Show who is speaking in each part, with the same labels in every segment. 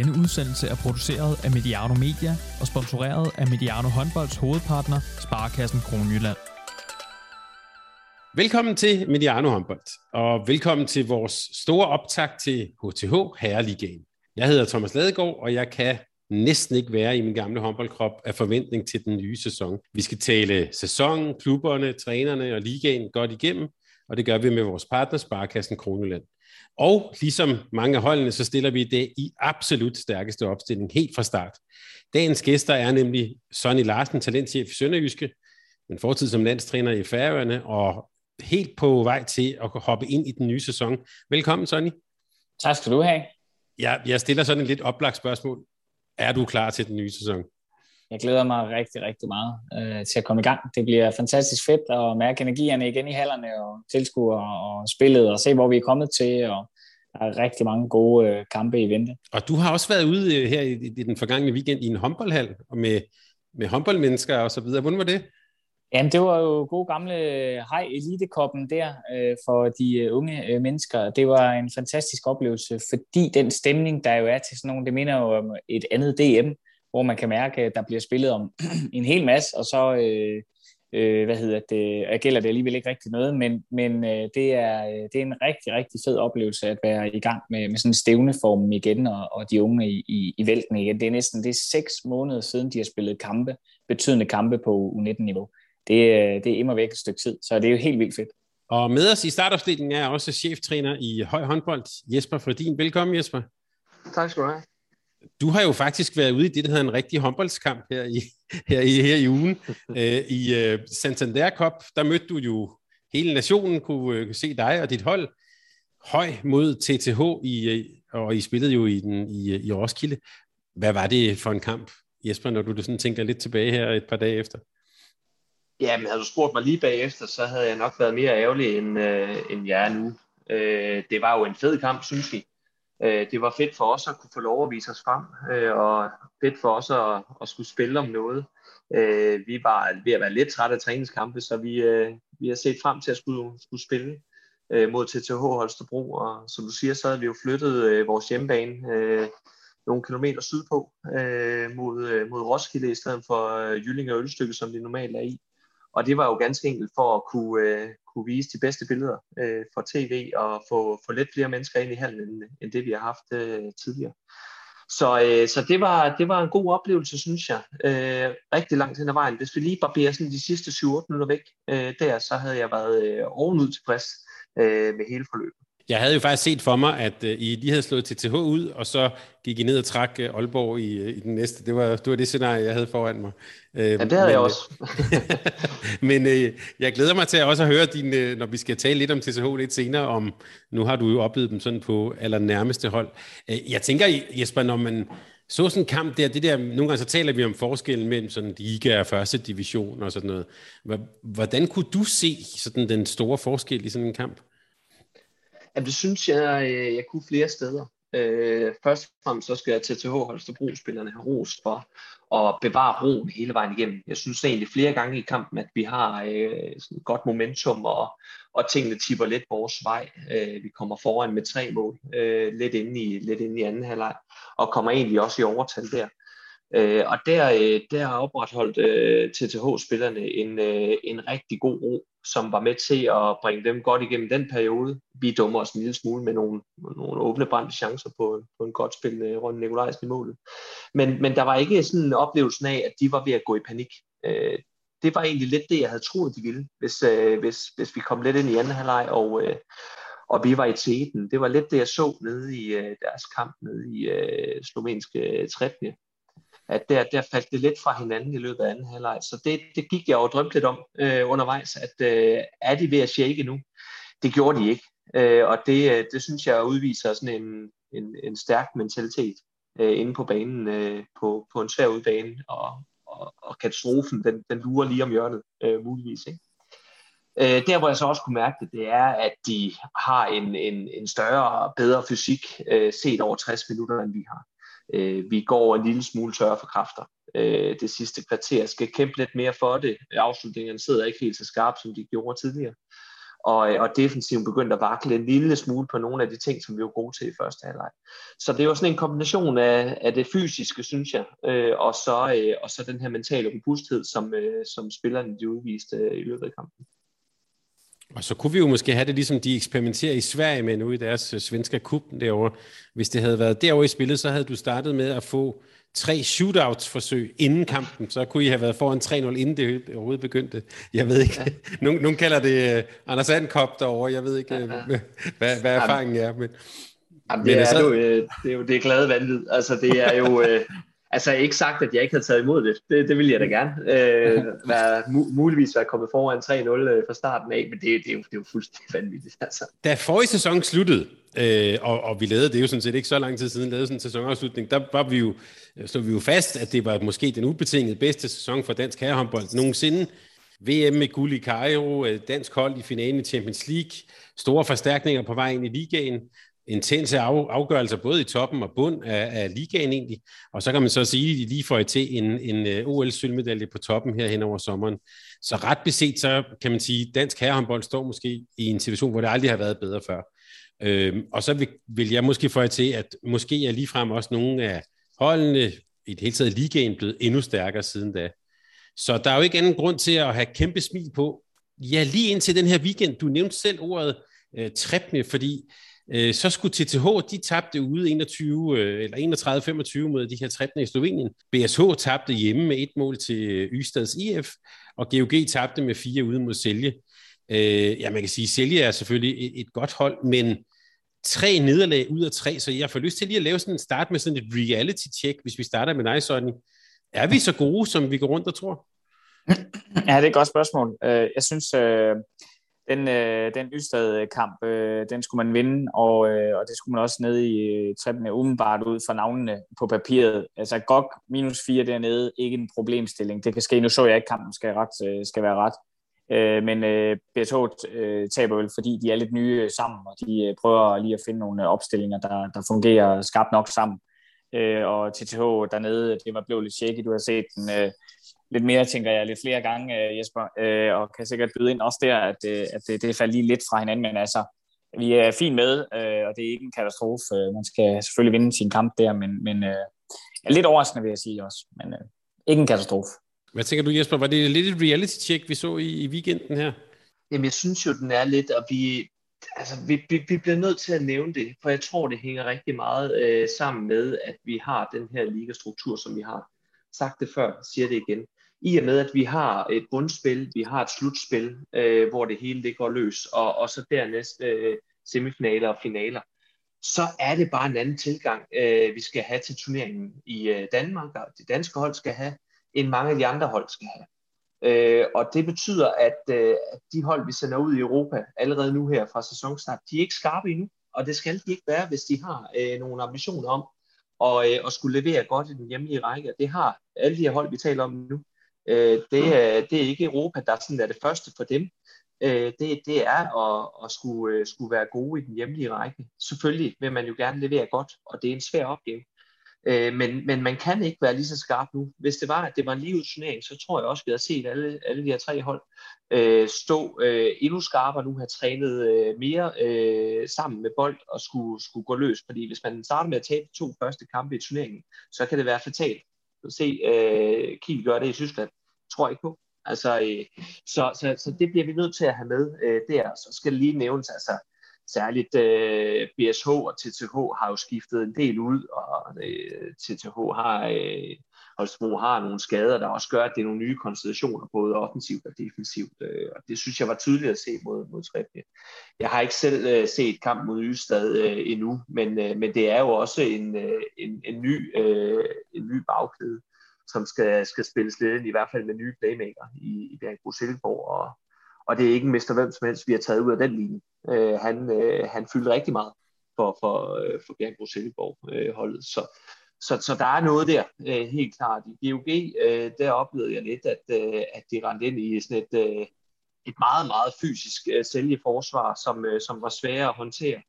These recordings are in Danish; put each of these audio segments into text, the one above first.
Speaker 1: Denne udsendelse er produceret af Mediano Media og sponsoreret af Mediano Håndbolds hovedpartner, Sparkassen Kronjylland.
Speaker 2: Velkommen til Mediano Håndbold, og velkommen til vores store optag til HTH Herreligaen. Jeg hedder Thomas Ladegaard, og jeg kan næsten ikke være i min gamle håndboldkrop af forventning til den nye sæson. Vi skal tale sæsonen, klubberne, trænerne og ligaen godt igennem, og det gør vi med vores partner Sparkassen Kronjylland. Og ligesom mange af holdene, så stiller vi det i absolut stærkeste opstilling helt fra start. Dagens gæster er nemlig Sonny Larsen, talentchef i Sønderjyske, en fortid som landstræner i Færøerne, og helt på vej til at hoppe ind i den nye sæson. Velkommen, Sonny.
Speaker 3: Tak skal du have.
Speaker 2: Ja, jeg stiller sådan et lidt oplagt spørgsmål. Er du klar til den nye sæson?
Speaker 3: Jeg glæder mig rigtig, rigtig meget øh, til at komme i gang. Det bliver fantastisk fedt at mærke energierne igen i hallerne og tilskuere og spillet og se, hvor vi er kommet til. Og der er rigtig mange gode øh, kampe i vente.
Speaker 2: Og du har også været ude øh, her i, i den forgangne weekend i en håndboldhal og med, med håndboldmennesker og så videre. Hvordan var det?
Speaker 3: Jamen, det var jo god gamle hej elitekoppen der øh, for de øh, unge øh, mennesker. Det var en fantastisk oplevelse, fordi den stemning, der jo er til sådan nogle, det minder jo om et andet DM, hvor man kan mærke, at der bliver spillet om en hel masse, og så øh, øh, hvad hedder det, jeg gælder det alligevel ikke rigtig noget, men, men øh, det, er, det er en rigtig, rigtig fed oplevelse at være i gang med, med sådan en stævneform igen, og, og de unge i, i, i vælten igen. Det er næsten det er seks måneder siden, de har spillet kampe, betydende kampe på U19-niveau. Det, det er immer væk et stykke tid, så det er jo helt vildt fedt.
Speaker 2: Og med os i startopstillingen er også cheftræner i høj håndbold, Jesper Fredin. Velkommen, Jesper.
Speaker 4: Tak skal du have.
Speaker 2: Du har jo faktisk været ude i det, der hedder en rigtig håndboldskamp her i, her i, her i ugen. uh, I øh, Santander Cup, der mødte du jo hele nationen, kunne øh, se dig og dit hold høj mod TTH, i, og I spillede jo i, den, i, i Roskilde. Hvad var det for en kamp, Jesper, når du sådan tænker lidt tilbage her et par dage efter?
Speaker 4: Ja, men havde du spurgt mig lige bagefter, så havde jeg nok været mere ærgerlig, end, øh, end jeg er nu. Øh, det var jo en fed kamp, synes vi. Øh, det var fedt for os at kunne få lov at vise os frem, øh, og fedt for os at, at skulle spille om noget. Øh, vi var ved at være lidt trætte af træningskampe, så vi, øh, vi har set frem til at skulle, skulle spille øh, mod TTH Holstebro, og som du siger, så havde vi jo flyttet øh, vores hjemmebane øh, nogle kilometer sydpå øh, mod, øh, mod Roskilde i stedet for øh, Jylling og Ølstykke, som det normalt er i. Og det var jo ganske enkelt for at kunne, øh, kunne vise de bedste billeder øh, for tv og få, få lidt flere mennesker ind i hallen, end, end det vi har haft øh, tidligere. Så, øh, så det, var, det var en god oplevelse, synes jeg. Øh, rigtig langt hen ad vejen. Hvis vi lige barberer sådan de sidste 7-8 minutter væk øh, der, så havde jeg været øh, ovenud tilfreds øh, med hele forløbet.
Speaker 2: Jeg havde jo faktisk set for mig, at uh, I lige havde slået TTH ud, og så gik I ned og trak uh, Aalborg i, uh, i den næste. Det var, det var det scenarie, jeg havde foran mig.
Speaker 4: Ja, det havde men, jeg også.
Speaker 2: men jeg glæder mig til at også at høre din, når vi skal tale lidt om TTH lidt senere, om nu har du jo oplevet dem sådan på allernærmeste hold. Jeg tænker, Jesper, når man så sådan en kamp der, det der, nogle gange så taler vi om forskellen mellem sådan liga og første division og sådan noget. Hvordan kunne du se sådan den store forskel i sådan en kamp?
Speaker 4: Jamen, det synes jeg, øh, jeg kunne flere steder. Øh, først og fremmest så skal jeg til TH Holstebro-spillerne have ros for at bevare roen hele vejen igennem. Jeg synes egentlig flere gange i kampen, at vi har øh, sådan godt momentum, og, og tingene tipper lidt vores vej. Øh, vi kommer foran med tre mål, øh, lidt, inde i, lidt inde i anden halvleg, og kommer egentlig også i overtal der. Øh, og der, øh, der har opretholdt øh, TTH-spillerne en, øh, en rigtig god ro, som var med til at bringe dem godt igennem den periode. Vi dummer os en lille smule med nogle, nogle åbne brændte chancer på, på en godt spil rundt Nikolajsen i målet. Men, men der var ikke sådan en oplevelse af, at de var ved at gå i panik. Øh, det var egentlig lidt det, jeg havde troet, de ville, hvis, øh, hvis, hvis vi kom lidt ind i anden halvleg, og, øh, og vi var i teten. Det var lidt det, jeg så nede i øh, deres kamp nede i øh, slovenske Tretnje at der, der faldt det lidt fra hinanden i løbet af anden halvleg. Så det, det gik jeg og drømte lidt om øh, undervejs, at øh, er de ved at shake nu? Det gjorde de ikke. Øh, og det, øh, det synes jeg udviser sådan en, en, en stærk mentalitet øh, inde på banen, øh, på, på en svær udbane, og, og, og katastrofen, den, den lurer lige om hjørnet, øh, muligvis. Ikke? Øh, der hvor jeg så også kunne mærke det, det er, at de har en, en, en større og bedre fysik øh, set over 60 minutter, end vi har. Øh, vi går en lille smule tør for kræfter. Øh, det sidste kvarter skal kæmpe lidt mere for det. Afslutningerne sidder ikke helt så skarpt, som de gjorde tidligere. og, øh, og defensiven begyndte at vakle en lille smule på nogle af de ting, som vi var gode til i første halvleg. Så det var sådan en kombination af, af det fysiske, synes jeg, øh, og, så, øh, og så den her mentale robusthed, som, øh, som spillerne de udviste øh, i løbet af kampen.
Speaker 2: Og så kunne vi jo måske have det, ligesom de eksperimenterer i Sverige med nu i deres øh, svenske kup derovre. Hvis det havde været derovre i spillet, så havde du startet med at få tre shootouts-forsøg inden kampen, så kunne I have været foran 3-0, inden det overhovedet begyndte. Jeg ved ikke, ja. nogen, nogen kalder det uh, Anders Ankop derovre, jeg ved ikke, ja, ja. Hvad, hvad erfaringen er. Men,
Speaker 4: Jamen, det, men er så... jo, øh, det er jo det glade vanvid. Altså, det er jo... Øh, altså, ikke sagt, at jeg ikke havde taget imod det. Det, det ville jeg da gerne. Øh, være, mu- muligvis være kommet foran 3-0 øh, fra starten af, men det, det, er, jo, det er jo fuldstændig vanvittigt. Altså.
Speaker 2: Da forrige sæson sluttede, øh, og, og vi lavede det jo sådan set ikke så lang tid siden, lavede sådan en sæsonafslutning, der var vi jo, så vi jo fast, at det var måske den ubetinget bedste sæson for dansk herrehåndbold nogensinde. VM med guld i Cairo, øh, dansk hold i finalen i Champions League, store forstærkninger på vej ind i ligaen, intense af, afgørelser både i toppen og bund af, af ligaen egentlig. Og så kan man så sige, at de lige får til en, en øh, OL-sølvmedalje på toppen her hen over sommeren. Så ret beset, så kan man sige, at dansk herrehåndbold står måske i en situation, hvor det aldrig har været bedre før. Øhm, og så vil, vil jeg måske få til, at måske er ligefrem også nogle af holdene, i det hele taget ligaen, blevet endnu stærkere siden da. Så der er jo ikke anden grund til at have kæmpe smil på. Ja, lige indtil den her weekend, du nævnte selv ordet øh, Trepne, fordi Øh, så skulle TTH, de tabte ude 21, øh, eller 31-25 mod de her 13 i Slovenien. BSH tabte hjemme med et mål til øh, Ystad's IF, og GOG tabte med fire ude mod Selje. Øh, ja, man kan sige, at Selje er selvfølgelig et, et godt hold, men tre nederlag ud af tre, så jeg får lyst til lige at lave sådan en start med sådan et reality-check, hvis vi starter med dig, sådan. Er vi så gode, som vi går rundt og tror?
Speaker 3: Ja, det er et godt spørgsmål. Øh, jeg synes, den, øh, den Ystad-kamp, øh, den skulle man vinde, og, øh, og det skulle man også ned i øh, trippene umiddelbart ud fra navnene på papiret. Altså GOG minus 4 dernede, ikke en problemstilling. Det kan ske, nu så jeg ikke kampen skal, ret, øh, skal være ret. Øh, men øh, BSH øh, taber vel, fordi de er lidt nye sammen, og de øh, prøver lige at finde nogle øh, opstillinger, der, der fungerer skarpt nok sammen. Øh, og TTH dernede, det var blevet lidt shaky, du har set den. Øh, lidt mere, tænker jeg, lidt flere gange, øh, Jesper, øh, og kan sikkert byde ind også der, at, øh, at det, det falder lige lidt fra hinanden, men altså, vi er fint med, og det er ikke en katastrofe. Man skal selvfølgelig vinde sin kamp der, men, men er lidt overraskende, vil jeg sige også, men ikke en katastrofe.
Speaker 2: Hvad tænker du, Jesper? Var det lidt et reality-check, vi så i, i weekenden her?
Speaker 4: Jamen, jeg synes jo, den er lidt, og vi, altså, vi, vi, vi bliver nødt til at nævne det, for jeg tror, det hænger rigtig meget øh, sammen med, at vi har den her ligastruktur, som vi har. Sagt det før, siger det igen i og med, at vi har et grundspil, vi har et slutspil, øh, hvor det hele det går løs, og, og så dernæst øh, semifinaler og finaler, så er det bare en anden tilgang, øh, vi skal have til turneringen i øh, Danmark, og det danske hold skal have, end mange af de andre hold skal have. Øh, og det betyder, at, øh, at de hold, vi sender ud i Europa allerede nu her fra sæsonstart, de er ikke skarpe endnu, og det skal de ikke være, hvis de har øh, nogle ambitioner om at, øh, at skulle levere godt i den hjemlige række. Det har alle de her hold, vi taler om nu. Øh, det, er, det er ikke Europa, der sådan er det første for dem. Øh, det, det er at, at skulle, øh, skulle være gode i den hjemlige række. Selvfølgelig vil man jo gerne levere godt, og det er en svær opgave. Øh, men, men man kan ikke være lige så skarp nu. Hvis det var, at det var en livet turnering, så tror jeg også, at vi har set alle, alle de her tre hold øh, stå øh, endnu skarpere nu, have trænet øh, mere øh, sammen med bold og skulle, skulle gå løs. Fordi hvis man starter med at tabe to første kampe i turneringen, så kan det være fatalt se øh, Kiel gøre det i Tyskland. Tror jeg ikke på. Altså, øh, så, så, så det bliver vi nødt til at have med øh, der. Så skal det lige nævnes, altså særligt øh, BSH og TTH har jo skiftet en del ud, og øh, TTH har øh, Holstebro har nogle skader, der også gør, at det er nogle nye konstellationer, både offensivt og defensivt. Øh, og det synes jeg var tydeligt at se mod, mod Trebje. Jeg har ikke selv øh, set kamp mod Ystad øh, endnu, men, øh, men det er jo også en, øh, en, en, ny, øh, en ny bagkæde, som skal, skal spilles lidt i hvert fald med nye playmaker i, i Bjergbro Silkeborg, og, og det er ikke en mister hvem som helst, vi har taget ud af den linje. Øh, han, øh, han fyldte rigtig meget for, for, øh, for Bjergbro Silkeborg øh, holdet. Så, så, så der er noget der, øh, helt klart. I GOG, øh, der oplevede jeg lidt, at, øh, at de rendte ind i sådan et, øh, et meget, meget fysisk øh, sælgeforsvar, som, øh, som var svære at håndtere.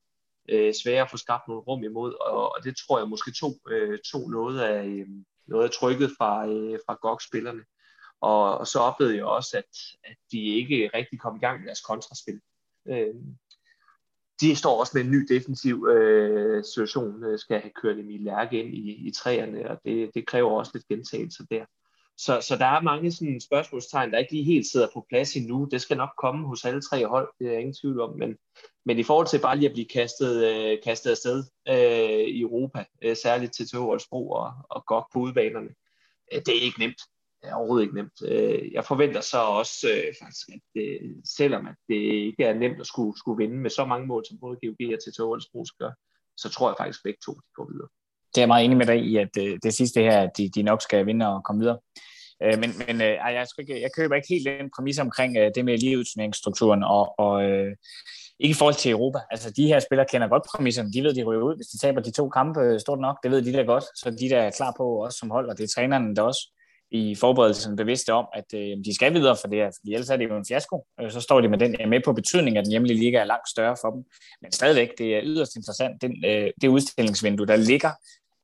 Speaker 4: Øh, svære at få skabt nogle rum imod, og, og det tror jeg måske tog, øh, tog noget, af, øh, noget af trykket fra, øh, fra GOG-spillerne. Og, og så oplevede jeg også, at, at de ikke rigtig kom i gang med deres kontraspil. Øh, de står også med en ny defensiv øh, situation, øh, skal have kørt Emil Lærke ind i, i træerne, og det, det kræver også lidt gentagelse der. Så, så der er mange sådan spørgsmålstegn, der ikke lige helt sidder på plads endnu. Det skal nok komme hos alle tre hold, det er jeg ingen tvivl om. Men, men i forhold til bare lige at blive kastet, øh, kastet afsted øh, i Europa, øh, særligt til Tøholdsbro og, og godt på udbanerne, øh, det er ikke nemt. Er overhovedet ikke nemt. Øh, jeg forventer så også øh, faktisk, at det, selvom at det ikke er nemt at skulle, skulle vinde med så mange mål, som både GOG og til Tøholdsbro så tror jeg faktisk, at begge to de går videre
Speaker 3: det er jeg meget enig med dig i, at øh, det sidste her, at de, de nok skal vinde og komme videre. Men men øh, jeg, ikke, jeg køber ikke helt den præmis omkring øh, det med livsturneringsstrukturen, og, og øh, ikke i forhold til Europa. Altså, de her spillere kender godt præmisserne. De ved, de ryger ud, hvis de taber de to kampe stort nok. Det ved de da godt, så de der er klar på også som hold, og det er trænerne der også i forberedelsen bevidste om, at øh, de skal videre for det her, fordi ellers er det jo en fiasko. Øh, så står de med den øh, med på betydning, at den hjemlige liga er langt større for dem. Men stadigvæk, det er yderst interessant, den, øh, det udstillingsvindue, der ligger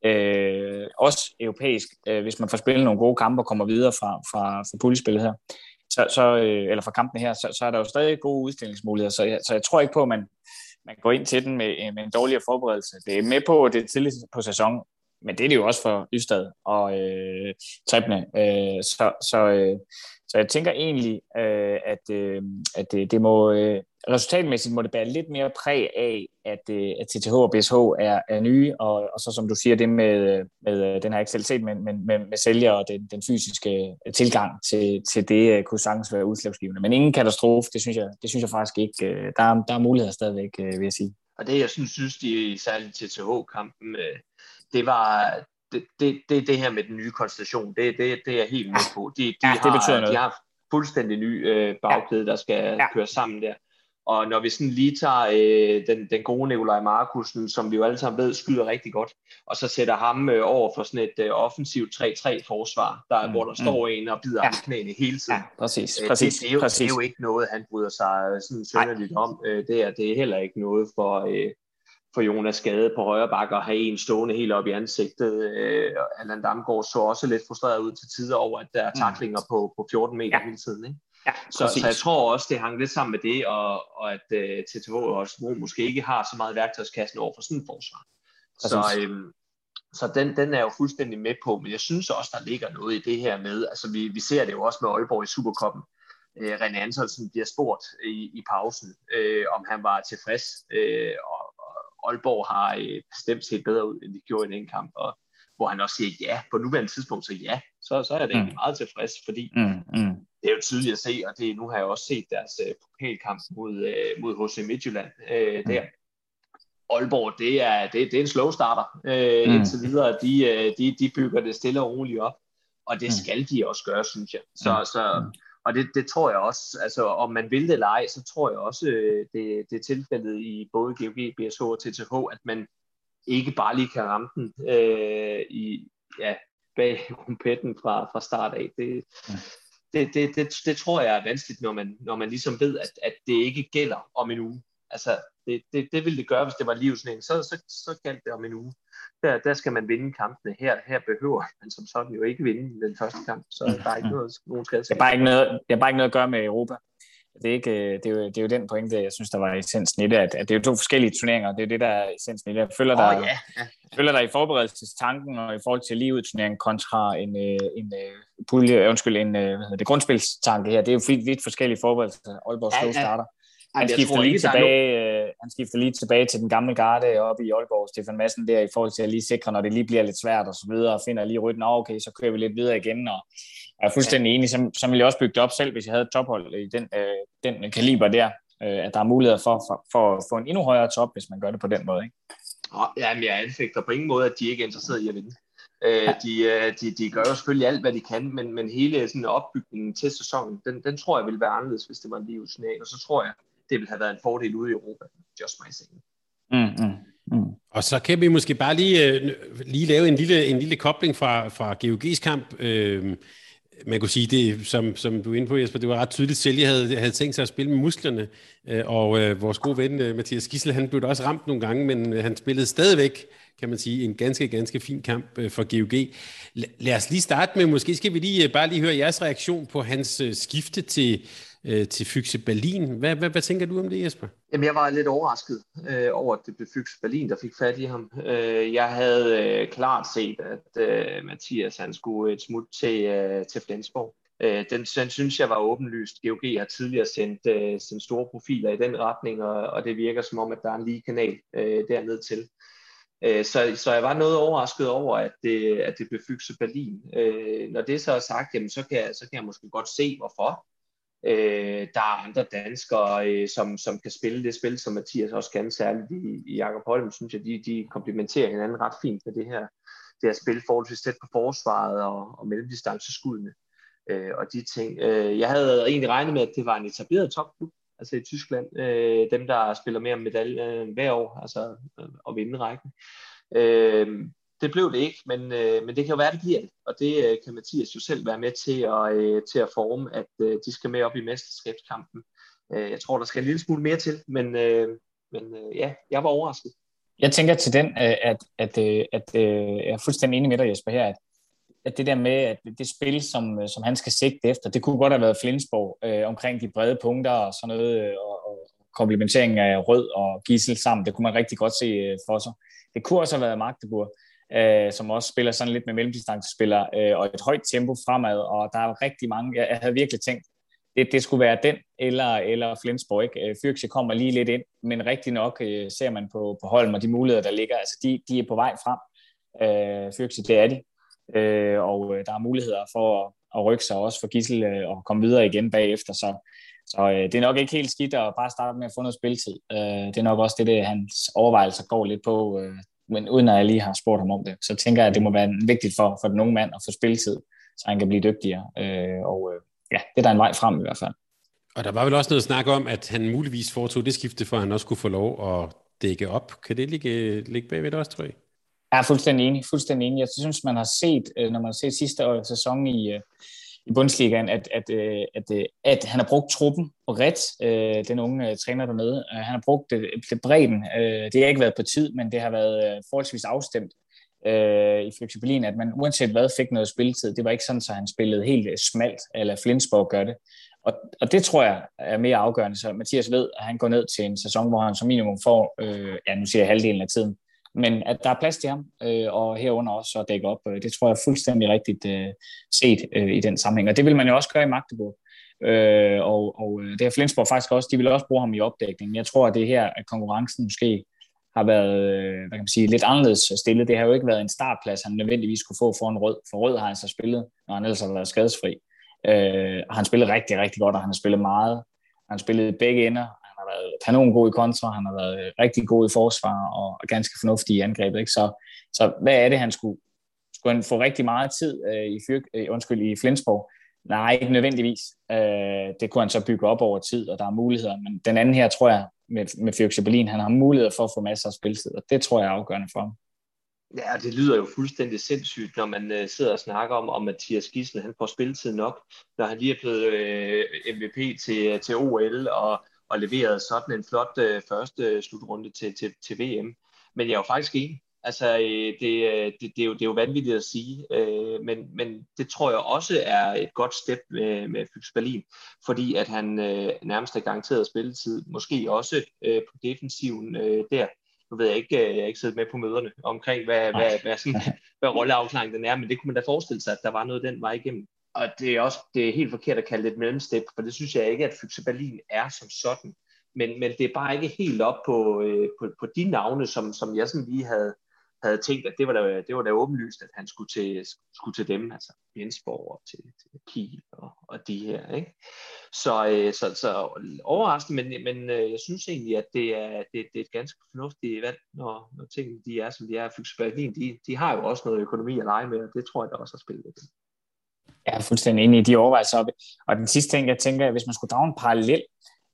Speaker 3: øh, også europæisk, øh, hvis man får spillet nogle gode kampe og kommer videre fra, fra, fra puljespillet her, så, så, øh, eller fra kampene her, så, så er der jo stadig gode udstillingsmuligheder, så jeg, så jeg tror ikke på, at man, man går ind til den med, øh, med en dårligere forberedelse. Det er med på, at det er tidligt på sæsonen, men det er det jo også for Ystad og øh, Trebne. Øh, så, så, øh, så jeg tænker egentlig, øh, at, øh, at det, det må øh, resultatmæssigt må det bære lidt mere præg af, at, øh, at TTH og BSH er, er nye, og, og så som du siger, det med, med øh, den her aktualitet med, med, med, med sælger og den, den fysiske øh, tilgang til, til det øh, kunne sagtens være udslagsgivende. Men ingen katastrofe, det synes jeg, det synes jeg faktisk ikke. Der, er, der er muligheder stadigvæk, vil jeg sige.
Speaker 4: Og det, jeg synes, synes de særligt TTH-kampen, øh, det var det, det, det, det her med den nye konstellation, det, det, det er jeg helt med på. De, de,
Speaker 3: ja, det har, betyder noget.
Speaker 4: de har fuldstændig ny øh, bagkæde, der skal ja. køre sammen der. Og når vi sådan lige tager øh, den, den gode Nikolaj Markusen, som vi jo alle sammen ved, skyder rigtig godt, og så sætter ham øh, over for sådan et øh, offensivt 3-3-forsvar, der, mm, hvor der mm. står en og bider ja. ham i knæene hele tiden. Ja,
Speaker 3: præcis. Øh, præcis,
Speaker 4: det, det, er jo,
Speaker 3: præcis.
Speaker 4: det er jo ikke noget, han bryder sig sådan sønderligt om. Øh, det, er, det er heller ikke noget for, øh, for Jonas Skade på højre bakke at have en stående helt op i ansigtet. Øh, Allan Damgaard så også lidt frustreret ud til tider over, at der er mm. taklinger mm. på, på 14 meter ja. hele tiden. Ikke? Ja, så, så jeg tror også, det hang lidt sammen med det, og, og at øh, TTH og Smo måske ikke har så meget værktøjskassen over for sådan en forsvar. Så, øhm, så den, den er jeg jo fuldstændig med på, men jeg synes også, der ligger noget i det her med, altså vi, vi ser det jo også med Aalborg i Superkoppen. Øh, René Antonsen bliver spurgt i, i pausen, øh, om han var tilfreds, øh, og, og Aalborg har øh, bestemt set bedre ud, end de gjorde i den kamp, og hvor han også siger ja, på nuværende tidspunkt, så ja, så, så er jeg da egentlig mm. meget tilfreds, fordi mm, mm. det er jo tydeligt at se, og det, nu har jeg også set deres uh, pokalkamp mod, uh, mod HC Midtjylland der. Mm. Aalborg, det er, det, det er en slow starter uh, mm. indtil videre. De, uh, de, de bygger det stille og roligt op, og det mm. skal de også gøre, synes jeg. Så, mm. så, mm. Og det, det tror jeg også, altså om man vil det eller ej, så tror jeg også, det, det er tilfældet i både GOG, BSH og TTH, at man ikke bare lige kan ramme den øh, i, ja, bag rumpetten fra, fra start af. Det, ja. det, det, det, det tror jeg er vanskeligt, når man, når man ligesom ved, at, at det ikke gælder om en uge. Altså, det, det, det ville det gøre, hvis det var livsnæng. Så, så, så galt det om en uge. Der, der skal man vinde kampene. Her, her behøver man som sådan jo ikke vinde den første kamp, så der er ikke noget, nogen skal
Speaker 3: det er bare ikke noget, det er bare ikke noget at gøre med Europa det er, ikke, øh, det, er jo, det er jo den pointe, jeg synes, der var essensen i det, at, at det er jo to forskellige turneringer, det er det, der er essensen i det. Jeg følger, oh, ja. Ja. følger der i forberedelsestanken og i forhold til livet kontra en, øh, en, en øh, pulje, undskyld, en hvad hedder det, grundspilstanke her, det er jo vidt, vidt forskellige forberedelser. Aalborg ja, ja. starter. Han skifter, lige tilbage, øh, han skifter lige tilbage til den gamle garde oppe i Aalborg, Stefan Madsen der, i forhold til at lige sikre, når det lige bliver lidt svært og så videre, og finder lige rytten, okay, så kører vi lidt videre igen, og jeg er fuldstændig enig, som, som ville jeg også bygge det op selv, hvis jeg havde et tophold i den, øh, den kaliber der, øh, at der er muligheder for, for, for at få en endnu højere top, hvis man gør det på den måde. Ikke?
Speaker 4: Ja, men jeg anfægter på ingen måde, at de ikke er interesseret i at vinde. Øh, ja. de, øh, de, de gør jo selvfølgelig alt, hvad de kan, men, men hele sådan opbygningen til sæsonen, den, den tror jeg ville være anderledes, hvis det var en livsnæg, og så tror jeg, det ville have været en fordel ude i Europa. Just my saying. Mm,
Speaker 2: mm, mm. Og så kan vi måske bare lige, øh, lige lave en lille, en lille kobling fra, fra GOG's kamp. Øh, man kunne sige, det, som, som du er inde på, Jesper, det var ret tydeligt, at jeg havde, havde tænkt sig at spille med musklerne, øh, og øh, vores gode ven, øh, Mathias Gissel, han blev da også ramt nogle gange, men han spillede stadigvæk, kan man sige, en ganske, ganske fin kamp for GOG. Lad os lige starte med, måske skal vi lige bare lige høre jeres reaktion på hans skifte til, øh, til Fyxe Berlin. Hvad, hvad, hvad tænker du om det, Jesper?
Speaker 4: Jamen, jeg var lidt overrasket øh, over, at det blev Fyxe Berlin, der fik fat i ham. Øh, jeg havde øh, klart set, at øh, Mathias han skulle et smut til, øh, til Flensborg. Øh, den, den synes jeg var åbenlyst. GOG har tidligere sendt, øh, sendt store profiler i den retning, og, og det virker som om, at der er en lige kanal øh, dernede til. Øh, så, så jeg var noget overrasket over, at det, at det blev Fyxe Berlin. Øh, når det så er sagt, jamen, så, kan jeg, så kan jeg måske godt se, hvorfor. Øh, der er andre danskere, øh, som, som kan spille det spil, som Mathias også kan, særligt i, i Jakob Holm, synes jeg, de, de komplementerer hinanden ret fint med det her, det her spil, forholdsvis tæt på forsvaret og, og mellemdistanceskuddene øh, og de ting. Øh, jeg havde egentlig regnet med, at det var en etableret topklub, altså i Tyskland, øh, dem der spiller mere medalje øh, hver år, altså øh, og vinde rækken. Øh, det blev det ikke, men, øh, men det kan jo være, det bliver det. Og det øh, kan Mathias jo selv være med til at, øh, til at forme, at øh, de skal med op i mesterskabskampen. Øh, jeg tror, der skal en lille smule mere til, men, øh, men øh, ja, jeg var overrasket.
Speaker 3: Jeg tænker til den, øh, at, at, øh, at, at jeg er fuldstændig enig med dig, Jesper, her, at, at det der med, at det spil, som, som han skal sigte efter, det kunne godt have været Flensborg øh, omkring de brede punkter og sådan noget, og, og komplementering af Rød og Gissel sammen, det kunne man rigtig godt se øh, for sig. Det kunne også have været Magdeburg, øh, som også spiller sådan lidt med mellemdistancespiller, øh, og et højt tempo fremad, og der er rigtig mange, jeg, jeg havde virkelig tænkt, det, det skulle være den eller, eller Flensborg. Ikke? Øh, Fyrkse kommer lige lidt ind, men rigtig nok øh, ser man på, på Holm og de muligheder, der ligger. Altså, de, de er på vej frem. Øh, Fyrkse, det er de. Øh, og øh, der er muligheder for at, at rykke sig også for Gissel øh, og komme videre igen bagefter. Så, så øh, det er nok ikke helt skidt at bare starte med at få noget spiltid. Øh, det er nok også det, det hans overvejelser går lidt på. Øh, men uden at jeg lige har spurgt ham om det, så tænker jeg, at det må være vigtigt for, for den unge mand at få spilletid, så han kan blive dygtigere. Øh, og øh, ja, det er der en vej frem i hvert fald.
Speaker 2: Og der var vel også noget snak om, at han muligvis foretog det skifte, for at han også kunne få lov at dække op. Kan det ligge, ligge bagved også, tror jeg?
Speaker 3: Jeg er fuldstændig enig. Fuldstændig enig. Jeg synes, man har set, øh, når man har set sidste år, sæson i, øh, i Bundesligaen, at, at, øh, at, at, at han har brugt truppen bredt, øh, den unge træner dernede. Han har brugt det, det bredden. Det har ikke været på tid, men det har været forholdsvis afstemt i fleksibilien, at man uanset hvad fik noget spilletid. Det var ikke sådan, at han spillede helt smalt, eller Flensborg gør det. Og, og det tror jeg er mere afgørende. Så Mathias ved, at han går ned til en sæson, hvor han som minimum får, øh, ja nu siger jeg halvdelen af tiden, men at der er plads til ham, øh, og herunder også at dække op, øh, det tror jeg er fuldstændig rigtigt øh, set øh, i den sammenhæng. Og det vil man jo også gøre i Magdeburg. Øh, og, og øh, det har Flensborg faktisk også, de vil også bruge ham i opdækningen. Jeg tror, at det her, at konkurrencen måske har været øh, hvad kan man sige, lidt anderledes stillet. Det har jo ikke været en startplads, han nødvendigvis kunne få for en rød. For rød har han så spillet, når han ellers har været skadesfri. Øh, han spillet rigtig, rigtig godt, og han har spillet meget. Han spillede begge ender været kanon god i kontra, han har været øh, rigtig god i forsvar og ganske fornuftig i angrebet. Ikke? Så, så hvad er det, han skulle, skulle han få rigtig meget tid øh, i, fyr, øh, undskyld, i Flensborg? Nej, ikke nødvendigvis. Øh, det kunne han så bygge op over tid, og der er muligheder. Men den anden her, tror jeg, med, med Fyrkse Berlin, han har muligheder for at få masser af spilletid, og det tror jeg er afgørende for ham.
Speaker 4: Ja, det lyder jo fuldstændig sindssygt, når man øh, sidder og snakker om, om Mathias Gissel, han får spilletid nok, når han lige er blevet øh, MVP til, til OL, og og leveret sådan en flot øh, første slutrunde til, til, til VM. Men jeg er jo faktisk enig. Altså, øh, det, øh, det, det, er jo, det er jo vanvittigt at sige, øh, men, men det tror jeg også er et godt step med, med Fyx Berlin, fordi at han øh, nærmest er garanteret spilletid, måske også øh, på defensiven øh, der. Nu ved jeg ikke, øh, jeg har ikke siddet med på møderne omkring, hvad, hvad, hvad, sådan, hvad rolleafklaringen den er, men det kunne man da forestille sig, at der var noget den vej igennem og det er også det er helt forkert at kalde det et mellemstep, for det synes jeg ikke, at Fyxe Berlin er som sådan. Men, men det er bare ikke helt op på, øh, på, på de navne, som, som jeg sådan lige havde, havde tænkt, at det var da, det var da åbenlyst, at han skulle til, skulle til dem, altså Jensborg og til, til Kiel og, og de her. Ikke? Så, øh, så, så overraskende, men, men øh, jeg synes egentlig, at det er, det, det er et ganske fornuftigt valg, når, når tingene de er, som de er. Fyxe Berlin, de, de har jo også noget økonomi at lege med, og det tror jeg, der også har spillet lidt.
Speaker 3: Jeg er fuldstændig enig i de overvejelser. Og den sidste ting, jeg tænker, hvis man skulle drage en parallel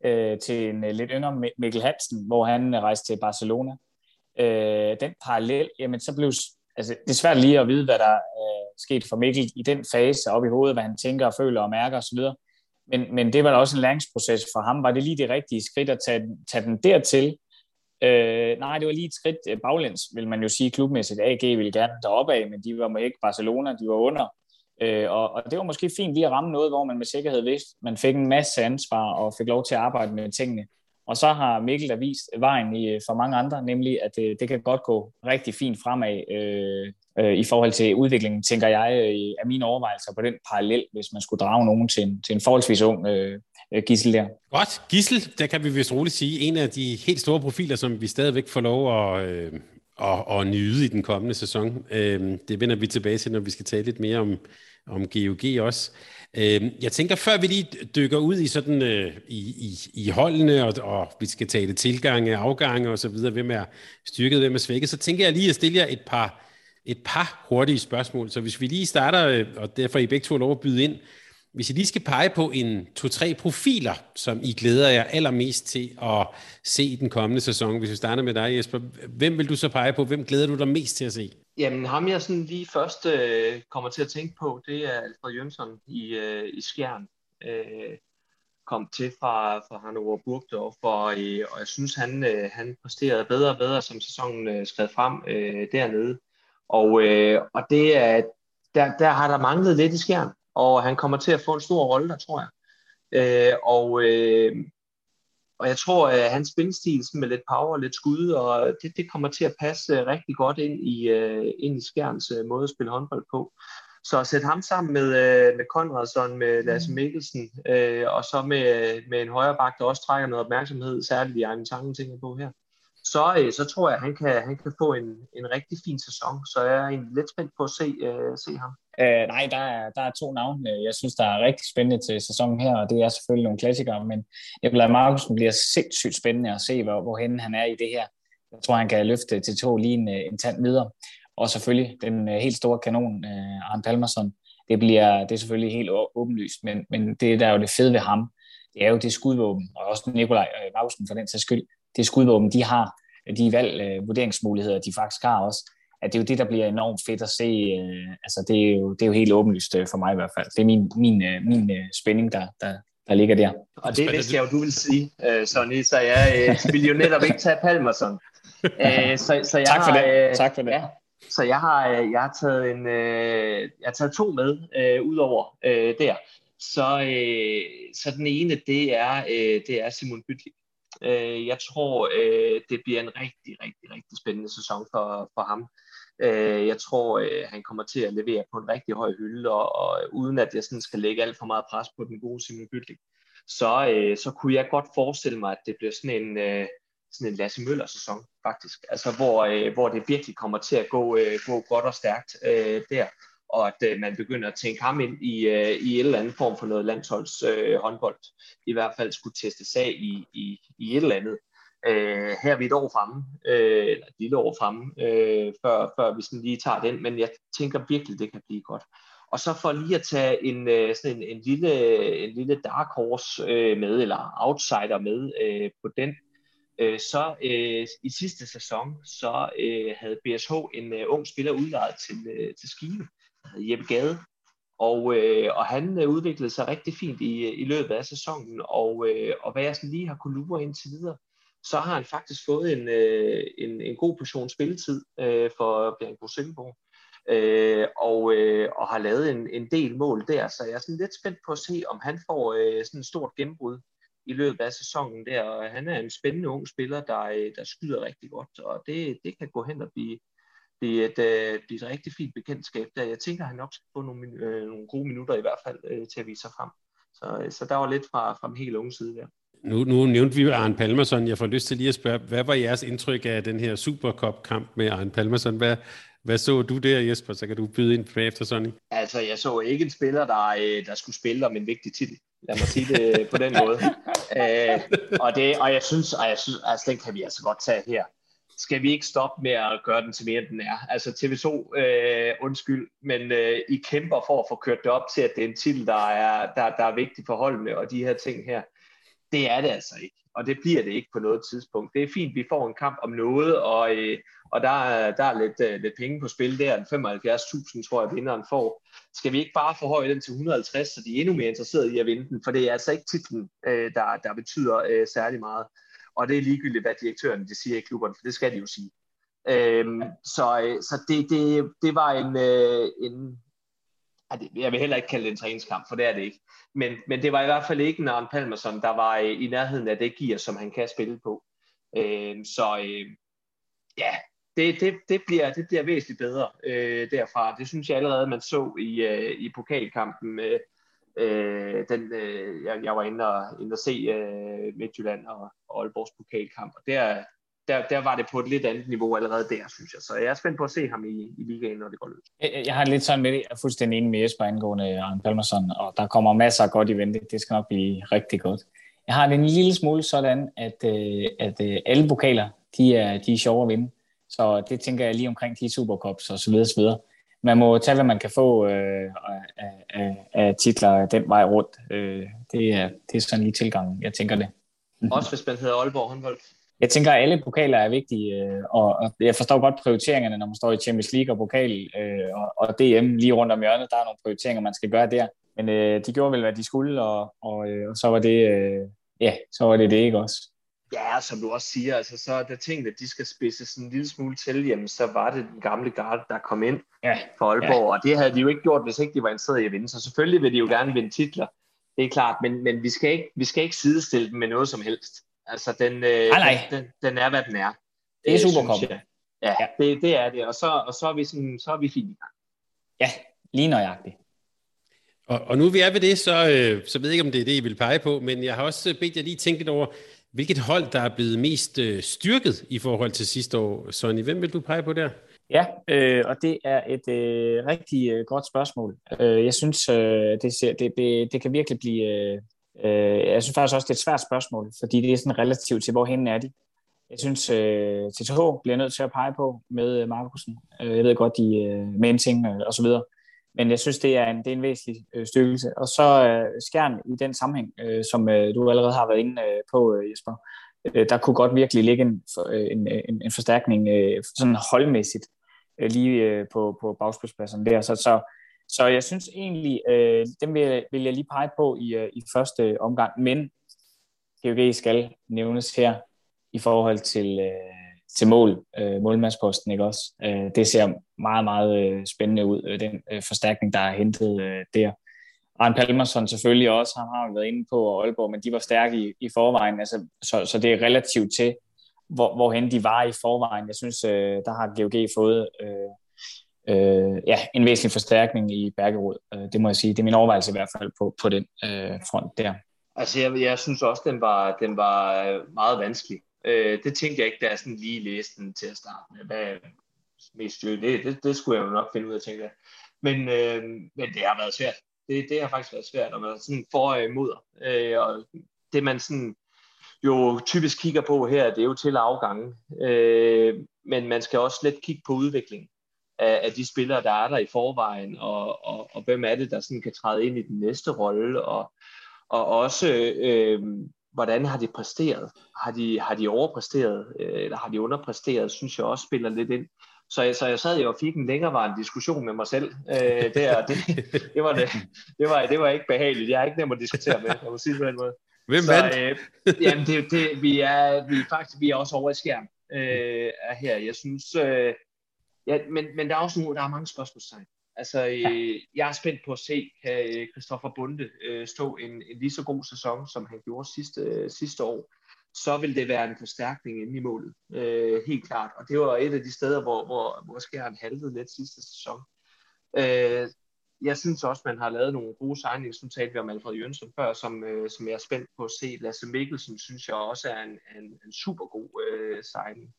Speaker 3: øh, til en øh, lidt yngre Mikkel Hansen, hvor han øh, rejste til Barcelona, øh, den parallel, jamen så blev altså, det er svært lige at vide, hvad der øh, skete for Mikkel i den fase op i hovedet, hvad han tænker og føler og mærker osv. Men, men det var da også en læringsproces for ham. Var det lige det rigtige skridt at tage, tage den dertil? Øh, nej, det var lige et skridt øh, baglæns, vil man jo sige klubmæssigt. AG ville gerne deroppe af, men de var ikke Barcelona, de var under. Øh, og, og det var måske fint lige at ramme noget, hvor man med sikkerhed vidste, man fik en masse ansvar og fik lov til at arbejde med tingene. Og så har Mikkel der vist vejen i, øh, for mange andre, nemlig at det, det kan godt gå rigtig fint fremad øh, øh, i forhold til udviklingen, tænker jeg, øh, af mine overvejelser på den parallel, hvis man skulle drage nogen til en, til en forholdsvis ung øh, øh, Gissel der.
Speaker 2: Godt. Gissel, der kan vi vist roligt sige, en af de helt store profiler, som vi stadigvæk får lov at, øh, at, at nyde i den kommende sæson. Øh, det vender vi tilbage til, når vi skal tale lidt mere om, om GOG også. Øhm, jeg tænker, før vi lige dykker ud i sådan øh, i, i, i holdene, og, og vi skal tale tilgange, afgange og så videre, hvem er styrket, hvem er svækket, så tænker jeg lige at stille jer et par, et par hurtige spørgsmål. Så hvis vi lige starter, øh, og derfor I begge to lov at byde ind, hvis I lige skal pege på en to-tre profiler, som I glæder jer allermest til at se i den kommende sæson, hvis vi starter med dig, Jesper, hvem vil du så pege på? Hvem glæder du dig mest til at se?
Speaker 4: Jamen, ham jeg sådan lige først øh, kommer til at tænke på, det er Alfred Jønsson i, øh, i Skjern. Øh, kom til fra, fra Hannover Burgdorf, og, øh, og jeg synes, han, øh, han præsterede bedre og bedre, som sæsonen øh, skred frem øh, dernede. Og, øh, og det er, der, der har der manglet lidt i Skjern og han kommer til at få en stor rolle der, tror jeg. Øh, og, øh, og jeg tror, at hans spilstil med lidt power og lidt skud, og det, det kommer til at passe øh, rigtig godt ind i, øh, ind i Skjerns øh, måde at spille håndbold på. Så at sætte ham sammen med, øh, med Konradsson, med Lasse mm. Mikkelsen, øh, og så med, med en højre bak, der også trækker noget opmærksomhed, særligt i egen tanken tænker på her, så, øh, så tror jeg, at han kan, han kan få en, en rigtig fin sæson. Så jeg er egentlig lidt spændt på at se, øh, se ham.
Speaker 3: Øh, nej, der er, der er to navne, jeg synes, der er rigtig spændende til sæsonen her, og det er selvfølgelig nogle klassikere, men Nikolaj Markusen bliver sindssygt spændende at se, hvor, hvorhen han er i det her. Jeg tror, han kan løfte til to lige en, en tand videre. Og selvfølgelig den øh, helt store kanon, øh, Arne Palmerson, det, bliver, det er selvfølgelig helt åbenlyst, men, men det, der er jo det fede ved ham, det er jo det skudvåben, og også Nikolaj øh, Markusen for den sags skyld, det skudvåben, de har, de valg, øh, vurderingsmuligheder, de faktisk har også, at det er jo det, der bliver enormt fedt at se. Øh, altså, det er, jo, det er jo helt åbenlyst øh, for mig i hvert fald. Det er min, min, øh, min øh, spænding, der, der, der ligger der.
Speaker 4: Og det vidste jeg jo, du vil sige, øh, Sonny, så jeg øh, vil jo netop ikke tage Palmerson. Øh, så, så jeg
Speaker 3: tak for
Speaker 4: har,
Speaker 3: det. Øh, tak for det.
Speaker 4: Ja, så jeg har, jeg har taget en, øh, jeg har taget to med øh, udover øh, der. Så, øh, så den ene, det er, øh, det er Simon Bytlik. Øh, jeg tror, øh, det bliver en rigtig, rigtig, rigtig spændende sæson for, for ham. Øh, jeg tror, øh, han kommer til at levere på en rigtig høj hylde, og, og øh, uden at jeg sådan skal lægge alt for meget pres på den gode Simon Bytlik, så, øh, så kunne jeg godt forestille mig, at det bliver sådan en, øh, sådan en Lasse Møller-sæson, faktisk. Altså, hvor, øh, hvor det virkelig kommer til at gå, øh, gå godt og stærkt øh, der, og at øh, man begynder at tænke ham ind i, øh, i en eller anden form for noget landsholds øh, håndbold. I hvert fald skulle testes af i, i, i et eller andet. Øh, her er vi et år fremme, øh, eller et lille år fremme, øh, før, før vi sådan lige tager den, men jeg tænker virkelig, det kan blive godt. Og så for lige at tage en, øh, sådan en, en, lille, en lille dark horse øh, med, eller outsider med øh, på den, øh, så øh, i sidste sæson, så øh, havde BSH en øh, ung spiller udlejet til, øh, til Skive, der hed Jeppe Gade, og, øh, og han øh, udviklede sig rigtig fint i, øh, i løbet af sæsonen, og, øh, og hvad jeg sådan lige har kunnet lure indtil videre, så har han faktisk fået en, øh, en, en god portion spilletid øh, for Bjergbro Silkeborg. Øh, og, øh, og har lavet en, en del mål der, så jeg er sådan lidt spændt på at se, om han får øh, sådan et stort gennembrud i løbet af sæsonen der, og han er en spændende ung spiller, der, øh, der skyder rigtig godt, og det, det kan gå hen og blive, blive, et, øh, blive et rigtig fint bekendtskab der. Jeg tænker, at han nok skal få nogle, øh, nogle gode minutter i hvert fald øh, til at vise sig frem. Så, øh, så der var lidt fra, fra den helt unge side der.
Speaker 2: Nu, nu nævnte vi Arne Palmerson. Jeg får lyst til lige at spørge, hvad var jeres indtryk af den her Supercup-kamp med Arne Palmerson? Hvad, hvad så du der, Jesper? Så kan du byde ind bagefter, Sonny.
Speaker 4: Altså, jeg så ikke en spiller, der, øh, der skulle spille om en vigtig titel. Lad mig sige det på den måde. Æ, øh, og, det, og jeg synes, og jeg synes altså, den kan vi altså godt tage her. Skal vi ikke stoppe med at gøre den til mere, end den er? Altså TV2, øh, undskyld, men øh, I kæmper for at få kørt det op til, at det er en titel, der er, der, der er vigtig for holdene, og de her ting her det er det altså ikke. Og det bliver det ikke på noget tidspunkt. Det er fint, vi får en kamp om noget, og, øh, og der, der er lidt, øh, lidt penge på spil der. 75.000 tror jeg, vinderen får. Skal vi ikke bare forhøje den til 150, så de er endnu mere interesserede i at vinde den? For det er altså ikke titlen, øh, der, der betyder øh, særlig meget. Og det er ligegyldigt, hvad direktøren de siger i klubberne, for det skal de jo sige. Øhm, så øh, så det, det, det var en, øh, en jeg vil heller ikke kalde det en træningskamp, for det er det ikke. Men, men det var i hvert fald ikke en Arne Palmerson, der var øh, i nærheden af det gear, som han kan spille på. Øh, så øh, ja, det, det, det, bliver, det bliver væsentligt bedre øh, derfra. Det synes jeg allerede, man så i, øh, i pokalkampen. Øh, øh, den, øh, jeg, jeg var inde og, inde og se øh, Midtjylland og, og Aalborgs pokalkamp, og der, der, der var det på et lidt andet niveau allerede der, synes jeg. Så jeg er spændt på at se ham i, i ligaen, når det går løs.
Speaker 3: Jeg, jeg har lidt sådan med det, jeg er fuldstændig enig med Jesper angående Arne Palmerson, og der kommer masser af godt i vente. Det skal nok blive rigtig godt. Jeg har det en lille smule sådan, at, øh, at øh, alle pokaler, de er, de er sjove at vinde. Så det tænker jeg lige omkring de Supercups og så videre, så videre. Man må tage, hvad man kan få øh, af, af, af titler den vej rundt. Øh, det, er, det er sådan lige tilgangen, jeg tænker det.
Speaker 4: Også hvis man hedder Aalborg håndbold.
Speaker 3: Jeg tænker, at alle pokaler er vigtige, øh, og, jeg forstår godt prioriteringerne, når man står i Champions League og pokal øh, og, DM lige rundt om hjørnet. Der er nogle prioriteringer, man skal gøre der. Men øh, de gjorde vel, hvad de skulle, og, og, og så var det, ja, så var det det ikke også.
Speaker 4: Ja, som du også siger, altså, så er der ting, at de skal spidse sådan en lille smule til, jamen, så var det den gamle garde, der kom ind ja. for Aalborg, ja. og det havde de jo ikke gjort, hvis ikke de var interesseret i at vinde. Så selvfølgelig vil de jo gerne vinde titler, det er klart, men, men vi, skal ikke, vi skal ikke sidestille dem med noget som helst. Altså, den, øh,
Speaker 3: nej.
Speaker 4: Den, den er, hvad den er.
Speaker 3: Det er Supercop.
Speaker 4: Ja, ja. Det, det er det, og så, og så er vi, sådan, så er vi fint i gang.
Speaker 3: Ja, lige nøjagtigt.
Speaker 2: Og, og nu vi er ved det, så, øh, så ved jeg ikke, om det er det, I vil pege på, men jeg har også bedt jer lige tænke lidt over, hvilket hold, der er blevet mest øh, styrket i forhold til sidste år. Sonny, hvem vil du pege på der?
Speaker 3: Ja, øh, og det er et øh, rigtig øh, godt spørgsmål. Øh, jeg synes, øh, det, ser, det, det, det kan virkelig blive... Øh, øh, jeg synes faktisk også, det er et svært spørgsmål, fordi det er sådan relativt til, hvor er de. Jeg synes, øh, TTH bliver nødt til at pege på med øh, Markusen. Øh, jeg ved godt, de øh, menting øh, og så videre. Men jeg synes, det er en, det er en væsentlig øh, styrkelse. Og så øh, skærn i den sammenhæng, øh, som øh, du allerede har været inde øh, på, øh, Jesper, øh, der kunne godt virkelig ligge en, øh, en, øh, en, en forstærkning øh, sådan holdmæssigt øh, lige øh, på, på bagspilspladserne der. Så, så, så jeg synes egentlig, øh, dem vil, vil jeg lige pege på i, øh, i første øh, omgang, men GOG skal nævnes her i forhold til, øh, til mål, øh, målmandsposten, ikke også? Øh, det ser meget, meget øh, spændende ud, øh, den øh, forstærkning, der er hentet øh, der. Arne Palmerson selvfølgelig også, han har været inde på Aalborg, men de var stærke i, i forvejen, altså, så, så det er relativt til, hvor, hvorhen de var i forvejen. Jeg synes, øh, der har GOG fået øh, øh, ja, en væsentlig forstærkning i Bergerud. Øh, det må jeg sige. Det er min overvejelse i hvert fald på, på den øh, front der.
Speaker 4: Altså, jeg, jeg synes også, den var, den var øh, meget vanskelig. Øh, det tænkte jeg ikke, da jeg sådan lige læste den til at starte med. Hvad mest? Det, det, det skulle jeg jo nok finde ud af, tænker jeg. Men, øh, men det har været svært. Det, det har faktisk været svært, når man sådan for og imod. Øh, og det man sådan jo typisk kigger på her, det er jo til afgange. Øh, men man skal også lidt kigge på udviklingen af, af de spillere, der er der i forvejen, og, og, og hvem er det, der sådan kan træde ind i den næste rolle, og, og også øh, hvordan har de præsteret? Har de, har de overpræsteret, øh, eller har de underpræsteret, synes jeg også spiller lidt ind. Så jeg, så jeg sad jo og fik en længerevarende diskussion med mig selv øh, der. Det, det, var det, det, var, det var ikke behageligt. Jeg er ikke nem at diskutere med, jeg må sige på den måde.
Speaker 2: Hvem så, vandt? Øh,
Speaker 4: jamen, det, det, vi, er, vi, faktisk, vi er også over i skærm øh, er her. Jeg synes, øh, ja, men, men der er også nogle, der er mange spørgsmålstegn. Altså, øh, jeg er spændt på at se, kan Christoffer Bunde øh, stå en, en lige så god sæson, som han gjorde sidste, øh, sidste år. Så vil det være en forstærkning inde i målet, øh, helt klart. Og det var et af de steder, hvor, hvor, hvor Skjern haltede lidt sidste sæson. Øh, jeg synes også, man har lavet nogle gode signings. Nu talte vi om Alfred Jønsson før, som, øh, som jeg er spændt på at se. Lasse Mikkelsen synes jeg også er en, en, en super god øh, signing.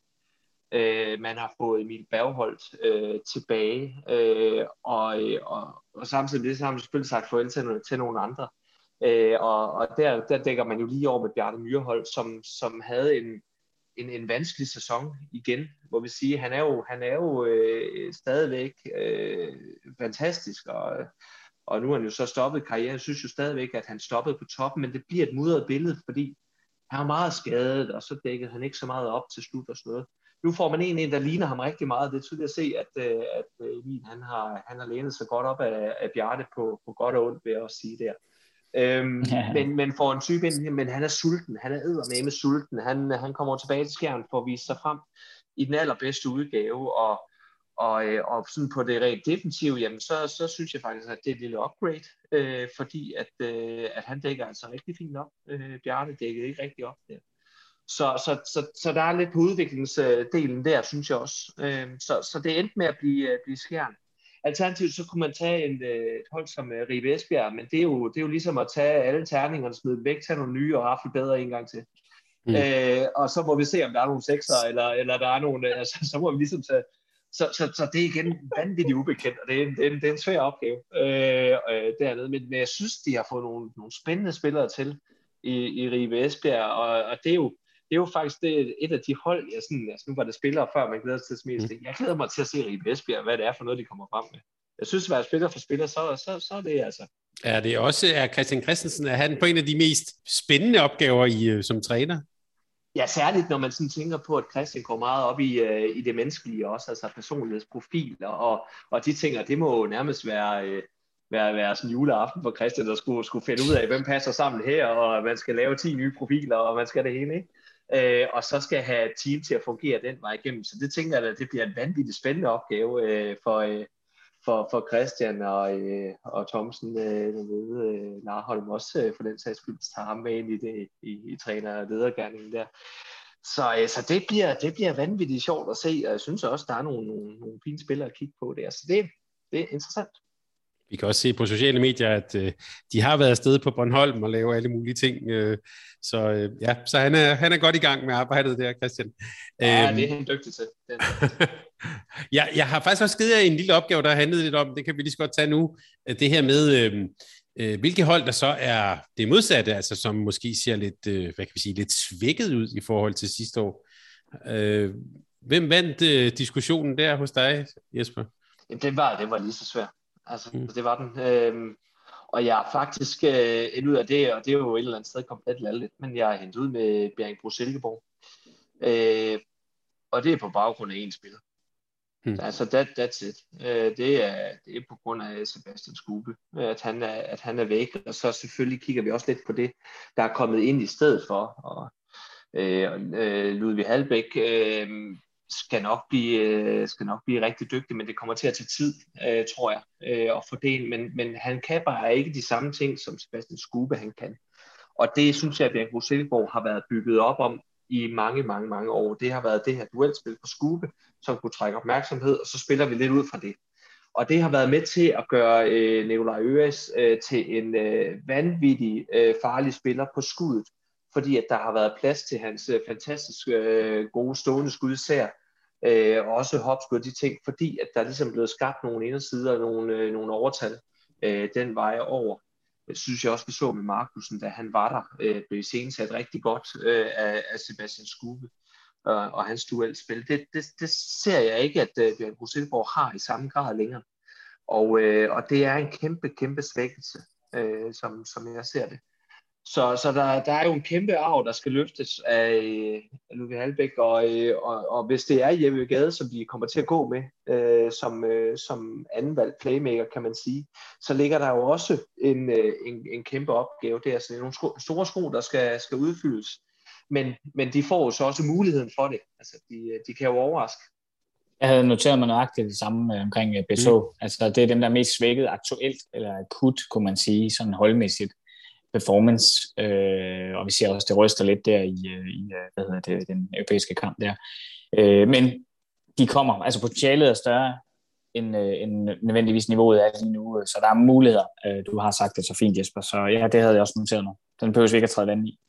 Speaker 4: Øh, man har fået Emil Bergholdt øh, tilbage, øh, og, og, og samtidig med det, så har man selvfølgelig sagt farvel til, til nogle andre. Øh, og og der, der dækker man jo lige over med Bjarne Myrhold, som, som havde en, en, en vanskelig sæson igen, hvor vi siger, han er jo, han er jo øh, stadigvæk øh, fantastisk, og, og nu har han jo så stoppet karrieren. Jeg synes jo stadigvæk, at han stoppede på toppen, men det bliver et mudret billede, fordi han var meget skadet, og så dækkede han ikke så meget op til slut og sådan noget nu får man en, en der ligner ham rigtig meget. Det er tydeligt at se, at, øh, at øh, Emil han har, han har lænet sig godt op af, af Bjarte på, på godt og ondt, ved at sige der. Øhm, ja. men, men for en type ind, men han er sulten, han er med sulten, han, han kommer tilbage til skærmen for at vise sig frem i den allerbedste udgave, og, og, øh, og sådan på det rent defensive, jamen så, så synes jeg faktisk, at det er et lille upgrade, øh, fordi at, øh, at han dækker altså rigtig fint op. Øh, Bjarne dækkede ikke rigtig op der. Så, så, så, så der er lidt på udviklingsdelen der, synes jeg også. Øh, så, så det endte med at blive, øh, blive skærn. Alternativt så kunne man tage en, øh, et hold som uh, Ribe Esbjerg, men det er, jo, det er jo ligesom at tage alle terningerne, smide dem væk, tage nogle nye og rafle bedre en gang til. Mm. Øh, og så må vi se, om der er nogle sekser, eller, eller der er nogle, altså, så må vi ligesom tage, så, så, så det er igen vanvittigt ubekendt, og det er en, det er en, det er en svær opgave øh, øh, dernede. Men, men jeg synes, de har fået nogle, nogle spændende spillere til i, i Ribe Esbjerg, og, og det er jo det er jo faktisk det, et af de hold, jeg sådan, altså nu var det spillere før, man glæder sig til smide mm. Jeg glæder mig til at se Ribe Esbjerg, hvad det er for noget, de kommer frem med. Jeg synes, at være spiller for spiller, så, så, så er det altså.
Speaker 2: Er det også, er Christian Christensen, er han på en af de mest spændende opgaver i, øh, som træner?
Speaker 4: Ja, særligt når man sådan tænker på, at Christian går meget op i, uh, i det menneskelige også, altså personlighedsprofil og, og de ting, og det må nærmest være, uh, være, være sådan juleaften for Christian, der skulle, skulle finde ud af, hvem passer sammen her, og man skal lave 10 nye profiler, og man skal det hele, ikke? Øh, og så skal have et team til at fungere den vej igennem. Så det tænker jeg, at det bliver en vanvittig spændende opgave øh, for, øh, for, for Christian og, øh, og Thomsen øh, dernede, øh, Narholm også øh, for den sags skyld, tager ham med ind i, det, i, i træner- og ledergærningen der. Så, øh, så det, bliver, det bliver vanvittigt sjovt at se, og jeg synes også, der er nogle, nogle, nogle fine spillere at kigge på der. Så det, det er interessant.
Speaker 2: Vi kan også se på sociale medier, at øh, de har været afsted på Bornholm og laver alle mulige ting. Øh, så øh, ja, så han er, han er godt i gang med arbejdet der, Christian.
Speaker 4: Ja, æm, det er han dygtig til.
Speaker 2: ja, jeg har faktisk også givet jer en lille opgave, der handlede lidt om, det kan vi lige så godt tage nu, det her med, øh, øh, hvilke hold der så er det modsatte, altså som måske ser lidt, øh, hvad kan vi sige, lidt svækket ud i forhold til sidste år. Øh, hvem vandt øh, diskussionen der hos dig, Jesper?
Speaker 4: Det var, det var lige så svært. Altså, mm. det var den. Øhm, og jeg er faktisk øh, endt ud af det, og det er jo et eller andet sted komplet lalligt, men jeg er hentet ud med Bjergbro Silkeborg. Øh, og det er på baggrund af en spiller. Hmm. Altså, that, that's it. Øh, det, er, det er på grund af Sebastian Skube, at han, er, at han er væk. Og så selvfølgelig kigger vi også lidt på det, der er kommet ind i stedet for. Og, øh, øh, Ludvig Halbæk øh, skal nok blive, øh, skal nok blive rigtig dygtig, men det kommer til at tage tid, øh, tror jeg, øh, at ind. Men, men han kan bare ikke de samme ting, som Sebastian Skube han kan. Og det synes jeg, at Bjørn Silkeborg har været bygget op om i mange, mange, mange år. Det har været det her duelspil på Skube, som kunne trække opmærksomhed, og så spiller vi lidt ud fra det. Og det har været med til at gøre øh, Nikolaj Øres øh, til en øh, vanvittig øh, farlig spiller på skuddet, fordi at der har været plads til hans øh, fantastisk øh, gode stående skud især, øh, og også hopskud de ting, fordi at der ligesom er ligesom blevet skabt nogle indersider og nogle, øh, nogle overtal øh, den vej over. Det synes jeg også, vi så med Markusen, da han var der, øh, blev sat rigtig godt øh, af, af Sebastian Skube øh, og hans duelspil. Det, det, det ser jeg ikke, at øh, Bjørn Rosenborg har i samme grad længere. Og, øh, og det er en kæmpe, kæmpe svækkelse, øh, som, som jeg ser det. Så, så der, der er jo en kæmpe arv, der skal løftes af, af Ludvig Halbæk, og, og, og hvis det er Jeppe Gade, som de kommer til at gå med øh, som, øh, som andenvalg playmaker, kan man sige, så ligger der jo også en, øh, en, en kæmpe opgave der. Så det er nogle sko, store sko, der skal, skal udfyldes. Men, men de får jo så også muligheden for det. Altså, de, de kan jo overraske.
Speaker 3: Jeg havde noteret mig nøjagtigt det samme øh, omkring BSO. Mm. Altså, det er dem, der er mest svækket aktuelt, eller akut, kunne man sige, sådan holdmæssigt performance, øh, og vi ser også, det ryster lidt der i, øh, i øh, hvad hedder det, den europæiske kamp der. Øh, men de kommer, altså potentialet er større, end, øh, end nødvendigvis niveauet er lige nu, øh, så der er muligheder. Øh, du har sagt det så fint, Jesper, så ja, det havde jeg også noteret nu. Den behøver vi ikke at træde vand i.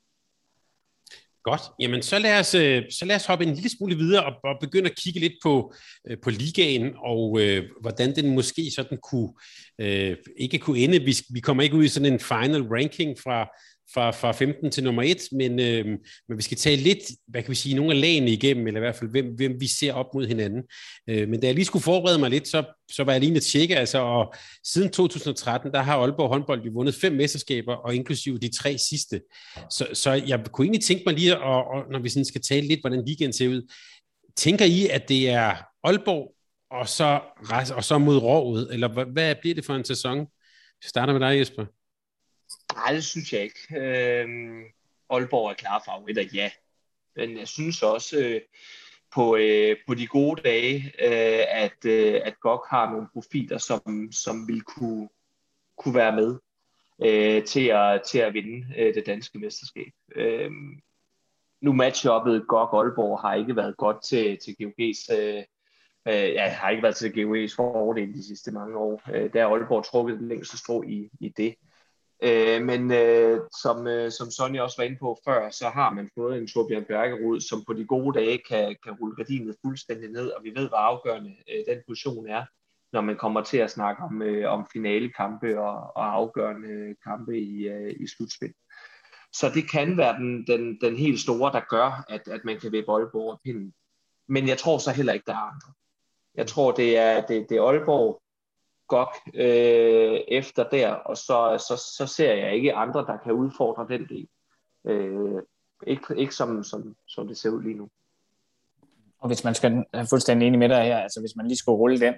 Speaker 2: Godt. Jamen, så lad os, øh, så lad os hoppe en lille smule videre og, og begynde at kigge lidt på, øh, på ligaen, og øh, hvordan den måske sådan kunne, øh, ikke kunne ende. Vi, vi kommer ikke ud i sådan en final ranking fra, fra, fra 15 til nummer 1, men, øh, men vi skal tage lidt, hvad kan vi sige, nogle af lagene igennem, eller i hvert fald, hvem, hvem vi ser op mod hinanden. Øh, men da jeg lige skulle forberede mig lidt, så, så var jeg lige at tjekke, altså, og siden 2013, der har Aalborg håndbold jo vundet fem mesterskaber, og inklusive de tre sidste. Så, så jeg kunne egentlig tænke mig lige, og, og når vi sådan skal tale lidt, hvordan weekenden ser ud, tænker I, at det er Aalborg, og så, og så mod Rådet, eller hvad, hvad bliver det for en sæson? Vi starter med dig, Jesper.
Speaker 4: Nej, det synes jeg ikke. Øh, Aalborg er klar favoritter, ja. Men jeg synes også, øh, på, øh, på de gode dage, øh, at, øh, at GOG har nogle profiler, som, som vil kunne, kunne være med øh, til, at, til at vinde øh, det danske mesterskab. Øh, nu matchuppet GOG Aalborg har ikke været godt til, til GOG's øh, øh, ja, har ikke været til GOG's fordel de sidste mange år. Øh, der er Aalborg trukket den længste strå i, i det. Øh, Øh, men øh, som, øh, som Sonja også var inde på før, så har man fået en Torbjørn Bergerud, som på de gode dage kan, kan rulle gardinet fuldstændig ned, og vi ved, hvor afgørende øh, den position er, når man kommer til at snakke om, øh, om finalekampe og, og afgørende kampe i, øh, i slutspil. Så det kan være den, den, den helt store, der gør, at, at man kan vippe Aalborg og pinden. Men jeg tror så heller ikke, der er andre. Jeg tror, det er, det, det er Aalborg, gok øh, efter der, og så, så, så ser jeg ikke andre, der kan udfordre den del. Øh, ikke ikke som, som, som det ser ud lige nu.
Speaker 3: Og hvis man skal have fuldstændig enig med dig her, altså hvis man lige skulle rulle den,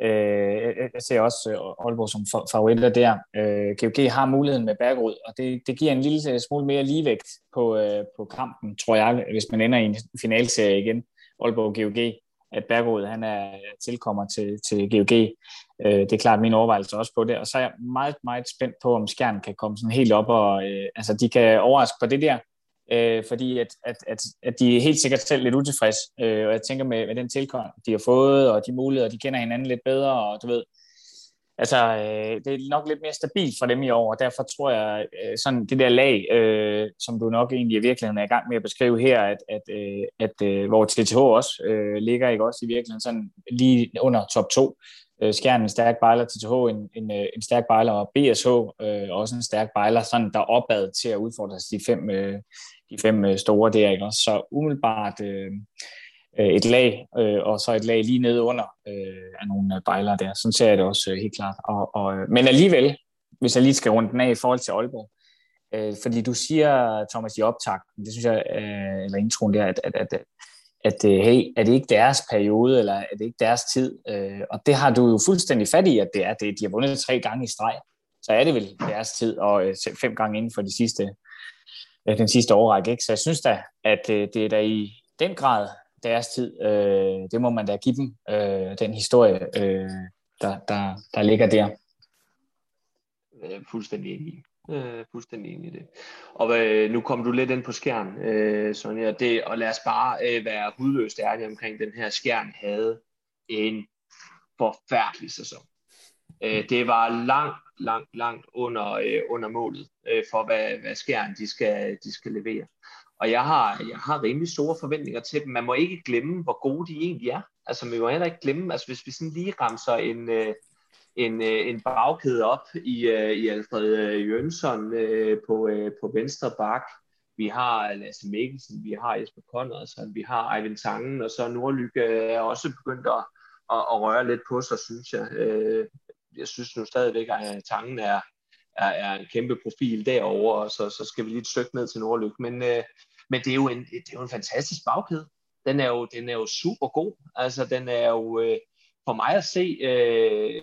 Speaker 3: øh, jeg ser også øh, Aalborg som favoritter der. Øh, GOG har muligheden med Bergerud, og det, det giver en lille øh, smule mere ligevægt på, øh, på kampen, tror jeg, hvis man ender i en finalserie igen, Aalborg GOG at Bergerud han er tilkommer til, til GOG. Øh, det er klart min overvejelse også på det. Og så er jeg meget, meget spændt på, om Skjern kan komme sådan helt op, og øh, altså, de kan overraske på det der, øh, fordi at, at, at, at de er helt sikkert selv lidt utilfredse. Øh, og jeg tænker med, med den tilkom, de har fået, og de muligheder, de kender hinanden lidt bedre, og du ved, altså, øh, det er nok lidt mere stabilt for dem i år, og derfor tror jeg, øh, sådan det der lag, øh, som du nok egentlig i virkeligheden er i gang med at beskrive her, at, at, øh, at øh, hvor TTH også øh, ligger ikke også i virkeligheden sådan lige under top 2, øh, Skjern en stærk bejler, TTH en, en, øh, en stærk bejler, og BSH øh, også en stærk bejler, sådan der opad til at udfordre de fem, øh, de fem øh, store der, ikke også? Så umiddelbart... Øh, øh, et lag, øh, og så et lag lige nede under øh, af nogle øh, bejlere der. Sådan ser jeg det også øh, helt klart. Og, og, øh, men alligevel, hvis jeg lige skal runde den af i forhold til Aalborg, øh, fordi du siger, Thomas, i optakten, det synes jeg, øh, eller introen der, at, at, at, at øh, hey, er det ikke deres periode, eller er det ikke deres tid? Øh, og det har du jo fuldstændig fat i, at det er det. De har vundet tre gange i streg, så er det vel deres tid, og øh, fem gange inden for de sidste, øh, den sidste årrække. Ikke? Så jeg synes da, at øh, det er da i den grad deres tid. Øh, det må man da give dem, øh, den historie, øh, der, der, der ligger der.
Speaker 4: Jeg er fuldstændig enig. Øh, fuldstændig enig i det. Og øh, nu kom du lidt ind på skærn, øh, Sonja, det, og lad os bare øh, være hudløst ærlige omkring den her skærn havde en forfærdelig sæson. Øh, det var langt, langt, langt under, øh, under målet øh, for, hvad, hvad skærn de skal, de skal levere. Og jeg har, jeg har rimelig store forventninger til dem. Man må ikke glemme, hvor gode de egentlig er. Altså, man må heller ikke glemme, altså hvis vi sådan lige ramser en, øh, en, øh, en bagkæde op i, øh, i Alfred Jønsson på, på venstre bak. Vi har Lasse Mikkelsen, vi har Jesper Conradsen, vi har Eivind Tangen, og så Nordlykke er også begyndt at, at, at røre lidt på sig, synes jeg. Jeg synes nu stadigvæk, at Tangen er, er, er en kæmpe profil derover, og så, så skal vi lige et stykke ned til Nordlykke. Men, øh, men det, er jo en, det er jo en fantastisk bagkæde. Den er jo, den er jo super god. Altså, den er jo, øh, for mig at se, øh,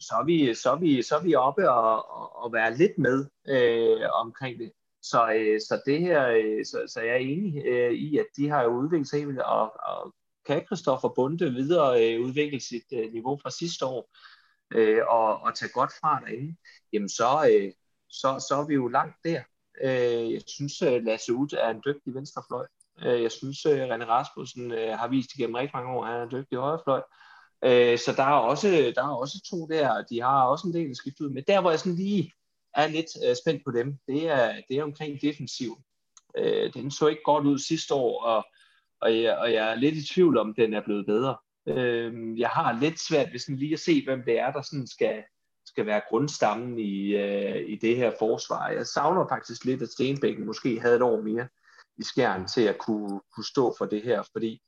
Speaker 4: så, er vi, så, er vi, så er vi oppe og, og, og være lidt med øh, omkring det. Så, øh, så det her, øh, så, så jeg er enig øh, i, at de har jo udviklet sig, og, og kan Kristoffer Bunde videre øh, udvikle sit øh, niveau fra sidste år, øh, og, og tage godt fra derinde, jamen så, øh, så, så er vi jo langt der. Øh, jeg synes, øh, Lasse Ut er en dygtig venstrefløj. Øh, jeg synes, øh, René Rasmussen øh, har vist igennem rigtig mange år, at han er en dygtig højrefløj. Øh, så der er, også, der er også to der, de har også en del at skifte ud. Men der, hvor jeg sådan lige er lidt øh, spændt på dem, det er, det er omkring defensiv. den så ikke godt ud sidste år, og, og, jeg, og jeg er lidt i tvivl om, den er blevet bedre. jeg har lidt svært ved sådan lige at se, hvem det er, der sådan skal, skal være grundstammen i, øh, i det her forsvar. Jeg savner faktisk lidt, at Stenbækken måske havde et år mere i skærn til at kunne, kunne stå for det her, fordi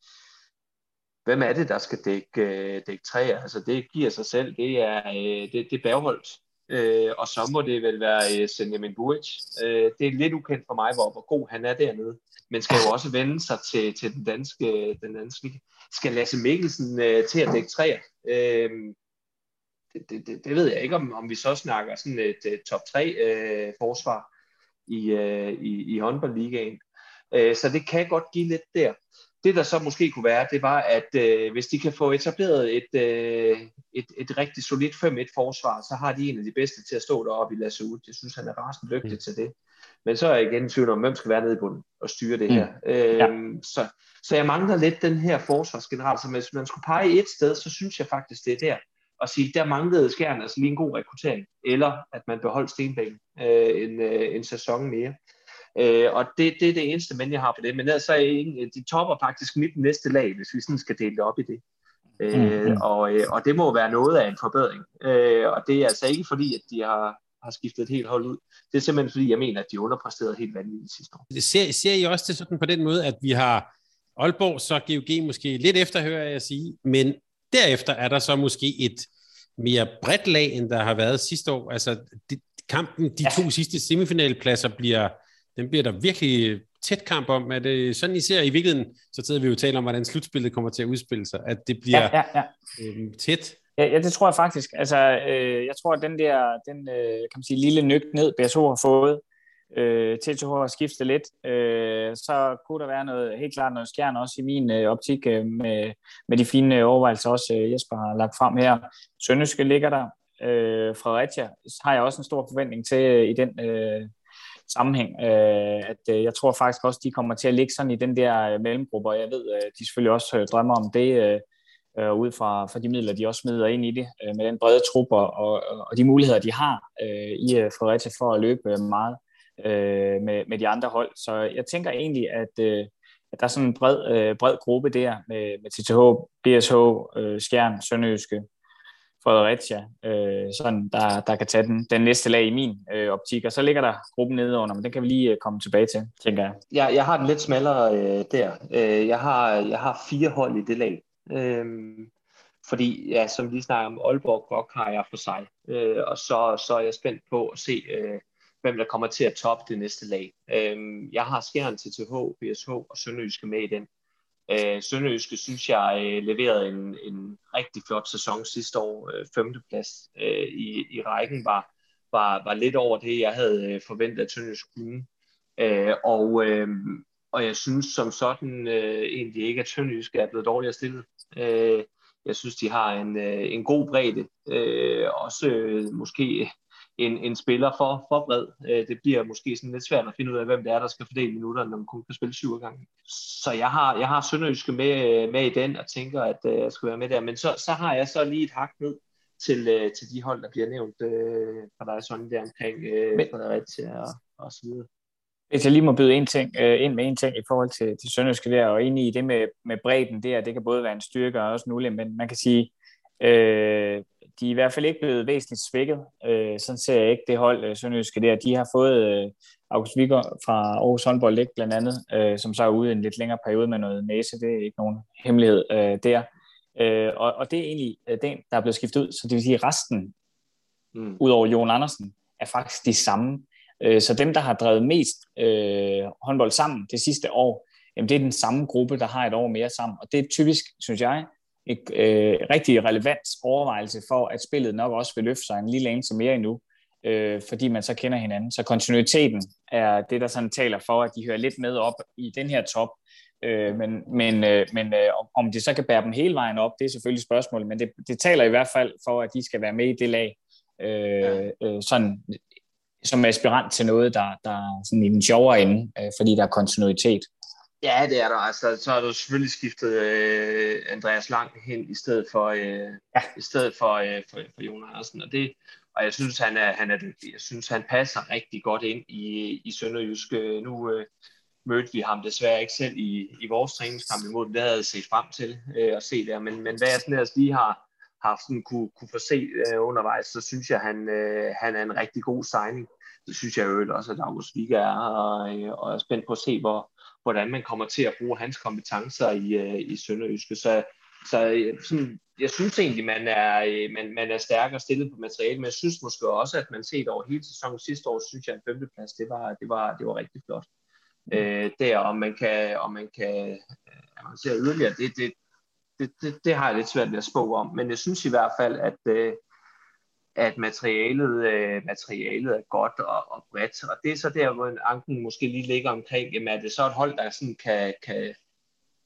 Speaker 4: hvem er det, der skal dække, øh, dække træer? Altså det giver sig selv, det er, øh, det, det er bagholdt. Øh, og så må det vel være øh, Senjamin Buric. Øh, det er lidt ukendt for mig, hvor, hvor god han er dernede. Men skal jo også vende sig til, til den danske, den danske. Skal Lasse Mikkelsen øh, til at dække træer? Øh, det, det, det, det ved jeg ikke, om, om vi så snakker sådan et, et top 3 øh, forsvar i, øh, i, i håndboldligaen. Øh, så det kan godt give lidt der. det der så måske kunne være, det var, at øh, hvis de kan få etableret et, øh, et, et rigtig solidt 5-1 forsvar, så har de en af de bedste til at stå deroppe i Lasse ud. Jeg synes, han er rasende dygtig mm. til det. Men så er jeg igen i tvivl om, hvem skal være nede i bunden og styre det her. Mm. Ja. Øhm, så, så jeg mangler lidt den her forsvarsgeneral. Så hvis man skulle pege et sted, så synes jeg faktisk, det er der. Og sige, der manglede skærn altså lige en god rekruttering. Eller at man beholdt Stenbækken øh, en, øh, en sæson mere. Øh, og det, det er det eneste men jeg har på det. Men ellers så er de topper faktisk mit næste lag, hvis vi sådan skal dele det op i det. Øh, mm. og, øh, og det må være noget af en forbedring. Øh, og det er altså ikke fordi, at de har, har skiftet et helt hold ud. Det er simpelthen fordi, jeg mener, at de underpræsterede helt vanvittigt sidste år.
Speaker 2: Ser, ser I også det sådan på den måde, at vi har Aalborg, så GOG måske lidt efter, hører jeg sige, men derefter er der så måske et mere bredt lag, end der har været sidste år. Altså, de, kampen, de ja. to sidste semifinalepladser bliver den bliver der virkelig tæt kamp om. Er det sådan, I ser i virkeligheden, så sidder vi jo og taler om, hvordan slutspillet kommer til at udspille sig, at det bliver ja, ja, ja. Øhm, tæt.
Speaker 3: Ja, ja, det tror jeg faktisk. Altså, øh, jeg tror, at den der den, øh, kan man sige, lille nyk ned, BSO har fået, øh, TTH har skiftet lidt, øh, så kunne der være noget, helt klart noget skjern også i min øh, optik øh, med, med de fine øh, overvejelser, også øh, Jesper har lagt frem her. Sønderske ligger der. Øh, Fredericia har jeg også en stor forventning til øh, i den øh, sammenhæng. Øh, at øh, jeg tror faktisk også, de kommer til at ligge sådan i den der øh, mellemgruppe, og jeg ved, øh, de selvfølgelig også øh, drømmer om det, øh, øh, ud fra, fra de midler, de også smider ind i det, øh, med den brede trup og, og, og de muligheder, de har øh, i øh, Fredericia for at løbe øh, meget øh, med, med de andre hold. Så jeg tænker egentlig, at, øh, at der er sådan en bred, øh, bred gruppe der med, med TTH, BSH, øh, Skjern, Sønderjyske, Fredericia, øh, sådan, der, der kan tage den, den næste lag i min øh, optik. Og så ligger der gruppen nede under, men den kan vi lige øh, komme tilbage til, tænker jeg.
Speaker 4: Jeg, jeg har den lidt smallere øh, der. Øh, jeg, har, jeg har fire hold i det lag. Øh, fordi, ja, som vi snakker om, Aalborg Gok har jeg for sig. Øh, og så, så er jeg spændt på at se, øh, hvem der kommer til at toppe det næste lag. Øh, jeg har Skjern, TTH, BSH og Sønderjyske med i den. Øh, Sønderjyske synes jeg øh, leverede en, en rigtig flot sæson sidste år. Øh, femteplads øh, i, i rækken var, var, var lidt over det, jeg havde øh, forventet, at Sønderjyske kunne. Øh, og, øh, og jeg synes som sådan øh, egentlig ikke, at Sønderjyske er blevet dårligere stillet. Øh, jeg synes, de har en, øh, en god bredde. Øh, også øh, måske en, en spiller for, for bred. Øh, det bliver måske sådan lidt svært at finde ud af, hvem det er, der skal fordele minutter, når man kun kan spille syv gange. Så jeg har, jeg har Sønderjyske med, med i den, og tænker, at øh, jeg skal være med der. Men så, så har jeg så lige et hak ned til, øh, til de hold, der bliver nævnt øh, fra dig sådan der omkring øh, Men... Fredericia og, og så videre.
Speaker 3: Hvis jeg lige må byde en ting, øh, ind med en ting i forhold til, til Sønderjyske der, og enig i det med, med bredden der, det kan både være en styrke og også en ulempe, men man kan sige, øh, de er i hvert fald ikke blevet væsentligt svækket. Øh, sådan ser jeg ikke det hold, øh, Sønderjyske der. De har fået øh, August Vigger fra Aarhus håndbold ikke blandt andet, øh, som så er ude en lidt længere periode med noget næse. Det er ikke nogen hemmelighed øh, der. Øh, og, og det er egentlig øh, den, der er blevet skiftet ud. Så det vil sige, at resten, mm. udover Jon Andersen, er faktisk de samme. Øh, så dem, der har drevet mest øh, håndbold sammen det sidste år, jamen det er den samme gruppe, der har et år mere sammen. Og det er typisk, synes jeg, et øh, rigtig relevant overvejelse for, at spillet nok også vil løfte sig en lille anelse mere endnu, øh, fordi man så kender hinanden. Så kontinuiteten er det, der sådan taler for, at de hører lidt med op i den her top. Øh, men men, øh, men øh, om det så kan bære dem hele vejen op, det er selvfølgelig spørgsmålet, men det, det taler i hvert fald for, at de skal være med i det lag, øh, øh, sådan, som aspirant til noget, der, der er sådan i den sjovere ende, øh, fordi der er kontinuitet.
Speaker 4: Ja, det er der. Altså, så har du selvfølgelig skiftet øh, Andreas Lang hen i stedet for, øh, ja. i stedet for, øh, for, for Jon Andersen. Og, det, og jeg synes, han er, han er dygtig. Jeg synes, han passer rigtig godt ind i, i Sønderjysk. Nu øh, mødte vi ham desværre ikke selv i, i vores træningskamp imod Det havde jeg set frem til øh, at se der. Men, men hvad jeg sådan ellers lige har, har sådan kunne, kunne få se øh, undervejs, så synes jeg, han, øh, han er en rigtig god signing. Det synes jeg jo også, at August Vika er, og, øh, og er spændt på at se, hvor, hvordan man kommer til at bruge hans kompetencer i, øh, i Sønderjyske. Så, så øh, sådan, jeg synes egentlig, man er, øh, man, man er stærkere stillet på materiale, men jeg synes måske også, at man set over hele sæsonen sidste år, synes jeg, at en femteplads, det var, det var, det var rigtig flot. Mm. Øh, der, om man kan, om man kan avancere yderligere, det, det, det, det, det har jeg lidt svært ved at spå om, men jeg synes i hvert fald, at, øh, at materialet, øh, materialet er godt og, og bredt. Og det er så der, hvor anken måske lige ligger omkring, jamen er det så et hold, der sådan kan, kan,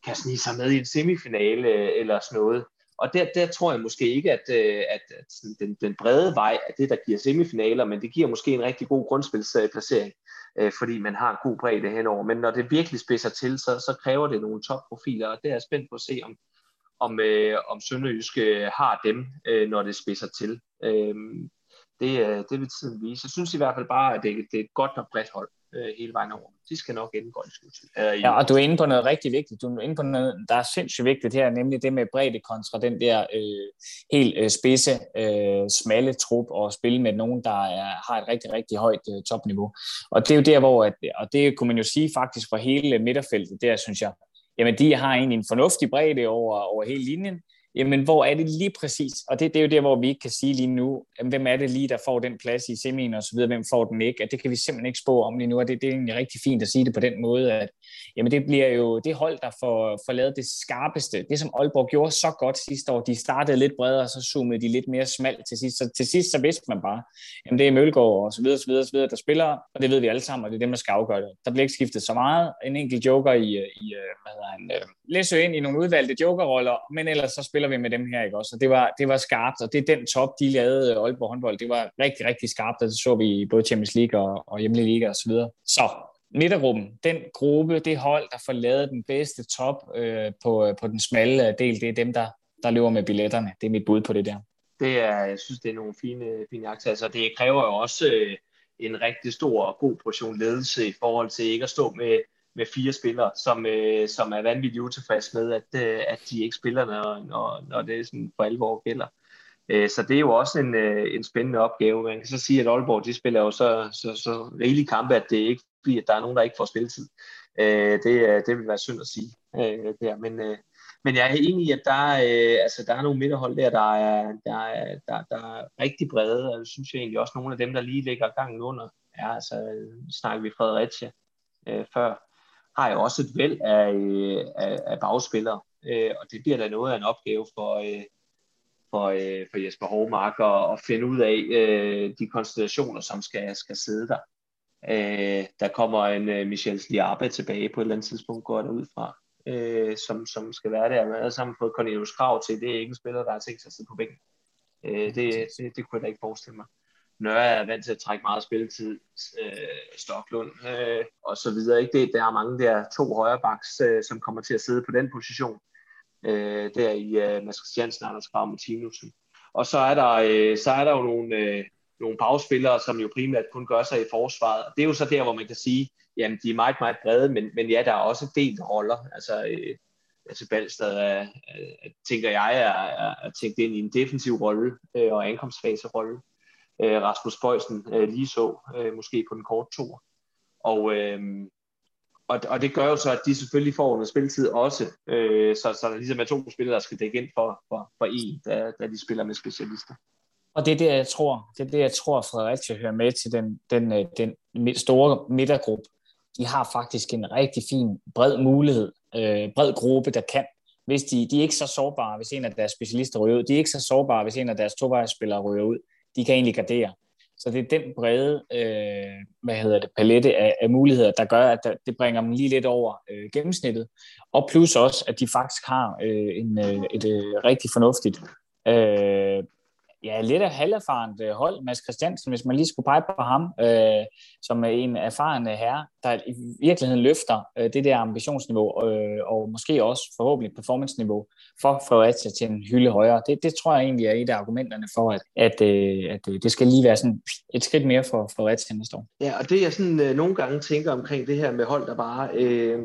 Speaker 4: kan snige sig med i en semifinale øh, eller sådan noget. Og der, der tror jeg måske ikke, at, øh, at, at den, den brede vej er det, der giver semifinaler, men det giver måske en rigtig god grundspilsplacering, øh, fordi man har en god bredde henover. Men når det virkelig spidser til, så, så kræver det nogle topprofiler, og det er jeg spændt på at se, om, om, øh, om Sønderjyske har dem, øh, når det spidser til. Øh, det, det vil tiden vise. Jeg synes i hvert fald bare, at det, det er et godt og bredt hold øh, hele vejen over. De skal nok ende godt i slutspil.
Speaker 3: Øh, ja, og du er inde på noget rigtig vigtigt. Du er inde på noget, der er sindssygt vigtigt her, nemlig det med bredde kontra den der øh, helt øh, spidse, øh, smalle trup og spille med nogen, der er, har et rigtig, rigtig højt øh, topniveau. Og det er jo der, hvor, at, og det kunne man jo sige faktisk for hele midterfeltet, der synes jeg, jamen de har egentlig en fornuftig bredde over, over hele linjen, jamen hvor er det lige præcis? Og det, det er jo der, hvor vi ikke kan sige lige nu, jamen, hvem er det lige, der får den plads i semien og så videre, hvem får den ikke? At det kan vi simpelthen ikke spå om lige nu, og det, det er egentlig rigtig fint at sige det på den måde, at jamen, det bliver jo det hold, der får, får lavet det skarpeste. Det, som Aalborg gjorde så godt sidste år, de startede lidt bredere, og så zoomede de lidt mere smalt til sidst. Så til sidst, så vidste man bare, jamen det er Mølgaard og så videre, så videre, så videre, der spiller, og det ved vi alle sammen, og det er dem, der skal afgøre det. Der bliver ikke skiftet så meget. En enkelt joker i, øh, i øh, hvad hedder han, øh, læser ind i nogle udvalgte jokerroller, men ellers så spiller vi med dem her, ikke også? Og det var, det var skarpt, og det er den top, de lavede øh, Aalborg håndbold. Det var rigtig, rigtig skarpt, og det så vi i både Champions League og, og hjemlige liga og så videre. Så midterrum, den gruppe, det hold, der får lavet den bedste top øh, på, øh, på den smalle del, det er dem, der, der løber med billetterne. Det er mit bud på det der.
Speaker 4: Det er, jeg synes, det er nogle fine, fine aktier. Altså, det kræver jo også øh, en rigtig stor og god portion ledelse i forhold til ikke at stå med med fire spillere, som, øh, som er vanvittigt utilfredse med, at, øh, at de ikke spiller, når, når, når det sådan for alvor gælder. Øh, så det er jo også en, øh, en spændende opgave. Man kan så sige, at Aalborg de spiller jo så, så, så rigelige kampe, at det ikke fordi, at der er nogen, der ikke får spilletid. Øh, det, det vil være synd at sige. Øh, der. Men, øh, men jeg er enig i, at der, øh, altså, der er nogle midterhold der, der er, der, er, der, der er rigtig brede, og det synes jeg egentlig også, nogle af dem, der lige ligger gangen under, er altså, snakker vi Fredericia øh, før, har jo også et væld af, øh, af, af bagspillere, øh, og det bliver da noget af en opgave for, øh, for, øh, for Jesper Hovmark at, at finde ud af øh, de konstellationer, som skal, skal sidde der. Øh, der kommer en øh, Michel Sliabe tilbage på et eller andet tidspunkt, går der ud fra, øh, som, som skal være der. Man har sammen fået Cornelius Krav til, det er ikke en spiller, der har tænkt sig at sidde på bænken. Øh, det, det, det kunne jeg da ikke forestille mig. Nørre er vant til at trække meget spilletid, øh, Stoklund øh, og så videre. Ikke? Det, der er mange der to højrebacks, øh, som kommer til at sidde på den position. Øh, der i øh, Mads Christiansen, Anders Krav Martinussen. Og så er der, øh, så er der jo nogle, øh, nogle bagspillere, som jo primært kun gør sig i forsvaret. Det er jo så der, hvor man kan sige, jamen de er meget, meget brede, men, men ja, der er også delt roller. Altså, øh, altså Balstad er, er, tænker jeg, er, er, er tænkt ind i en defensiv rolle øh, og ankomstfase rolle øh, Rasmus Bøjsen øh, lige så, øh, måske på den korte tur. Og, øh, og, og det gør jo så, at de selvfølgelig får noget spilletid også, øh, så, så der ligesom er to spillere, der skal dække ind for, for, for en, da, da de spiller med specialister.
Speaker 3: Og det er det, jeg tror, det er det, jeg tror, Fredericia hører med til den, den, øh, den store midtergruppe. De har faktisk en rigtig fin, bred mulighed, øh, bred gruppe, der kan. Hvis de, de er ikke så sårbare, hvis en af deres specialister ryger ud. De er ikke så sårbare, hvis en af deres tovejsspillere ryger ud de kan egentlig gardere. Så det er den brede øh, hvad hedder det, palette af, af muligheder, der gør, at der, det bringer dem lige lidt over øh, gennemsnittet. Og plus også, at de faktisk har øh, en, øh, et øh, rigtig fornuftigt øh, ja, lidt af halverfarent øh, hold, Mads Christiansen, hvis man lige skulle pege på ham, øh, som er en erfaren øh, herre, der i virkeligheden løfter øh, det der ambitionsniveau, øh, og måske også forhåbentlig performance-niveau for Fredericia til en hylde højere. Det, det tror jeg egentlig er et af argumenterne for, at, at, øh, at øh, det skal lige være sådan et skridt mere for Fredericia næste år.
Speaker 4: Ja, og det jeg sådan øh, nogle gange tænker omkring det her med hold, der bare øh,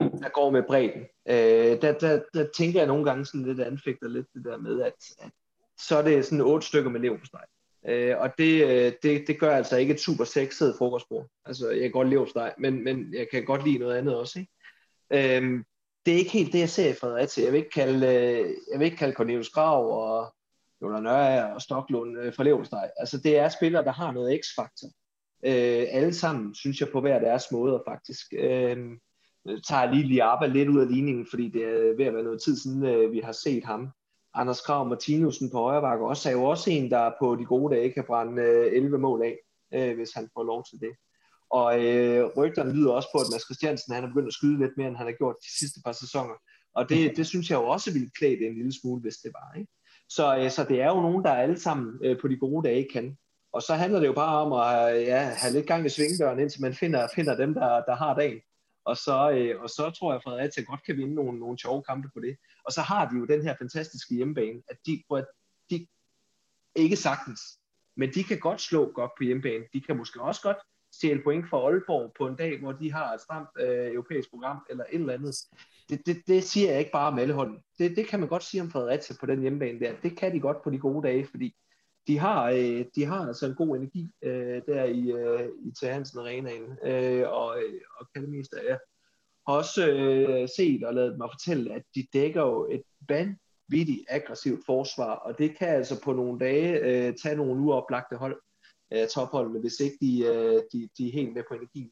Speaker 4: der går med bredden, øh, der, der, der tænker jeg nogle gange sådan lidt anfægter lidt det der med, at, at så er det sådan otte stykker med leverpostej. Øh, og det, øh, det, det gør altså ikke et super sexet frokostbord. Altså, jeg kan godt leverpostej, men, men jeg kan godt lide noget andet også. Ikke? Øh, det er ikke helt det, jeg ser i Fredericia. Jeg vil ikke kalde, øh, jeg vil ikke kalde Cornelius Grav og Jonas Nørre og Stoklund øh, for leverpostej. Altså, det er spillere, der har noget x-faktor. Øh, alle sammen, synes jeg, på hver deres måde faktisk. Øh, tager lige Liaba lidt ud af ligningen, fordi det er ved at være noget tid siden, øh, vi har set ham. Anders Krav Martinussen på højre bakke også er jo også en, der på de gode dage kan brænde øh, 11 mål af, øh, hvis han får lov til det. Og øh, rygterne lyder også på, at Mads Christiansen han er begyndt at skyde lidt mere, end han har gjort de sidste par sæsoner. Og det, det synes jeg jo også ville klæde det en lille smule, hvis det var. Ikke? Så, øh, så det er jo nogen, der alle sammen øh, på de gode dage kan. Og så handler det jo bare om at øh, ja, have lidt gang i svingdøren, indtil man finder, finder dem, der, der har dagen. Og så, øh, og så tror jeg, at Fredericia godt kan vinde nogle, nogle sjove kampe på det. Og så har de jo den her fantastiske hjemmebane, at de, at de ikke sagtens, men de kan godt slå godt på hjemmebane. De kan måske også godt stjæle point fra Aalborg på en dag, hvor de har et stramt øh, europæisk program eller et eller andet. Det, det, det siger jeg ikke bare om alle hånden. Det, det kan man godt sige om Fredericia på den hjemmebane der. Det kan de godt på de gode dage, fordi de har, øh, de har altså en god energi øh, der i, øh, i til Hansen Arenaen, øh, og, øh, og Kalmester ja. har også øh, set og lavet mig fortælle, at de dækker jo et vanvittigt aggressivt forsvar, og det kan altså på nogle dage øh, tage nogle uoplagte hold, øh, topholdene, hvis ikke de, øh, de, de er helt med på energi.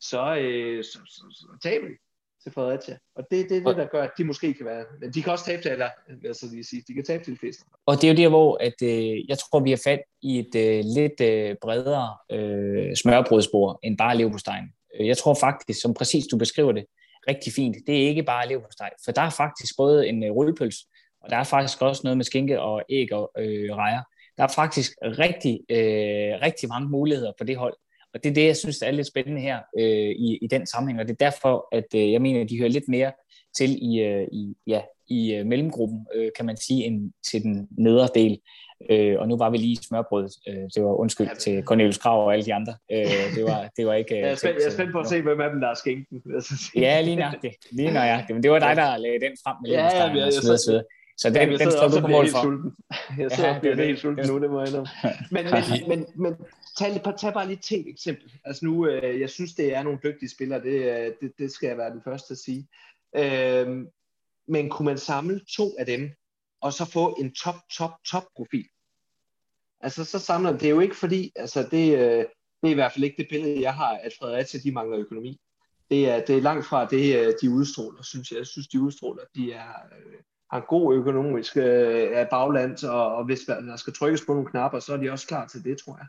Speaker 4: Så, øh, så, så, så taber de til Fredericia. Og det, det er det, der gør, at de måske kan være... Men de kan også tabe til, eller vil jeg så lige sige, de kan tabe til de fleste.
Speaker 3: Og det er jo der, hvor at, øh, jeg tror, vi har fat i et øh, lidt øh, bredere øh, smørbrødsbord end bare leverpostejen. Øh, jeg tror faktisk, som præcis du beskriver det, rigtig fint. Det er ikke bare leverpostej, for der er faktisk både en øh, rullepøls, og der er faktisk også noget med skinke og æg og øh, rejer. Der er faktisk rigtig, øh, rigtig mange muligheder på det hold. Og det er det, jeg synes er lidt spændende her øh, i, i den sammenhæng, og det er derfor, at øh, jeg mener, at de hører lidt mere til i, øh, i, ja, i øh, mellemgruppen, øh, kan man sige, end til den nedre del. Øh, og nu var vi lige i smørbrødet. Øh, det var undskyld ja, til Cornelius Krav og alle de andre. Øh, det, var, det var ikke...
Speaker 4: jeg, er spændt, jeg er spændt på at se, hvem af dem, der er skænken.
Speaker 3: ja, lige nøjagtigt. Lige nøjagtigt. Men det var dig, der lagde den frem med ja, ja, ja, og så videre. Så den, ja, den står du på mål for.
Speaker 4: Sulten. Jeg sidder ja, og bliver helt sulten nu, det må jeg men, men, men, men tag, tag bare lige et eksempel. Altså nu, øh, jeg synes, det er nogle dygtige spillere, det, øh, det, det skal jeg være den første at sige. Øh, men kunne man samle to af dem, og så få en top, top, top profil? Altså så samler det er jo ikke fordi, altså det, øh, det er i hvert fald ikke det billede, jeg har, at Fredericia, de mangler økonomi. Det er, det er langt fra det, øh, de udstråler, synes jeg. Jeg synes, de udstråler, de er, øh, har en god økonomisk øh, bagland, og, og hvis der skal trykkes på nogle knapper, så er de også klar til det, tror jeg.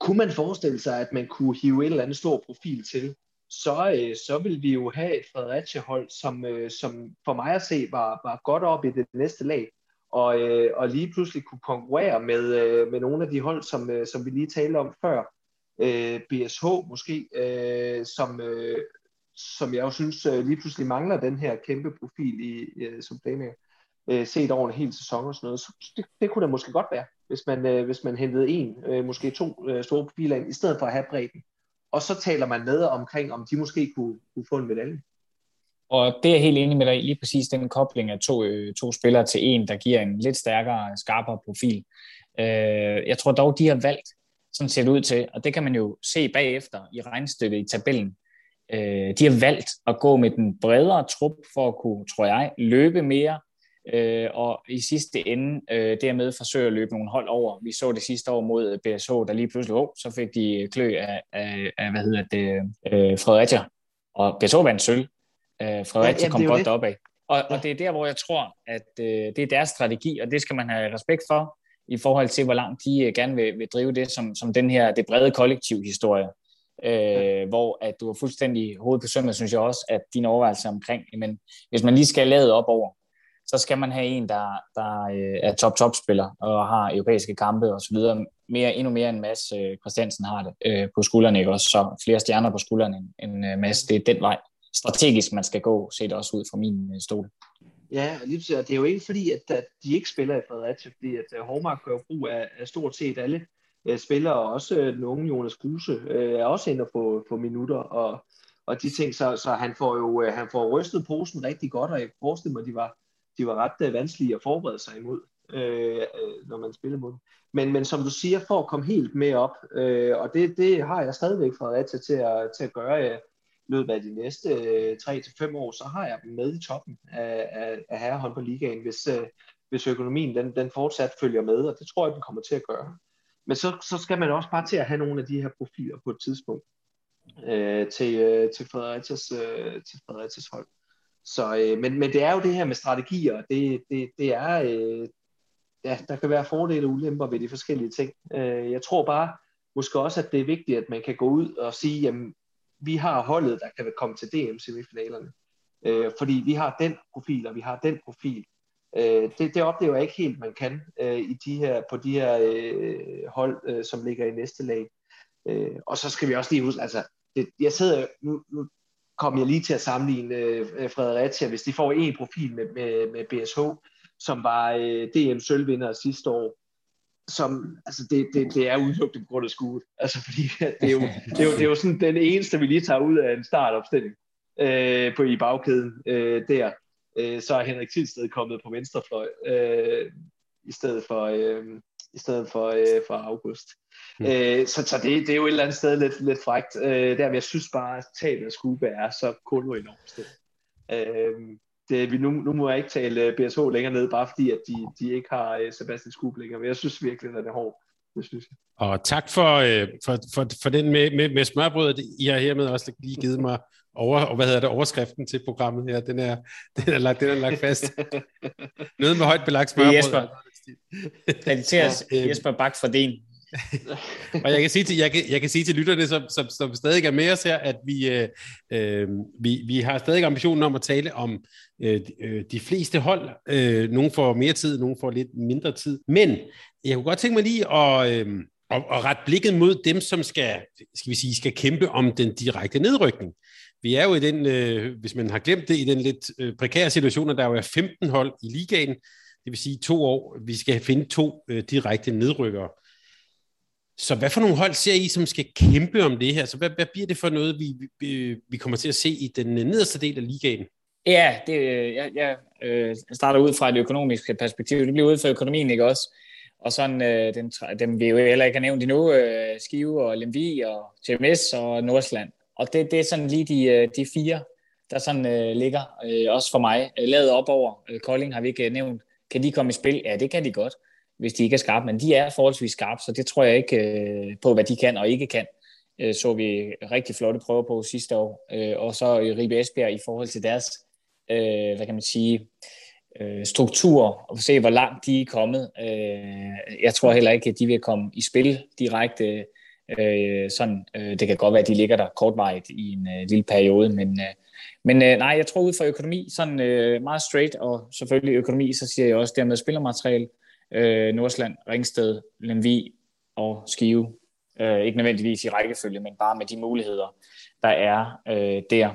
Speaker 4: Kunne man forestille sig, at man kunne hive et eller andet stor profil til, så, øh, så vil vi jo have et Fredericia-hold, som, øh, som for mig at se var, var godt op i det næste lag, og, øh, og lige pludselig kunne konkurrere med, øh, med nogle af de hold, som, øh, som vi lige talte om før. Øh, BSH måske, øh, som, øh, som jeg jo synes øh, lige pludselig mangler den her kæmpe profil i, øh, som playmaker, øh, set over en hel sæson og sådan noget. Så det, det kunne da måske godt være, hvis man, øh, hvis man hentede en, øh, måske to øh, store profiler ind, i stedet for at have bredden. Og så taler man med omkring, om de måske kunne, kunne få en medalje.
Speaker 3: Og det er jeg helt enig med dig lige præcis den kobling af to, øh, to spillere til en, der giver en lidt stærkere, skarpere profil. Øh, jeg tror dog, de har valgt, sådan ser det ud til, og det kan man jo se bagefter i regnstykket i tabellen, øh, de har valgt at gå med den bredere trup for at kunne, tror jeg, løbe mere, øh, og i sidste ende øh, dermed forsøge at løbe nogle hold over. Vi så det sidste år mod BSH, der lige pludselig, oh, så fik de klø af, af, af hvad hedder det, øh, Fredericia, og BSH vandt sølv. Øh, Fredericia ja, kom godt opad. Og, og det er der, hvor jeg tror, at øh, det er deres strategi, og det skal man have respekt for, i forhold til, hvor langt de øh, gerne vil, vil drive det som, som den her, det brede kollektiv historie øh, hvor at du er fuldstændig hovedet på sømmet, synes jeg også, at dine overvejelser omkring, men hvis man lige skal lade op over, så skal man have en, der, der øh, er top-top-spiller og har europæiske kampe og så videre. Mere, endnu mere end Mads øh, Christiansen har det øh, på skuldrene, ikke også? Så flere stjerner på skuldrene end, end øh, Mads. Det er den vej strategisk, man skal gå, set også ud fra min øh, stol.
Speaker 4: Ja, lige det er jo ikke fordi, at, at de ikke spiller i Fredericia, fordi at øh, uh, Hormark gør brug af, af stort set alle øh, spillere, også øh, den unge Jonas Kruse, øh, er også inde på, på minutter, og, og de ting, så, så han får jo øh, han får rystet posen rigtig godt, og jeg forestiller mig, at de var, de var ret øh, vanskelige at forberede sig imod, øh, øh, når man spiller mod dem. Men, men som du siger, for at komme helt med op, øh, og det, det har jeg stadigvæk Fredericia til at, til at gøre øh, løbet af de næste øh, 3-5 år, så har jeg dem med i toppen af, af, af herrehåndboldligaen, hvis, øh, hvis økonomien den, den fortsat følger med, og det tror jeg, den kommer til at gøre. Men så, så skal man også bare til at have nogle af de her profiler på et tidspunkt øh, til, øh, til, Fredericias, øh, til Fredericias hold. Så, øh, men, men det er jo det her med strategier, det, det, det er, øh, ja, der kan være fordele og ulemper ved de forskellige ting. Øh, jeg tror bare, måske også, at det er vigtigt, at man kan gå ud og sige, jamen, vi har holdet, der kan komme til DM-semifinalerne. Øh, fordi vi har den profil, og vi har den profil. Øh, det, det oplever jeg ikke helt, man kan øh, i de her, på de her øh, hold, øh, som ligger i næste lag. Øh, og så skal vi også lige huske, altså, det, jeg sidder, nu, nu kom jeg lige til at sammenligne øh, Fredericia, hvis de får en profil med, med, med BSH, som var øh, DM-sølvvinder sidste år, som, altså det, det, det er udelukkende på grund af skuet. Altså fordi det er, jo, det, er jo, det er jo sådan den eneste, vi lige tager ud af en startopstilling øh, på i bagkæden øh, der. Øh, så er Henrik Tilsted kommet på venstrefløj øh, i stedet for, øh, i stedet for, øh, for August. Mm. Øh, så så det, det er jo et eller andet sted lidt, lidt frægt. Øh, der, jeg synes bare, at tabet af Skube er så kun enormt sted. Øh, det, vi, nu, nu må jeg ikke tale øh, BSH længere ned, bare fordi at de, de ikke har uh, Sebastian Skub længere, men jeg synes virkelig, at det er hårdt. Det synes jeg.
Speaker 2: Og tak for, uh, for, for, for den med, med, med smørbrødet. I har hermed også lige givet mig over, og hvad hedder det, overskriften til programmet her. Den er, den er, lagt, den er lagt fast. Noget med højt belagt smørbrød.
Speaker 3: Jesper. Krediteres Jesper Bak for din
Speaker 2: og jeg kan sige til, jeg kan, jeg kan sige til lytterne, som, som, som stadig er med os her, at vi, øh, øh, vi, vi har stadig ambitionen om at tale om øh, øh, de fleste hold. Øh, nogle får mere tid, nogle får lidt mindre tid. Men jeg kunne godt tænke mig lige at, øh, at, at rette blikket mod dem, som skal, skal, vi sige, skal kæmpe om den direkte nedrykning. Vi er jo i den, øh, hvis man har glemt det, i den lidt øh, prekære situation, at der jo er 15 hold i ligaen. Det vil sige to år. Vi skal finde to øh, direkte nedrykkere. Så hvad for nogle hold ser I, som skal kæmpe om det her? Så hvad, hvad bliver det for noget, vi, vi, vi kommer til at se i den øh, nederste del af ligaen?
Speaker 3: Ja, det, øh, jeg, jeg øh, starter ud fra et økonomisk perspektiv. Det bliver ud fra økonomien, ikke også? Og sådan, øh, den, dem vi jo heller ikke har nævnt endnu, øh, Skive og Lemvi og TMS og Nordsland. Og det, det er sådan lige de, øh, de fire, der sådan øh, ligger, øh, også for mig, øh, lavet op over. Øh, Kolding har vi ikke øh, nævnt. Kan de komme i spil? Ja, det kan de godt hvis de ikke er skarpe, men de er forholdsvis skarpe, så det tror jeg ikke øh, på, hvad de kan og ikke kan. Øh, så vi rigtig flotte prøver på sidste år, øh, og så i Ribe Esbjerg i forhold til deres, øh, hvad kan man sige, øh, struktur, og se hvor langt de er kommet. Øh, jeg tror heller ikke, at de vil komme i spil direkte. Øh, sådan, øh, det kan godt være, at de ligger der kortvarigt i en øh, lille periode, men, øh, men øh, nej, jeg tror ud fra økonomi, sådan øh, meget straight, og selvfølgelig økonomi, så siger jeg også dermed spillermateriale, øh, Nordsland, Ringsted, Lemvi og Skive. Øh, ikke nødvendigvis i rækkefølge, men bare med de muligheder, der er øh, der.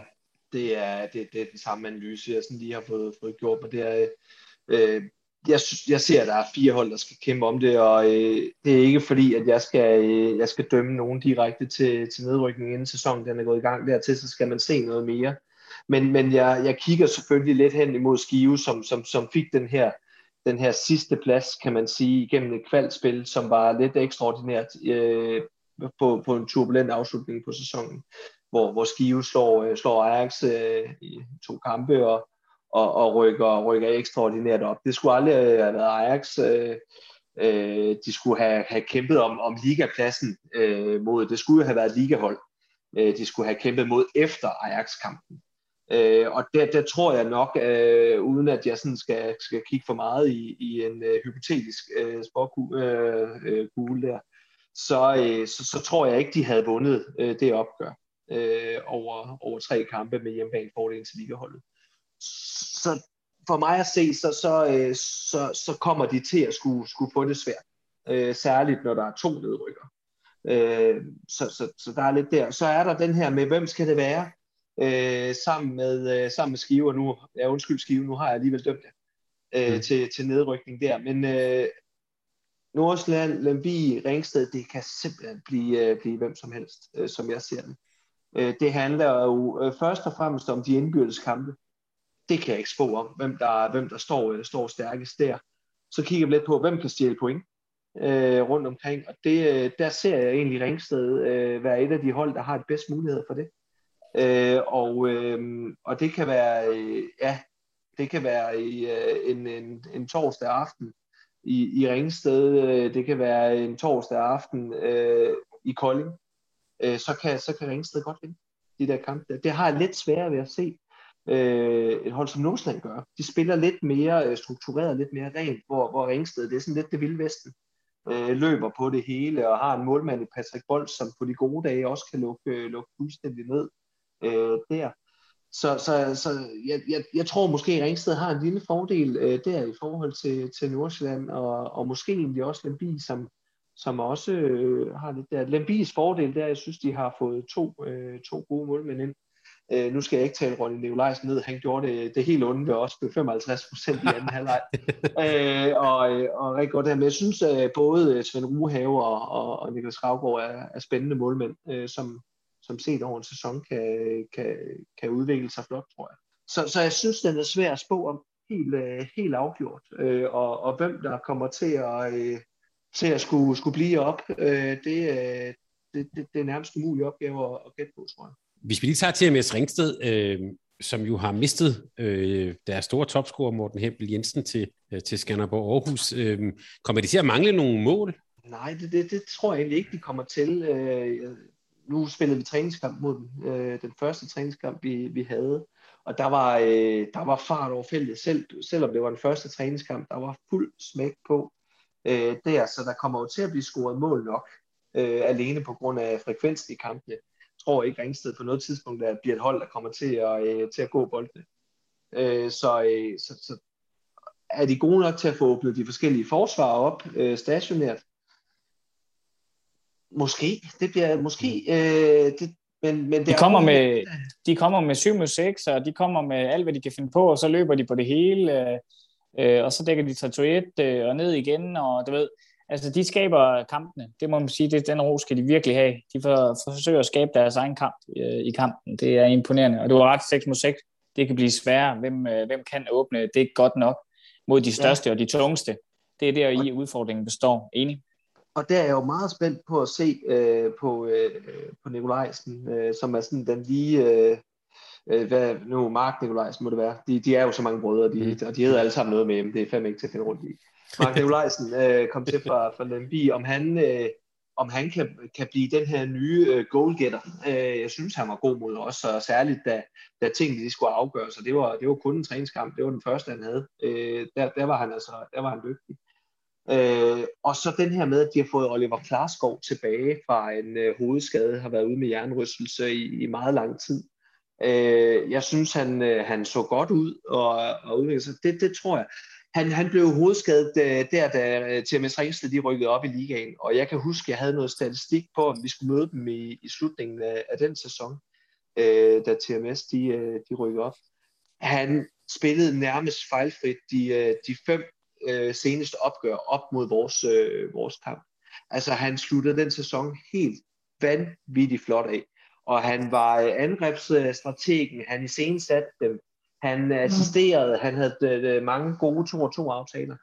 Speaker 4: Det er, det, det er den samme analyse, jeg sådan lige har fået, fået gjort, men det er, øh, jeg, jeg ser, at der er fire hold, der skal kæmpe om det, og øh, det er ikke fordi, at jeg skal, øh, jeg skal dømme nogen direkte til, til nedrykning inden sæsonen den er gået i gang. Dertil så skal man se noget mere. Men, men jeg, jeg kigger selvfølgelig lidt hen imod Skive, som, som, som fik den her den her sidste plads, kan man sige, igennem et kvalspil, som var lidt ekstraordinært øh, på, på en turbulent afslutning på sæsonen, hvor, hvor Skive slår, øh, slår Ajax øh, i to kampe og, og, og rykker, rykker ekstraordinært op. Det skulle aldrig øh, have været Ajax. Øh, øh, de skulle have, have kæmpet om, om ligapladsen øh, mod, det skulle jo have været ligahold. Øh, de skulle have kæmpet mod efter Ajax-kampen. Øh, og der, der tror jeg nok, øh, uden at jeg sådan skal, skal kigge for meget i, i en øh, hypotetisk øh, sporkugle øh, øh, der, så, øh, så, så tror jeg ikke, de havde vundet øh, det opgør øh, over, over tre kampe med hjemmebane fordelen til ligaholdet. Så for mig at se, så, så, øh, så, så kommer de til at skulle, skulle få det svært. Øh, særligt når der er to nedrykker. Øh, så, så, så der er lidt der. Så er der den her med, hvem skal det være? øh, sammen, med, øh, sammen med Skive, og nu, ja, undskyld Skive, nu har jeg alligevel dømt det, øh, mm. til, til nedrykning der. Men øh, Nordsjælland, Lemvi, Ringsted, det kan simpelthen blive, øh, blive hvem som helst, øh, som jeg ser det. Øh, det handler jo øh, først og fremmest om de indbyrdes kampe. Det kan jeg ikke spå om, hvem der, hvem der står, øh, står stærkest der. Så kigger vi lidt på, hvem kan stjæle point øh, rundt omkring. Og det, øh, der ser jeg egentlig Ringsted øh, være et af de hold, der har et bedste mulighed for det. Øh, og, øh, og det kan være, øh, ja, det kan være i, øh, en, en, en torsdag aften i, i Ringsted, øh, det kan være en torsdag aften øh, i Kolding, øh, så, kan, så kan Ringsted godt vinde de der kampe. Det har jeg lidt sværere ved at se øh, et hold som Nordsjælland gør. De spiller lidt mere øh, struktureret, lidt mere rent, hvor, hvor Ringsted, det er sådan lidt det vilde vesten. øh, løber på det hele, og har en målmand i Patrick Bold, som på de gode dage også kan lukke, øh, lukke fuldstændig ned øh, der. Så, så, så jeg, jeg, jeg tror måske, at Ringsted har en lille fordel øh, der i forhold til, til Nordsjælland, og, og måske egentlig også Lembi, som, som også øh, har lidt der. Lembis fordel der, jeg synes, de har fået to, øh, to gode målmænd ind. Øh, nu skal jeg ikke tale Ronny Nikolajsen ned. Han gjorde det, det helt onde ved os med 55 procent i anden halvleg. øh, og, og rigtig godt der. Men jeg synes, at både Svend Ruhave og, og, og Niklas Ravgaard er, er spændende målmænd, øh, som, som set over en sæson kan, kan, kan udvikle sig flot, tror jeg. Så, så jeg synes, den er svær at spå om helt, øh, helt afgjort. Øh, og, og hvem der kommer til at, øh, til at skulle, skulle blive op, øh, det, øh, det, det, det er nærmest umulig opgave at, at gætte på, tror jeg.
Speaker 2: Hvis vi lige tager TMS Ringsted, øh, som jo har mistet øh, deres store topscorer Morten Hempel Jensen til, øh, til Skanderborg Aarhus, øh, kommer de til at mangle nogle mål?
Speaker 4: Nej, det, det, det tror jeg egentlig ikke, de kommer til. Øh, nu spillede vi træningskamp mod dem, øh, den første træningskamp, vi, vi havde, og der var, øh, der var fart over feltet, selv, selvom det var den første træningskamp, der var fuld smæk på øh, der, så der kommer jo til at blive scoret mål nok, øh, alene på grund af frekvensen i kampene. Tror ikke Ringsted på noget tidspunkt, at bliver et hold, der kommer til at, øh, til at gå boldene. Øh, så, øh, så, så er de gode nok til at få åbnet de forskellige forsvar op øh, stationært? Måske. Det bliver måske... Øh, det, men, men det
Speaker 3: de, kommer med, de kommer med 7 mod 6, og de kommer med alt, hvad de kan finde på, og så løber de på det hele. Øh, øh, og så dækker de tatuet øh, og ned igen, og du ved, altså de skaber kampene, det må man sige, det, den ro skal de virkelig have. De for, forsøger at skabe deres egen kamp øh, i kampen, det er imponerende, og du har ret 6 mod 6, det kan blive sværere, hvem, øh, hvem kan åbne det er godt nok mod de største ja. og de tungeste. Det er der i udfordringen består. Enig?
Speaker 4: Og der er jeg jo meget spændt på at se øh, på, øh, på Nikolajsen, øh, som er sådan den lige, øh, øh, hvad, nu Mark Nikolajsen må det være, de, de er jo så mange brødre, de, mm. og de hedder alle sammen noget med dem, det er fandme ikke til at finde rundt i. Mark Nikolajsen øh, kom til fra, fra Lemby, om han, øh, om han kan, kan blive den her nye øh, goalgetter. Øh, jeg synes, han var god mod os, og særligt da, da tingene de skulle afgøres, og det var, det var kun en træningskamp, det var den første, han havde. Øh, der, der, var han altså, der var han dygtig. Øh, og så den her med, at de har fået Oliver Klarskov tilbage fra en øh, hovedskade, har været ude med jernrystelse i, i meget lang tid. Øh, jeg synes, han, øh, han så godt ud og, og udviklede sig. Det, det tror jeg. Han, han blev hovedskadet øh, der, da øh, TMS Ringsted de rykkede op i ligaen, og jeg kan huske, at jeg havde noget statistik på, om vi skulle møde dem i, i slutningen af, af den sæson, øh, da TMS de, øh, de rykkede op. Han spillede nærmest fejlfrit de, øh, de fem øh, seneste opgør op mod vores, øh, vores kamp. Altså han sluttede den sæson helt vanvittigt flot af og han var øh, angrebsstrategen, han iscenesatte dem, han mm. assisterede, han havde øh, mange gode 2-2 aftaler.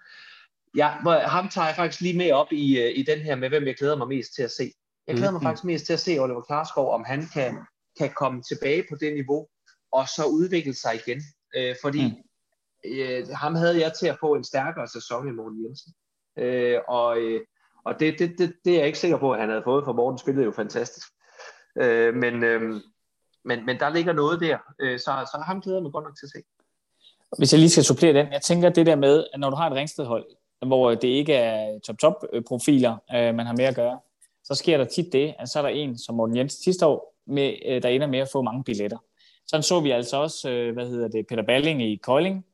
Speaker 4: Ja, ham tager jeg faktisk lige med op i, øh, i den her med, hvem jeg glæder mig mest til at se. Jeg glæder mig mm. faktisk mest til at se Oliver Klarskov, om han kan, kan komme tilbage på det niveau, og så udvikle sig igen. Øh, fordi mm. øh, ham havde jeg til at få en stærkere sæson end Morten Jensen. Øh, og øh, og det, det, det, det er jeg ikke sikker på, at han havde fået, for Morten spillede jo fantastisk. Øh, men, øh, men, men der ligger noget der, øh, så, så ham glæder mig godt nok til at se.
Speaker 3: Hvis jeg lige skal supplere den, jeg tænker det der med, at når du har et ringstedhold, hvor det ikke er top-top-profiler, øh, øh, man har med at gøre, så sker der tit det, at så er der en, som Morten Jensen sidste år, med, øh, der ender med at få mange billetter. Sådan så vi altså også, øh, hvad hedder det, Peter Balling i Kolding,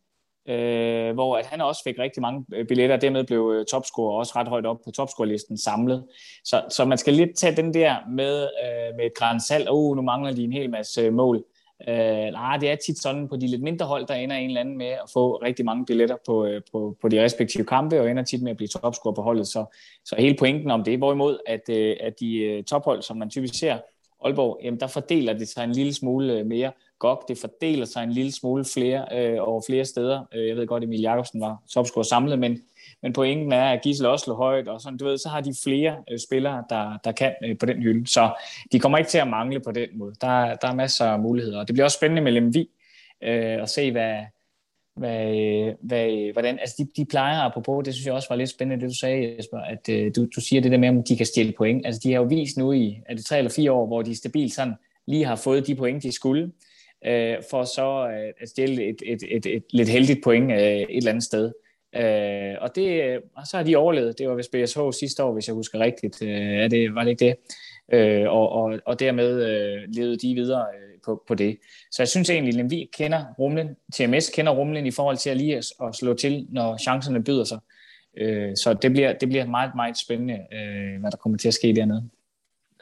Speaker 3: øh, hvor at han også fik rigtig mange øh, billetter, og dermed blev øh, topscorer også ret højt op på topscorerlisten samlet. Så, så man skal lidt tage den der med, øh, med et grænsalt, og oh, nu mangler de en hel masse øh, mål. Øh, nej, det er tit sådan på de lidt mindre hold, der ender en eller anden med at få rigtig mange billetter på, øh, på, på de respektive kampe, og ender tit med at blive topscorer på holdet. Så, så hele pointen om det, hvorimod at, øh, at de tophold, som man typisk ser, Aalborg, jamen der fordeler det sig en lille smule mere. GOG, det fordeler sig en lille smule flere øh, over flere steder. Øh, jeg ved godt, at Emil Jacobsen var topscorer samlet, men, men pointen er, at Gisle Oslo højt, og sådan, du ved, så har de flere øh, spillere, der, der kan øh, på den hylde. Så de kommer ikke til at mangle på den måde. Der, der er masser af muligheder. Og det bliver også spændende med Lemvi øh, at se, hvad, hvad, hvad, hvordan, altså de, de plejer, apropos, det synes jeg også var lidt spændende, det du sagde, Jesper, at øh, du, du siger det der med, om de kan stjæle point. Altså de har jo vist nu i, er det tre eller fire år, hvor de stabilt sådan lige har fået de point, de skulle øh, for så øh, at stjæle et, et, et, et, et lidt heldigt point øh, et eller andet sted. Øh, og, det, øh, og så har de overlevet. Det var ved BSH sidste år, hvis jeg husker rigtigt. Øh, er det, var det ikke det? Øh, og, og, og dermed øh, levede de videre øh, på, på det. Så jeg synes egentlig, at vi kender rumlen, TMS kender rumlen i forhold til at lige at, at slå til, når chancerne byder sig. Øh, så det bliver, det bliver meget, meget spændende, øh, hvad der kommer til at ske dernede.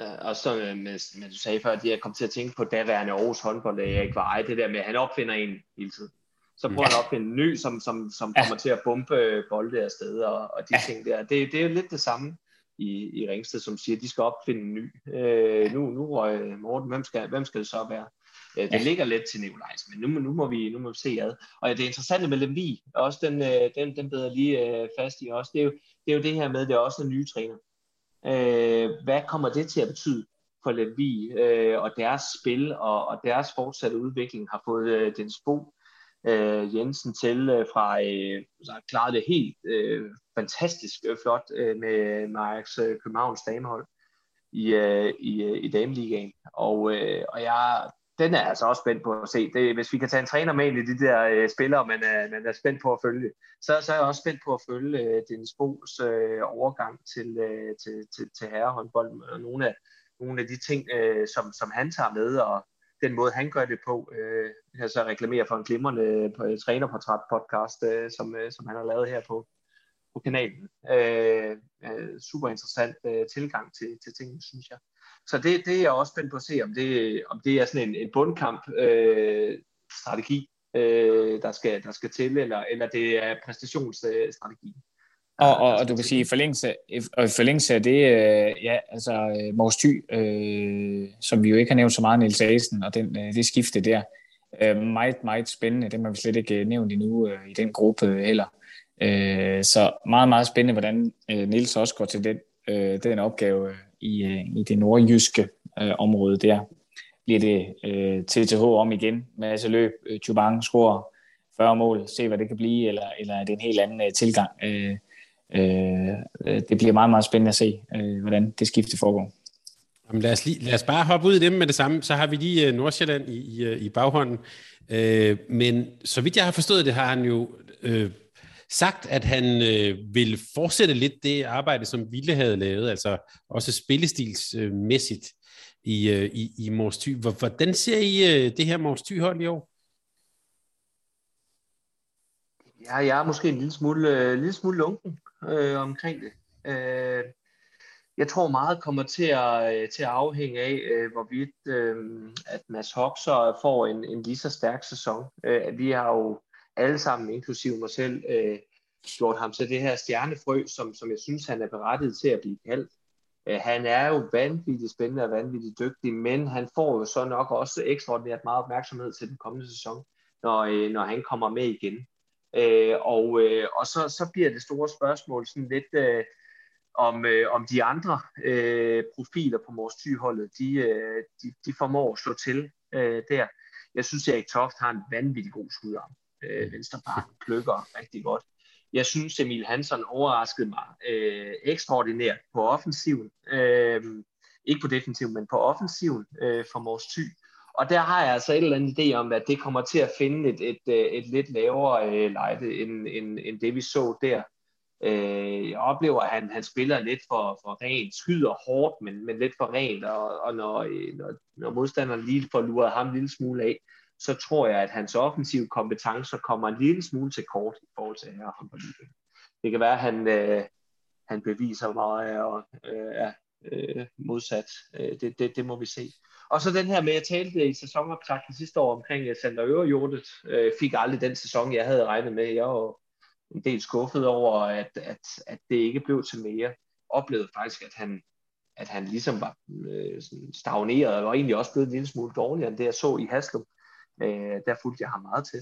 Speaker 4: Og så med, med, du sagde før, at jeg kom til at tænke på daværende Aarhus håndbold, Erik Veje, det der med, at han opfinder en hele tiden. Så prøver ja. han at opfinde en ny, som, som, som ja. kommer til at bombe bolde afsted, og, og de ja. ting der. Det, det er jo lidt det samme i, i Ringsted, som siger, at de skal opfinde en ny. Øh, nu, nu røg Morten, hvem skal, hvem skal det så være? Øh, det ja. ligger lidt til Nikolajs, men nu, nu, må vi, nu må vi se ad. Og det interessante med Lemvi, også den, øh, den, den bedre lige øh, fast i også, det er, jo, det er jo det her med, at det er også en ny træner. Øh, hvad kommer det til at betyde for Lemvi øh, og deres spil og, og deres fortsatte udvikling har fået øh, den spor øh, Jensen til øh, fra øh, altså, så klaret det helt øh, fantastisk øh, flot øh, med, med Ajax øh, Københavns damehold i, øh, i, øh, i dameligaen. Og, øh, og jeg, den er altså også spændt på at se. Det, hvis vi kan tage en træner med ind i de der øh, spillere, man er, man er spændt på at følge, så, så er jeg også spændt på at følge øh, Dennis Bo's øh, overgang til, øh, til, til, til herrehåndbold og nogle af, nogle af de ting, øh, som, som han tager med, og den måde, han gør det på. Øh, jeg så reklamerer for en glimrende øh, trænerportræt podcast, øh, som, øh, som han har lavet her på, på kanalen. Øh, øh, super interessant øh, tilgang til, til tingene, synes jeg. Så det, det er jeg også spændt på at se, om det, om det er sådan en, en bundkamp-strategi, øh, øh, der, skal, der skal til, eller, eller det er præstationsstrategi.
Speaker 3: Og, og, og du kan sige, i forlængelse, og i forlængelse af det, øh, ja, altså øh, Mors Thy, øh, som vi jo ikke har nævnt så meget, Niels Asen, og den, øh, det skifte der, øh, meget, meget spændende. Det har vi slet ikke øh, nævnt endnu øh, i den gruppe heller. Øh, så meget, meget spændende, hvordan øh, Niels også går til den, øh, den opgave øh, i, øh, i det nordjyske øh, område der. Bliver det øh, TTH om igen, masse løb, øh, Chubang scorer 40 mål, se hvad det kan blive, eller, eller er det en helt anden øh, tilgang? Øh, øh, det bliver meget, meget spændende at se, øh, hvordan det skifte foregår.
Speaker 2: Jamen lad, os lige, lad os bare hoppe ud i dem med det samme, så har vi lige øh, Nordsjælland i, i, i baghånden. Øh, men så vidt jeg har forstået det, har han jo øh, sagt, at han øh, vil fortsætte lidt det arbejde, som Ville havde lavet, altså også spillestilsmæssigt i, øh, i, i Mors Thy. Hvordan ser I øh, det her Mors Thy-hold i år?
Speaker 4: Ja, jeg er måske en lille smule, øh, lille smule lunken øh, omkring det. Øh, jeg tror meget kommer til at, øh, til at afhænge af, øh, hvorvidt øh, at Mads Hoxer får en, en lige så stærk sæson. Øh, vi har jo alle sammen, inklusive mig selv, øh, gjort ham til det her stjernefrø, som, som jeg synes, han er berettiget til at blive kaldt. Øh, han er jo vanvittigt spændende og vanvittigt dygtig, men han får jo så nok også ekstraordinært meget opmærksomhed til den kommende sæson, når, øh, når han kommer med igen. Øh, og øh, og så, så bliver det store spørgsmål sådan lidt øh, om, øh, om de andre øh, profiler på vores tyholdet, de, øh, de, de formår at slå til øh, der. Jeg synes, at Erik Toft har en vanvittig god skudarm. Øh, Venstrebakken plukker rigtig godt. Jeg synes, Emil Hansen overraskede mig øh, ekstraordinært på offensiven. Øh, ikke på defensiven, men på offensiven øh, for Mors Thy. Og der har jeg altså et eller andet idé om, at det kommer til at finde et, et, et, et lidt lavere øh, lejde, end, end, end det vi så der. Øh, jeg oplever, at han, han spiller lidt for, for rent, skyder hårdt, men, men lidt for rent, og, og når, øh, når, når modstanderen lige får luret ham en lille smule af, så tror jeg, at hans offensive kompetencer kommer en lille smule til kort i forhold til her håndboldligaen. Det kan være, at han, øh, han beviser meget og øh, er øh, modsat. Øh, det, det, det må vi se. Og så den her med, at jeg talte i sæsonoptakten sidste år omkring Sander Øverjordet, øh, fik aldrig den sæson, jeg havde regnet med. Jeg var en del skuffet over, at, at, at det ikke blev til mere. Oplevede faktisk, at han, at han ligesom var øh, sådan stagneret, og var egentlig også blevet en lille smule dårligere end det, jeg så i Haslum. Øh, der fulgte jeg ham meget til.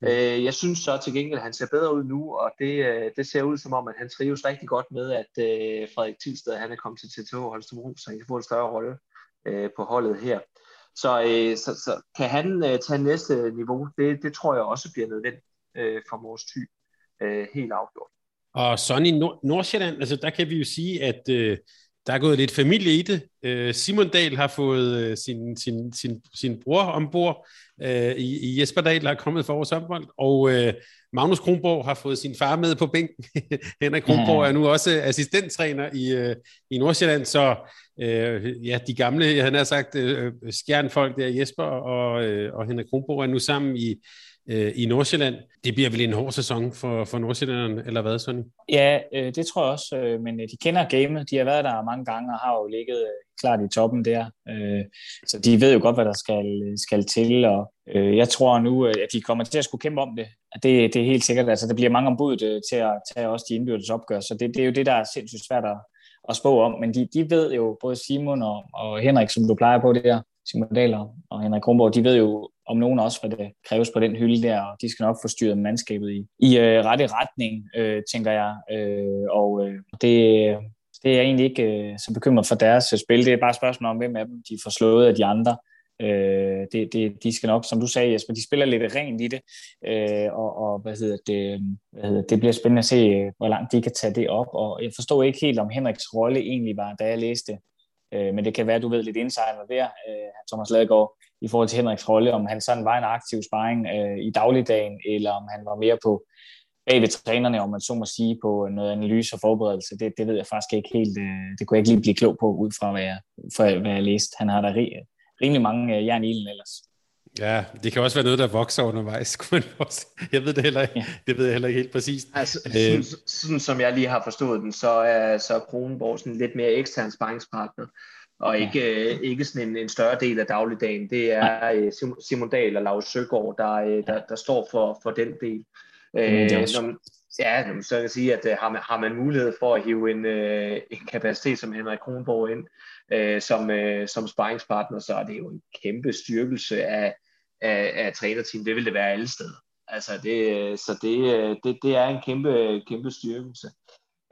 Speaker 4: Mm. Øh, jeg synes så til gengæld, at han ser bedre ud nu, og det, øh, det ser ud som om, at han trives rigtig godt med, at øh, Frederik Tilsted han er kommet til TTH Holstebro, så han kan få en større rolle øh, på holdet her. Så, øh, så, så kan han øh, tage næste niveau, det, det tror jeg også bliver nødvendigt øh, for vores ty. Øh, helt afgjort.
Speaker 2: Og sådan i Nord- Nordsjælland, altså der kan vi jo sige, at øh, der er gået lidt familie i det. Øh, Simon Dahl har fået øh, sin, sin, sin, sin bror ombord øh, i, i Jesper Dahl, der er kommet for vores håndbold, og øh, Magnus Kronborg har fået sin far med på bænken. Henrik Kronborg er nu også assistenttræner i, øh, i Nordsjælland, så øh, ja, de gamle, han har sagt, øh, øh, skjernfolk der, Jesper og, øh, og Henrik Kronborg er nu sammen i, øh, i Nordsjælland. Det bliver vel en hård sæson for, for Nordsjælland, eller hvad, Sonny?
Speaker 3: Ja, øh, det tror jeg også, øh, men øh, de kender gamet. De har været der mange gange og har jo ligget øh, klart i toppen der. Øh, så de ved jo godt, hvad der skal, skal til, og øh, jeg tror nu, øh, at de kommer til at skulle kæmpe om det. Det, det er helt sikkert. Altså, der bliver mange ombud øh, til at tage også de indbyrdes opgør, så det, det er jo det, der er sindssygt svært at, at spå om. Men de, de ved jo, både Simon og, og Henrik, som du plejer på det der, Simon Dahl og Henrik Kronborg, de ved jo om nogen også, hvad det kræves på den hylde der, og de skal nok få styret mandskabet i, i øh, rette retning, øh, tænker jeg. Øh, og øh, det, det er jeg egentlig ikke øh, så bekymret for deres øh, spil. Det er bare et spørgsmål om, hvem af dem de får slået af de andre. Øh, det, det, de skal nok, som du sagde Jesper, de spiller lidt rent i det, øh, og, og hvad hedder det, hvad hedder, det bliver spændende at se, hvor langt de kan tage det op, og jeg forstår ikke helt, om Henriks rolle egentlig var, da jeg læste Øh, men det kan være, at du ved lidt insider der, øh, Thomas Ladegaard, i forhold til Henriks rolle, om han sådan var en aktiv sparring øh, i dagligdagen, eller om han var mere på bag ved trænerne, om man så må sige, på noget analyse og forberedelse. Det, det ved jeg faktisk ikke helt. Øh, det kunne jeg ikke lige blive klog på, ud fra hvad jeg, fra, hvad jeg læste. Han har da rig, rimelig mange øh, jern i ilden ellers.
Speaker 2: Ja, det kan også være noget, der vokser undervejs. Jeg ved det heller ikke, ja. det ved jeg heller ikke helt præcist.
Speaker 4: Altså, sådan, sådan, som jeg lige har forstået den, så er, så er Kronenborg sådan lidt mere ekstern sparringspartner, og ikke, øh, ikke sådan en, en større del af dagligdagen. Det er øh, Simon Dahl og Lars Søgaard, der, øh, der, der står for, for den del. Øh, når, ja, så kan jeg sige, at øh, har, man, har man mulighed for at hive en, øh, en kapacitet som Henrik Kronborg ind øh, som, øh, som sparringspartner, så er det jo en kæmpe styrkelse af, af, af trænerteam. Det vil det være alle steder. Altså det, så det, det, det er en kæmpe, kæmpe styrkelse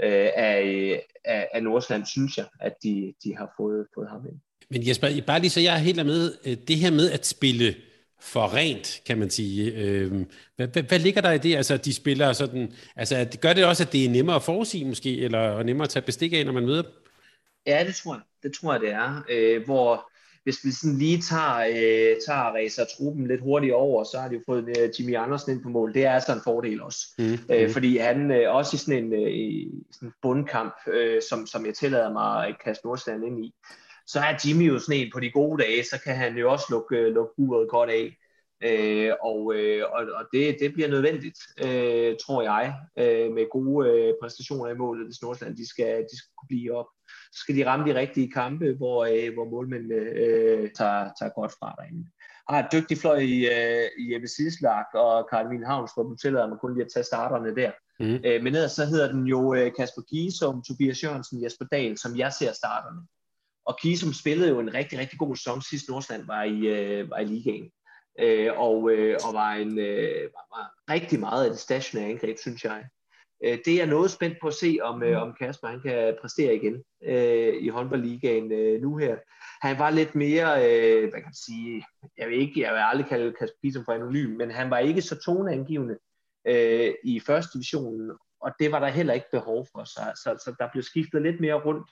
Speaker 4: øh, af, af, af Nordsjælland, synes jeg, at de, de har fået, fået ham ind.
Speaker 2: Men Jesper, bare lige så jeg er helt med, øh, det her med at spille for rent, kan man sige. Øh, hvad, hvad, hvad ligger der i det? Altså, de spiller sådan, altså, gør det også, at det er nemmere at forudsige måske, eller nemmere at tage bestik af, når man møder dem?
Speaker 4: Ja, det tror jeg. Det tror jeg, det er. Øh, hvor hvis vi sådan lige tager, øh, tager racer truppen lidt hurtigt over, så har de jo fået øh, Jimmy Andersen ind på mål. Det er altså en fordel også. Mm. Øh, fordi han øh, også i sådan en, øh, sådan bundkamp, øh, som, som jeg tillader mig at kaste Nordsjælland ind i, så er Jimmy jo sådan en på de gode dage, så kan han jo også lukke, øh, lukke uret godt af. Øh, og øh, og, og det, det bliver nødvendigt, øh, tror jeg, øh, med gode øh, præstationer i målet, hvis Nordsjælland de skal, de skal kunne blive op så skal de ramme de rigtige kampe, hvor, øh, hvor målmændene øh, tager, tager godt fra derinde. Har et dygtigt fløj i, øh, i Jeppe Sislag og Wien hvor du tillader mig kun lige at tage starterne der. Mm. Øh, men ellers så hedder den jo øh, Kasper Kiesum, Tobias Jørgensen, Jesper Dahl, som jeg ser starterne. Og Kiesum spillede jo en rigtig, rigtig god sæson sidst Nordsjælland var i, øh, var i ligaen. Øh, og, øh, og var, en, øh, var, var rigtig meget af det stationære angreb, synes jeg. Øh, det er noget spændt på at se, om, øh, om Kasper han kan præstere igen øh, i håndboldligaen øh, nu her. Han var lidt mere, øh, hvad kan man sige, jeg vil ikke, jeg vil aldrig kalde Kasper Pisum for anonym, men han var ikke så toneangivende øh, i første divisionen, og det var der heller ikke behov for, så, så, så der blev skiftet lidt mere rundt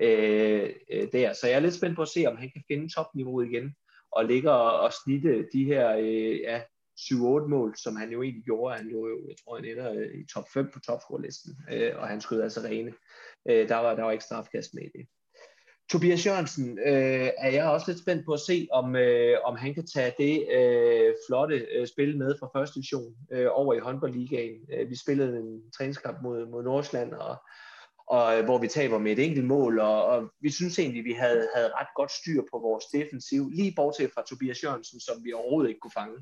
Speaker 4: øh, øh, der. Så jeg er lidt spændt på at se, om han kan finde topniveauet igen, og ligge og, og snitte de her øh, ja, 7-8 mål, som han jo egentlig gjorde. Han jo, jeg tror, han ender øh, i top 5 på topscore-listen, øh, og han skød altså rene. Øh, der, var, der var ikke strafkast med i det. Tobias Jørgensen øh, er jeg også lidt spændt på at se, om, øh, om han kan tage det øh, flotte øh, spil med fra første division øh, over i håndboldligaen. Øh, vi spillede en træningskamp mod, mod Nordsjælland, og, og øh, hvor vi taber med et enkelt mål, og, og vi synes egentlig, vi havde, havde ret godt styr på vores defensiv, lige bortset fra Tobias Jørgensen, som vi overhovedet ikke kunne fange.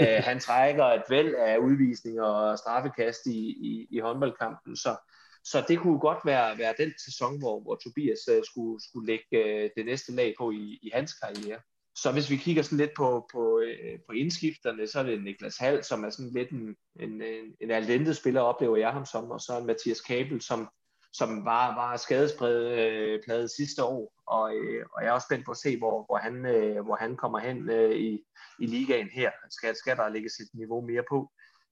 Speaker 4: Øh, han trækker et væld af udvisninger og straffekast i, i, i håndboldkampen, så, så det kunne godt være, være den sæson, hvor, hvor Tobias øh, skulle, skulle lægge øh, det næste lag på i, i hans karriere. Så hvis vi kigger sådan lidt på, på, øh, på indskifterne, så er det Niklas Hall, som er sådan lidt en, en, en, en spiller, oplever jeg ham som, og så er Mathias Kabel, som, som var, var skadespladet øh, sidste år, og, øh, og jeg er også spændt på at se, hvor, hvor, han, øh, hvor han kommer hen øh, i, i ligaen her. Skal, skal der lægge sit niveau mere på?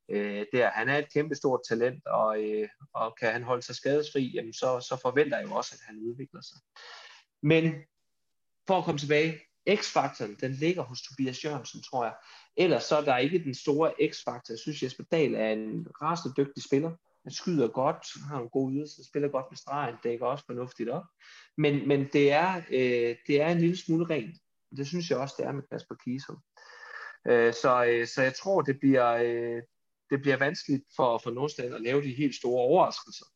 Speaker 4: øh, der. Han er et kæmpestort talent, og, øh, og kan han holde sig skadesfri, jamen så, så forventer jeg jo også, at han udvikler sig. Men for at komme tilbage, X-faktoren, den ligger hos Tobias Jørgensen, tror jeg. Ellers så er der ikke den store X-faktor. Jeg synes, Jesper Dahl er en rasende dygtig spiller. Han skyder godt, har en god ydelse, spiller godt med stregen, dækker også fornuftigt op. Men, men det, er, øh, det er en lille smule rent. Det synes jeg også, det er med Kasper Kiesum. Øh, så, øh, så jeg tror, det bliver, øh, det bliver vanskeligt for, for Nordsjælland at lave de helt store overraskelser.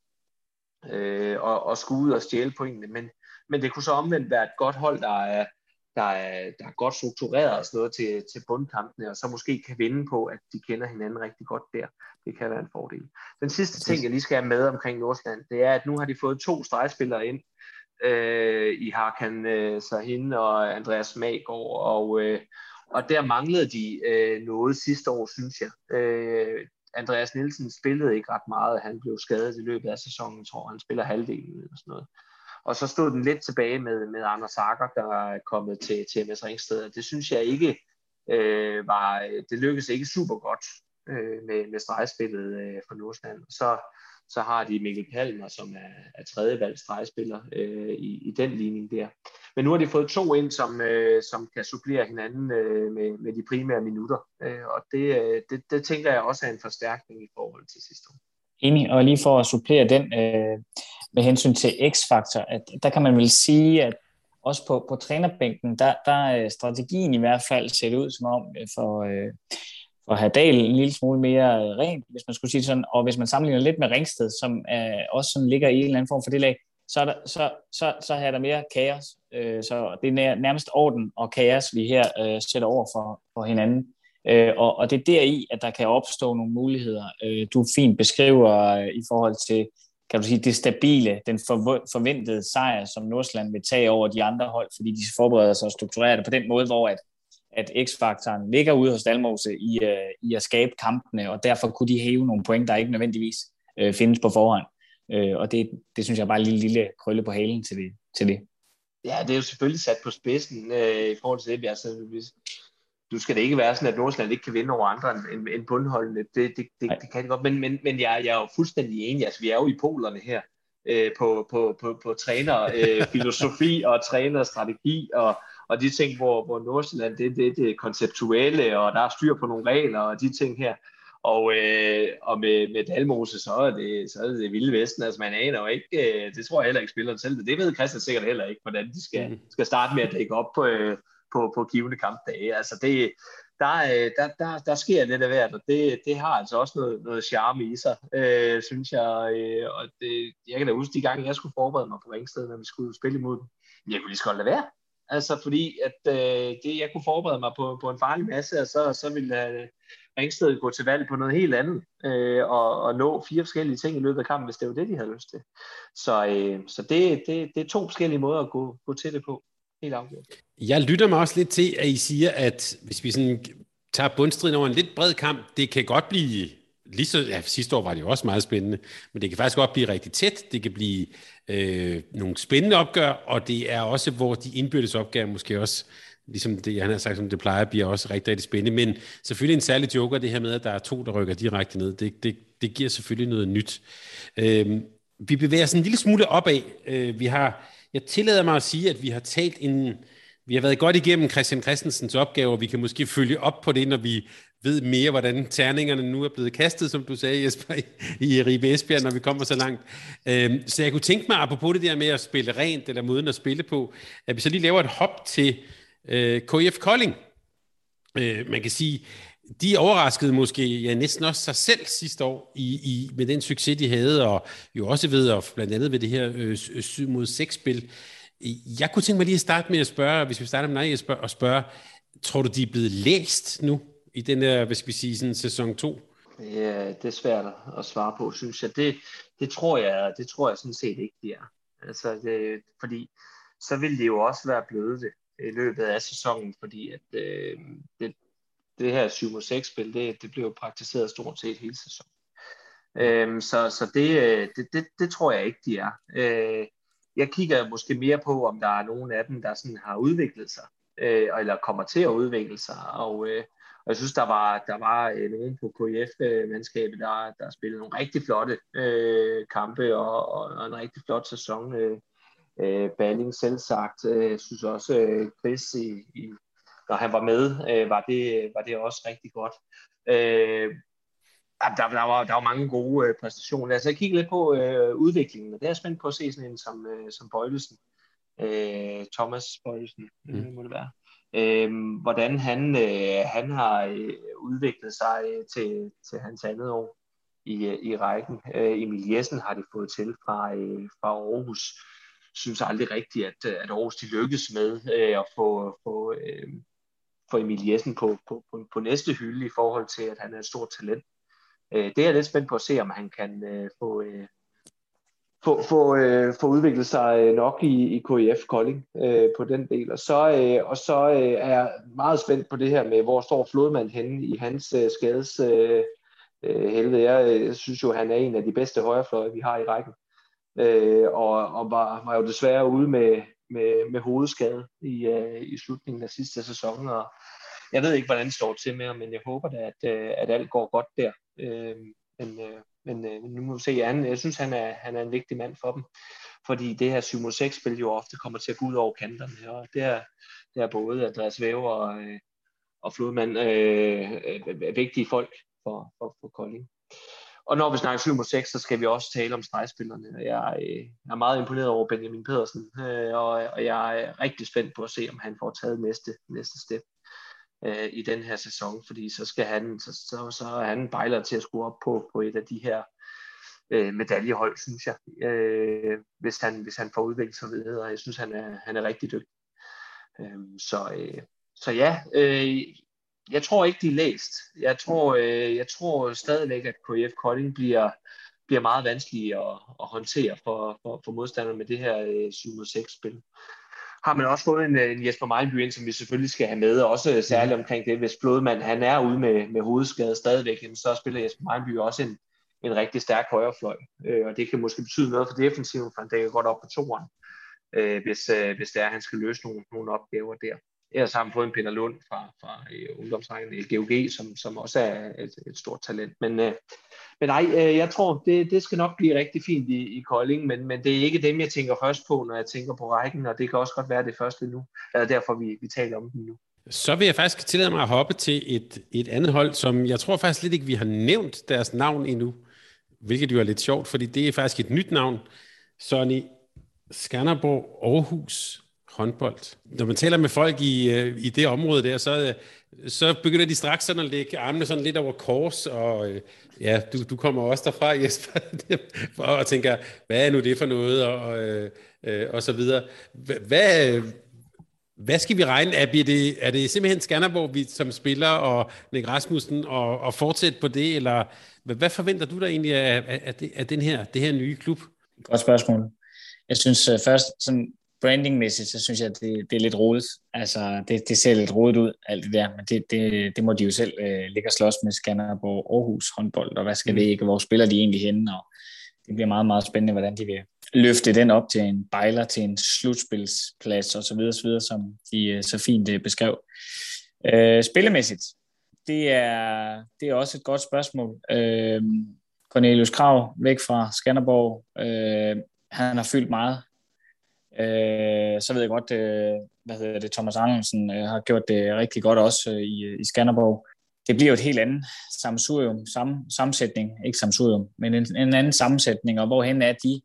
Speaker 4: Øh, og, og skulle ud og stjæle pointene. Men, men det kunne så omvendt være et godt hold, der er, der er, der er godt struktureret og sådan noget til, til bundkampene, og så måske kan vinde på, at de kender hinanden rigtig godt der. Det kan være en fordel. Den sidste ting, jeg lige skal have med omkring Nordsjælland, det er, at nu har de fået to stregspillere ind, øh, i Harkan øh, Sahin og Andreas Magård, og, øh, og der manglede de øh, noget sidste år, synes jeg. Øh, Andreas Nielsen spillede ikke ret meget, han blev skadet i løbet af sæsonen, tror han spiller halvdelen eller sådan noget. Og så stod den lidt tilbage med, med Anders Sager, der er kommet til, til MS Ringsted. Det synes jeg ikke øh, var, det lykkedes ikke super godt øh, med, med stregspillet øh, for Nordsjælland. Så, så har de Mikkel Palmer, som er, er tredjevalg stregspiller øh, i, i den ligning der. Men nu har de fået to ind, som, øh, som kan supplere hinanden øh, med, med de primære minutter. Øh, og det, øh, det, det tænker jeg også er en forstærkning i forhold til sidste år.
Speaker 3: Enig, og lige for at supplere den øh, med hensyn til X-faktor, at der kan man vel sige, at også på, på trænerbænken, der, der er strategien i hvert fald set ud som om for, for, øh, for have Dahl en lille smule mere øh, rent, hvis man skulle sige sådan, og hvis man sammenligner lidt med Ringsted, som øh, også sådan ligger i en eller anden form for det lag, så, er der, så, så, så er der mere kaos. Øh, så det er nærmest orden og kaos, vi her øh, sætter over for, for hinanden. Øh, og, og det er deri, at der kan opstå nogle muligheder. Øh, du fint beskriver øh, i forhold til kan du sige, det stabile, den forventede sejr, som Nordsjælland vil tage over de andre hold, fordi de forbereder sig og strukturerer det på den måde, hvor at, at X-faktoren ligger ude hos Dalmose i, uh, i at skabe kampene, og derfor kunne de hæve nogle point, der ikke nødvendigvis uh, findes på forhånd. Uh, og det, det synes jeg bare er en lille, lille krølle på halen til det. Til det.
Speaker 4: Ja, det er jo selvfølgelig sat på spidsen øh, i forhold til det. Altså, hvis, du skal det ikke være sådan, at Nordsjælland ikke kan vinde over andre end, end bundholdene. Det, det, det, det kan det godt, men, men, men jeg, jeg er jo fuldstændig enig. Altså, vi er jo i polerne her øh, på, på, på, på træner øh, filosofi og trænerstrategi og, og de ting, hvor, hvor Nordsjælland det, det, det konceptuelle, og der er styr på nogle regler og de ting her. Og, øh, og med, med Dalmose, så er, det, så er det vilde vesten. Altså man aner jo ikke, øh, det tror jeg heller ikke spilleren selv. Det ved Christian sikkert heller ikke, hvordan de skal, mm. skal starte med at dække op på, øh, på, på givende kampdage. Altså det, der, øh, der, der, der sker lidt af hvert, og det, det har altså også noget, noget charme i sig, øh, synes jeg. Øh, og det, jeg kan da huske de gange, jeg skulle forberede mig på Ringsted, når vi skulle spille imod dem. Jeg kunne lige så godt lade være. Altså fordi, at øh, det, jeg kunne forberede mig på, på en farlig masse, og så, så ville øh, Ringsted gå til valg på noget helt andet, øh, og, og nå fire forskellige ting i løbet af kampen, hvis det var det, de havde lyst til. Så, øh, så det, det, det er to forskellige måder at gå, gå til det på helt afgjort.
Speaker 2: Jeg lytter mig også lidt til, at I siger, at hvis vi sådan tager bundstriden over en lidt bred kamp, det kan godt blive lige så, ja, sidste år var det jo også meget spændende, men det kan faktisk godt blive rigtig tæt, det kan blive øh, nogle spændende opgør, og det er også, hvor de indbyrdes opgaver måske også, ligesom det, han har sagt, som det plejer, bliver også rigtig, rigtig spændende, men selvfølgelig en særlig joker, det her med, at der er to, der rykker direkte ned, det, det, det giver selvfølgelig noget nyt. Øh, vi bevæger os en lille smule opad, øh, vi har jeg tillader mig at sige, at vi har talt en, vi har været godt igennem Christian Christensens opgave, og vi kan måske følge op på det, når vi ved mere, hvordan terningerne nu er blevet kastet, som du sagde, Jesper, i Ribe Esbjerg, når vi kommer så langt. Øhm, så jeg kunne tænke mig, apropos det der med at spille rent, eller måden at spille på, at vi så lige laver et hop til øh, KF Kolding. Øh, man kan sige, de overraskede måske ja, næsten også sig selv sidste år i, i, med den succes, de havde, og jo også ved, og blandt andet ved det her øh, 7 øh, mod 6 spil. Jeg kunne tænke mig lige at starte med at spørge, hvis vi starter med dig, at spørge, at spørge, tror du, de er blevet læst nu i den her, hvad skal vi sige, sådan sæson 2?
Speaker 4: Ja, det er svært at svare på, synes jeg. Det, det, tror jeg, det tror jeg sådan set ikke, de er. Altså, det, fordi så vil de jo også være blevet det i løbet af sæsonen, fordi at, øh, det, det her 7-6-spil, det, det blev praktiseret stort set hele sæsonen. Øhm, så så det, øh, det, det, det tror jeg ikke, de er. Øh, jeg kigger måske mere på, om der er nogen af dem, der sådan har udviklet sig, øh, eller kommer til at udvikle sig, og, øh, Og jeg synes, der var, der var øh, nogen på KIF-mandskabet, der, der spillede nogle rigtig flotte øh, kampe og, og, og en rigtig flot sæson. Øh, øh, Balling selv sagt. Øh, jeg synes også, øh, Chris, i, i, når han var med, øh, var, det, var det også rigtig godt. Øh, der, der, var, der var mange gode øh, præstationer. Altså, jeg kigger lidt på øh, udviklingen, og det er spændt på at se sådan en som, øh, som Bøjlesen. Øh, Thomas Bøjlesen, mm. øh, må det være. Øh, hvordan han, øh, han har øh, udviklet sig til, til hans andet år i, øh, i rækken. Øh, Emil Jessen har de fået til fra, øh, fra Aarhus. synes aldrig rigtigt, at, at Aarhus de lykkes med øh, at få, få, øh, få Emil Jessen på, på, på, på næste hylde i forhold til, at han er et stort talent. Øh, det er jeg lidt spændt på at se, om han kan øh, få, øh, få, få, øh, få udviklet sig øh, nok i, i KIF Kolding øh, på den del. Og så, øh, og så øh, er jeg meget spændt på det her med, hvor står Flodmand henne i hans øh, skades øh, øh, helvede. Jeg øh, synes jo, han er en af de bedste højrefløje, vi har i rækken. Øh, og og var, var jo desværre ude med, med, med hovedskade i, øh, i slutningen af sidste sæson. Og jeg ved ikke, hvordan det står til med men jeg håber da, at, øh, at alt går godt der. Øh, men, øh, men øh, nu må vi se. Han, jeg synes, han er, han er en vigtig mand for dem. Fordi det her 7 6 spil jo ofte kommer til at gå ud over kanterne. Og det er, det er både Andreas Væver og, øh, og Flodmand øh, øh, vigtige folk for, for, for Kolding. Og når vi snakker 7 mod 6, så skal vi også tale om stregspillerne. Øh, jeg, er meget imponeret over Benjamin Pedersen, øh, og, og jeg er rigtig spændt på at se, om han får taget næste, næste step øh, i den her sæson, fordi så skal han, så, så, så er han bejler til at skrue op på, på et af de her øh, medaljehold, synes jeg, øh, hvis, han, hvis han får udviklet sig videre. Jeg synes, han er, han er rigtig dygtig. Øh, så, øh, så ja, øh, jeg tror ikke, de er læst. Jeg tror, øh, jeg tror stadigvæk, at KF Kolding bliver, bliver meget vanskelig at, at håndtere for, for, for modstanderne med det her øh, 7-6-spil har man også fået en, en Jesper Meinby ind, som vi selvfølgelig skal have med, også særligt omkring det, hvis Blodmand han er ude med, med hovedskade stadigvæk, så spiller Jesper Meinby også en, en rigtig stærk højrefløj, øh, og det kan måske betyde noget for defensiven, for han dækker godt op på toeren, øh, hvis, øh, hvis det er, at han skal løse nogle, nogle opgaver der. Ellers har han fået en Peter Lund fra, fra uh, ungdomsregnen i GOG, som, som også er et, et stort talent. Men, uh, men nej, øh, jeg tror, det, det skal nok blive rigtig fint i, i Kolding, men, men det er ikke dem, jeg tænker først på, når jeg tænker på rækken, og det kan også godt være det første nu. Eller derfor, vi, vi taler om den nu.
Speaker 2: Så vil jeg faktisk tillade mig at hoppe til et, et andet hold, som jeg tror faktisk lidt ikke, vi har nævnt deres navn endnu, hvilket jo er lidt sjovt, fordi det er faktisk et nyt navn. Sonny Skanderborg Aarhus håndbold. Når man taler med folk i, øh, i det område der, så, øh, så begynder de straks sådan at lægge armene sådan lidt over kors, og ja, du, du kommer også derfra, Jesper, og tænker, hvad er nu det for noget, og, øh, og så videre. Hvad, hvad skal vi regne? Er det, er det simpelthen Skanderborg, vi som spiller, og Nick Rasmussen, og, og fortsætte på det, eller hvad, forventer du der egentlig af, af, af, af den her, det her nye klub?
Speaker 3: Godt spørgsmål. Jeg synes øh, først, sådan brandingmæssigt, så synes jeg, det, det er lidt rodet. Altså, det, det ser lidt rodet ud, alt det der, men det, det, det må de jo selv øh, ligge og slås med Skanderborg Aarhus håndbold, og hvad skal mm. det ikke, hvor spiller de egentlig henne, og det bliver meget, meget spændende, hvordan de vil løfte den op til en bejler, til en slutspilsplads og så videre, så videre som de øh, så fint øh, beskrev. Øh, spillemæssigt, det er, det er også et godt spørgsmål. Øh, Cornelius Krav væk fra Skanderborg, øh, han har fyldt meget Øh, så ved jeg godt, øh, hvad hedder det, Thomas Andersen øh, har gjort det rigtig godt også øh, i, i Skanderborg. Det bliver jo et helt andet samsurium, sam, sammensætning, ikke samsurium, men en, en anden sammensætning, og hvorhen er de?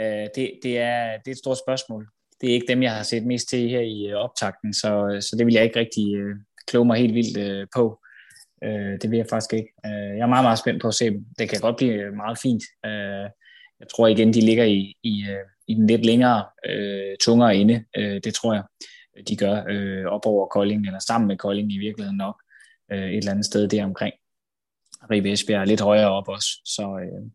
Speaker 3: Øh, det, det, er, det er et stort spørgsmål. Det er ikke dem, jeg har set mest til her i øh, optakten, så, så det vil jeg ikke rigtig øh, kloge mig helt vildt øh, på. Øh, det vil jeg faktisk ikke. Øh, jeg er meget, meget spændt på at se dem. Det kan godt blive meget fint. Øh, jeg tror igen, de ligger i, i, øh, i den lidt længere, øh, tungere ende. Øh, det tror jeg, de gør øh, op over Kolding, eller sammen med Kolding i virkeligheden nok, øh, et eller andet sted der omkring. Ribe Esbjerg er lidt højere op også. Så, øh,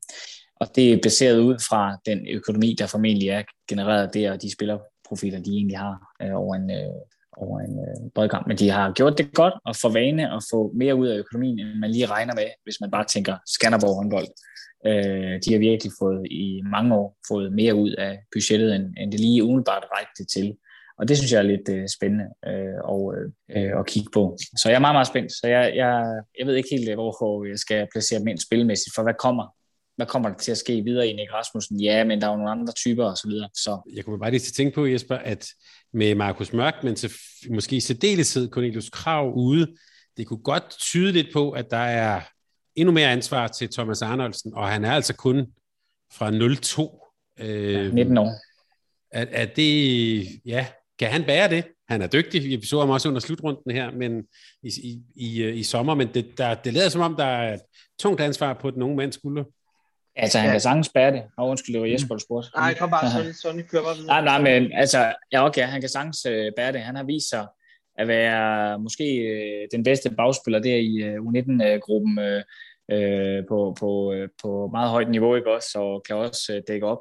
Speaker 3: og det er baseret ud fra den økonomi, der formentlig er genereret der, og de spillerprofiler, de egentlig har øh, over en, øh, over en øh, bred kamp. Men de har gjort det godt og få vane at få mere ud af økonomien, end man lige regner med, hvis man bare tænker Skanderborg håndbold. Øh, de har virkelig fået i mange år fået mere ud af budgettet, end, end det lige umiddelbart rækte til. og det synes jeg er lidt øh, spændende øh, og, øh, øh, at kigge på. Så jeg er meget, meget spændt. Så jeg, jeg, jeg ved ikke helt, øh, hvor jeg skal placere dem ind spilmæssigt, for hvad kommer hvad kommer der til at ske videre i Nick Rasmussen? Ja, men der er jo nogle andre typer og så videre. Så.
Speaker 2: Jeg kunne bare lige til tænke på, Jesper, at med Markus Mørk, men til, måske i særdeleshed Cornelius Krav ude, det kunne godt tyde lidt på, at der er endnu mere ansvar til Thomas Arnoldsen, og han er altså kun fra 0-2.
Speaker 3: Øh, ja, 19 år.
Speaker 2: Er, er det, ja, kan han bære det? Han er dygtig, vi så ham også under slutrunden her, men i, i, i, i sommer, men det, der, det lader som om, der er et tungt ansvar på den unge mands skulder.
Speaker 3: Altså, han ja. kan sagtens bære det. Og undskyld, det var Jesper, der spurgte.
Speaker 4: Nej, kom bare, Sonny, Sonny kører bare
Speaker 3: videre. Nej, nej, men altså, ja, okay, han kan sagtens uh, bære det. Han har vist sig at være måske øh, den bedste bagspiller der i øh, U19-gruppen øh, øh, på, på, på meget højt niveau, ikke også, og kan også dække op.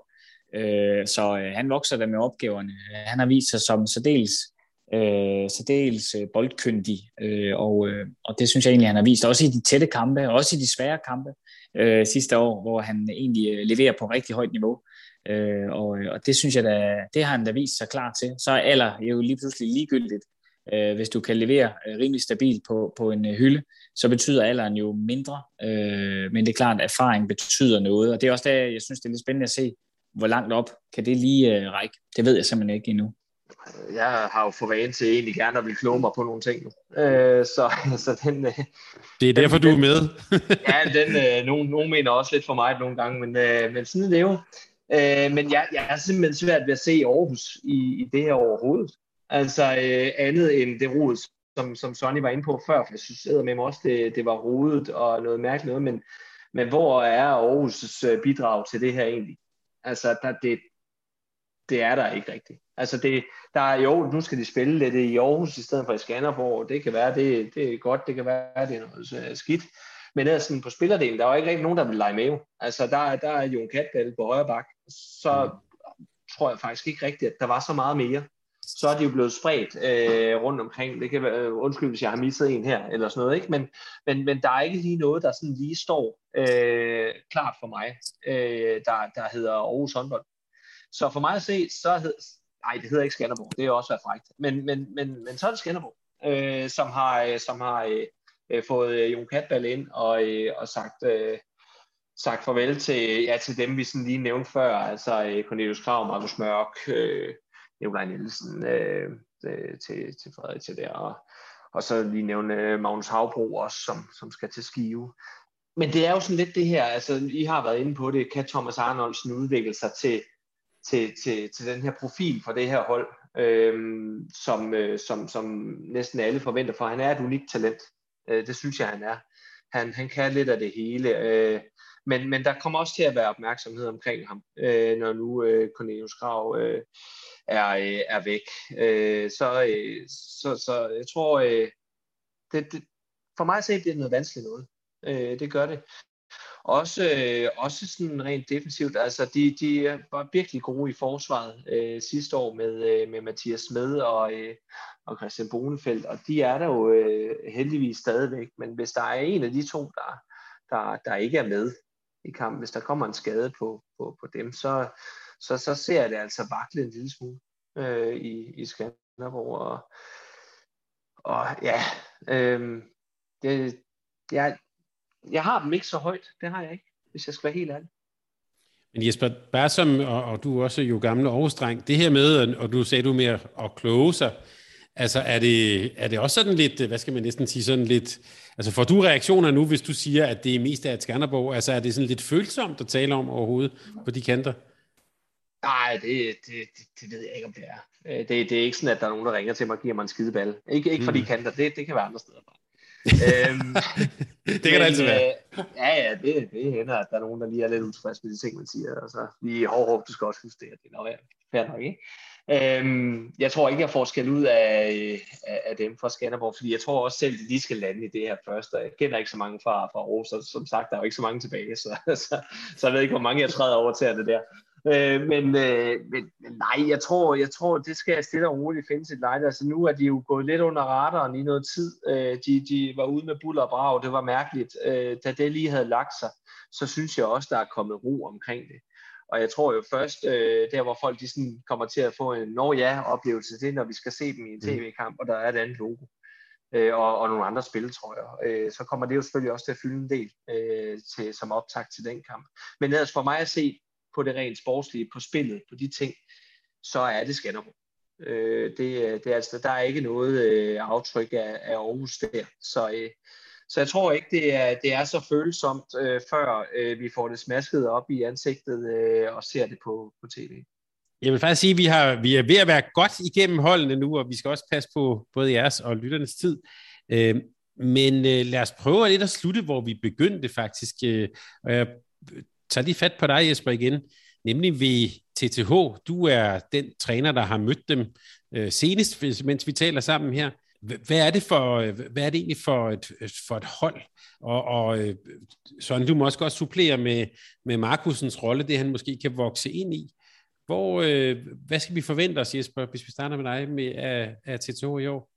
Speaker 3: Øh, så øh, han vokser der med opgaverne. Han har vist sig som særdeles øh, særdeles øh, boldkyndig, øh, og, øh, og det synes jeg egentlig, han har vist, også i de tætte kampe, også i de svære kampe øh, sidste år, hvor han egentlig leverer på rigtig højt niveau. Øh, og, og det synes jeg da, det har han da vist sig klar til. Så er alder jo lige pludselig ligegyldigt. Øh, hvis du kan levere øh, rimelig stabilt på, på en øh, hylde, så betyder alderen jo mindre. Øh, men det er klart, at erfaring betyder noget, og det er også der, jeg synes, det er lidt spændende at se, hvor langt op kan det lige øh, række. Det ved jeg simpelthen ikke endnu
Speaker 4: jeg har jo for vane til egentlig gerne at blive kloge mig på nogle ting nu. Øh, så, så den, øh,
Speaker 2: det er derfor,
Speaker 4: den,
Speaker 2: du er med.
Speaker 4: ja, den, øh, nogen, nogen mener også lidt for mig nogle gange, men, øh, men sådan er det jo. Øh, men jeg, jeg er simpelthen svært ved at se Aarhus i, i det her overhovedet. Altså øh, andet end det rod, som, som Sonny var inde på før, for jeg synes med mig også, det, det var rodet og noget mærkeligt noget, men, men hvor er Aarhus' øh, bidrag til det her egentlig? Altså, der, det, det er der ikke rigtigt. Altså det, der er jo, nu skal de spille lidt i Aarhus i stedet for i Skanderborg. Det kan være, det, det er godt, det kan være, det er noget skidt. Men er sådan på spillerdelen, der er jo ikke rigtig nogen, der vil lege med. Altså der, der er Jon Katdal på højre bak. Så tror jeg faktisk ikke rigtigt, at der var så meget mere. Så er de jo blevet spredt øh, rundt omkring. Det kan være, øh, undskyld, hvis jeg har misset en her, eller sådan noget. Ikke? Men, men, men der er ikke lige noget, der sådan lige står øh, klart for mig, øh, der, der hedder Aarhus håndbold. Så for mig at se, så hed, nej, det hedder ikke Skanderborg, det er også været frækt, men, men, men, men så er det Skanderborg, øh, som har, øh, som har øh, øh fået øh, Jon Katdal ind og, øh, og sagt, øh, sagt farvel til, ja, til dem, vi sådan lige nævnte før, altså øh, Cornelius Krav, Markus Mørk, øh, Nikolaj Nielsen øh, øh, til, til Fredericia der, og, og så lige nævne øh, Magnus Havbro også, som, som skal til Skive. Men det er jo sådan lidt det her, altså I har været inde på det, kan Thomas Arnoldsen udvikle sig til, til, til, til den her profil for det her hold, øh, som, øh, som, som næsten alle forventer, for han er et unikt talent. Øh, det synes jeg, han er. Han, han kan lidt af det hele. Øh, men, men der kommer også til at være opmærksomhed omkring ham, øh, når nu øh, Cornelius Grav øh, er, øh, er væk. Øh, så, øh, så, så jeg tror, øh, det, det, for mig at se, det er noget vanskeligt noget. Øh, det gør det. Også, øh, også sådan rent defensivt, altså de, de var virkelig gode i forsvaret øh, sidste år med, øh, med Mathias Smed og, øh, og Christian Bonefeldt, og de er der jo øh, heldigvis stadigvæk, men hvis der er en af de to, der, der, der ikke er med i kampen, hvis der kommer en skade på, på, på dem, så, så, så ser jeg det altså vakle en lille smule øh, i, i Skanderborg, og, og ja, øh, det, jeg, jeg har dem ikke så højt. Det har jeg ikke, hvis jeg skal være helt ærlig.
Speaker 2: Men Jesper, bare som, og, og du er også jo gamle Aarhus-dreng, det her med, og du sagde du mere at kloge sig, altså er det, er det også sådan lidt, hvad skal man næsten sige, sådan lidt, altså får du reaktioner nu, hvis du siger, at det er mest af et Skanderborg, altså er det sådan lidt følsomt at tale om overhovedet på de kanter?
Speaker 4: Nej, det, det, det, det ved jeg ikke, om det er. Øh, det, det er ikke sådan, at der er nogen, der ringer til mig og giver mig en skideball. Ikke, ikke for mm. de kanter, det, det kan være andre steder fra
Speaker 2: øhm, det kan men, altid være.
Speaker 4: Øh, ja, ja, det, det hænder, at der er nogen, der lige er lidt utilfreds med de ting, man siger. Altså, lige hård, hård, du skal også huske det, det er nok fair nok, ikke? Øhm, jeg tror ikke, jeg får skæld ud af, af, af dem fra Skanderborg, fordi jeg tror også selv, at de skal lande i det her første. Jeg kender ikke så mange fra, fra Aarhus, så som sagt, der er jo ikke så mange tilbage, så, så, så jeg ved ikke, hvor mange jeg træder over til det der. Øh, men, øh, men, men nej, jeg tror, jeg tror, det skal stille og roligt finde sit lejde. Altså nu er de jo gået lidt under radaren i noget tid. Øh, de, de var ude med buller og brag, det var mærkeligt. Øh, da det lige havde lagt sig, så synes jeg også, der er kommet ro omkring det. Og jeg tror jo først, øh, der hvor folk de sådan kommer til at få en nå ja oplevelse, det er, når vi skal se dem i en mm. tv-kamp, og der er et andet logo. Øh, og, og nogle andre spil, tror jeg. Øh, så kommer det jo selvfølgelig også til at fylde en del øh, til, som optag til den kamp. Men ellers for mig at se på det rent sportslige, på spillet, på de ting, så er det Skanderborg. Øh, det, det er altså, der er ikke noget øh, aftryk af, af Aarhus der. Så, øh, så jeg tror ikke, det er, det er så følsomt, øh, før øh, vi får det smasket op i ansigtet øh, og ser det på, på tv.
Speaker 2: Jeg vil faktisk sige, at vi, har, vi er ved at være godt igennem holdene nu, og vi skal også passe på både jeres og lytternes tid. Øh, men øh, lad os prøve lidt at slutte, hvor vi begyndte faktisk. Øh, og jeg tager lige fat på dig, Jesper, igen. Nemlig ved TTH. Du er den træner, der har mødt dem øh, senest, mens vi taler sammen her. Hvad er det for, hvad er det egentlig for et, for et hold? Og, og øh, sådan, du må også godt supplere med, med Markusens rolle, det han måske kan vokse ind i. Hvor, øh, hvad skal vi forvente os, Jesper, hvis vi starter med dig med af, af TTH i år?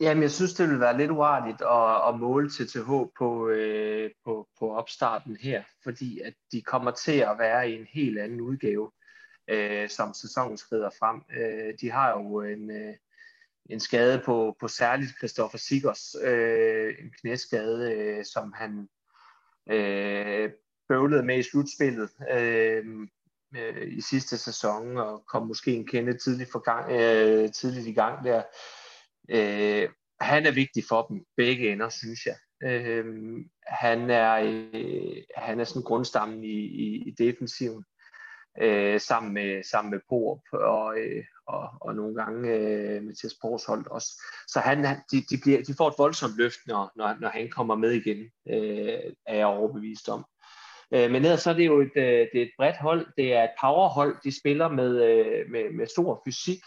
Speaker 4: Jamen, jeg synes, det vil være lidt uartigt at, at måle TTH på, øh, på, på opstarten her, fordi at de kommer til at være i en helt anden udgave, øh, som sæsonen skrider frem. Øh, de har jo en, øh, en skade på, på særligt Christoffer Siggers, øh, en knæskade, øh, som han øh, bøvlede med i slutspillet. Øh, øh, i sidste sæson, og kom måske en kende tidligt, for gang, øh, tidligt i gang der. Øh, han er vigtig for dem, begge ender, synes jeg. Øh, han er øh, han er sådan grundstammen i, i, i defensiven, øh, sammen med sammen med Porup og, øh, og, og nogle gange øh, Mathias Porsholt også. Så han, de, de, bliver, de får et voldsomt løft, når, når, når han kommer med igen, øh, er jeg overbevist om. Øh, men ellers så er det jo et, øh, det er et bredt hold. Det er et powerhold. De spiller med, øh, med, med stor fysik.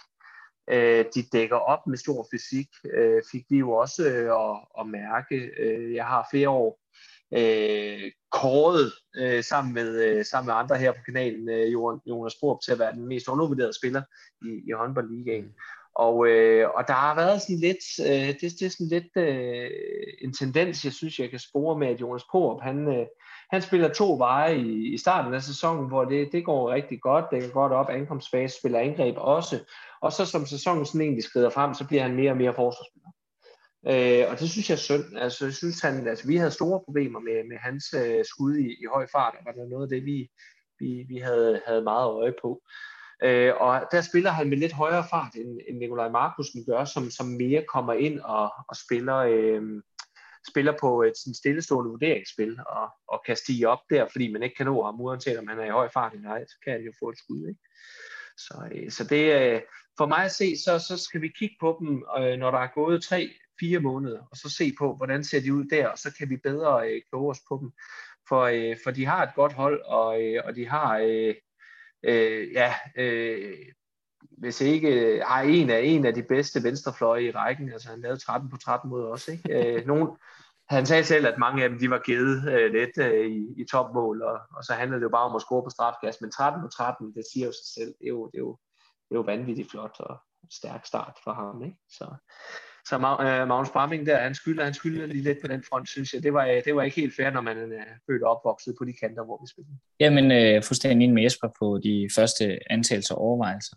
Speaker 4: Øh, de dækker op med stor fysik. Øh, fik vi jo også øh, at, at mærke. Jeg har flere år øh, kåret øh, sammen, med, øh, sammen med andre her på kanalen, øh, Jonas Borup, til at være den mest undervurderede spiller i, i håndboldligaen. Og, øh, og der har været sådan lidt, øh, det, det er sådan lidt øh, en tendens, jeg synes, jeg kan spore med, at Jonas Porup, han, øh, han spiller to veje i, i starten af sæsonen, hvor det, det går rigtig godt, det går godt op, ankomstfase spiller angreb også, og så som sæsonen sådan egentlig skrider frem, så bliver han mere og mere forsvarsspiller. Øh, og det synes jeg er synd. Altså, jeg synes, han, altså, vi havde store problemer med, med hans øh, skud i, i høj fart, og det var noget af det, vi, vi, vi havde, havde meget øje på. Øh, og der spiller han med lidt højere fart, end, end Nikolaj Markusen gør, som, som mere kommer ind og, og spiller, øh, spiller på øh, et sådan stillestående vurderingsspil, og, og kan stige op der, fordi man ikke kan nå ham, uanset om han er i høj fart eller ej, så kan han jo få et skud. Ikke? Så, øh, så det, øh, for mig at se, så, så skal vi kigge på dem, øh, når der er gået tre, fire måneder, og så se på, hvordan ser de ud der, og så kan vi bedre øh, kloge os på dem. For, øh, for de har et godt hold, og, øh, og de har øh, øh, ja, øh, hvis ikke øh, har en af en af de bedste venstrefløje i rækken. Altså han lavede 13 på 13 mod os. Ikke? Øh, nogen, han sagde selv, at mange af dem de var givet øh, lidt øh, i, i topmål, og, og så handlede det jo bare om at score på strafkast. Men 13 på 13, det siger jo sig selv. Det er jo, det er jo, det er jo vanvittigt flot og stærk start for ham. Ikke? Så, så øh, Magnus Bramming der, han skylder, han skylder lige lidt på den front, synes jeg. Det var, øh, det var ikke helt fair, når man er født og opvokset på de kanter, hvor vi spiller.
Speaker 3: Jamen, øh, fuldstændig med Jesper på de første antagelser og overvejelser.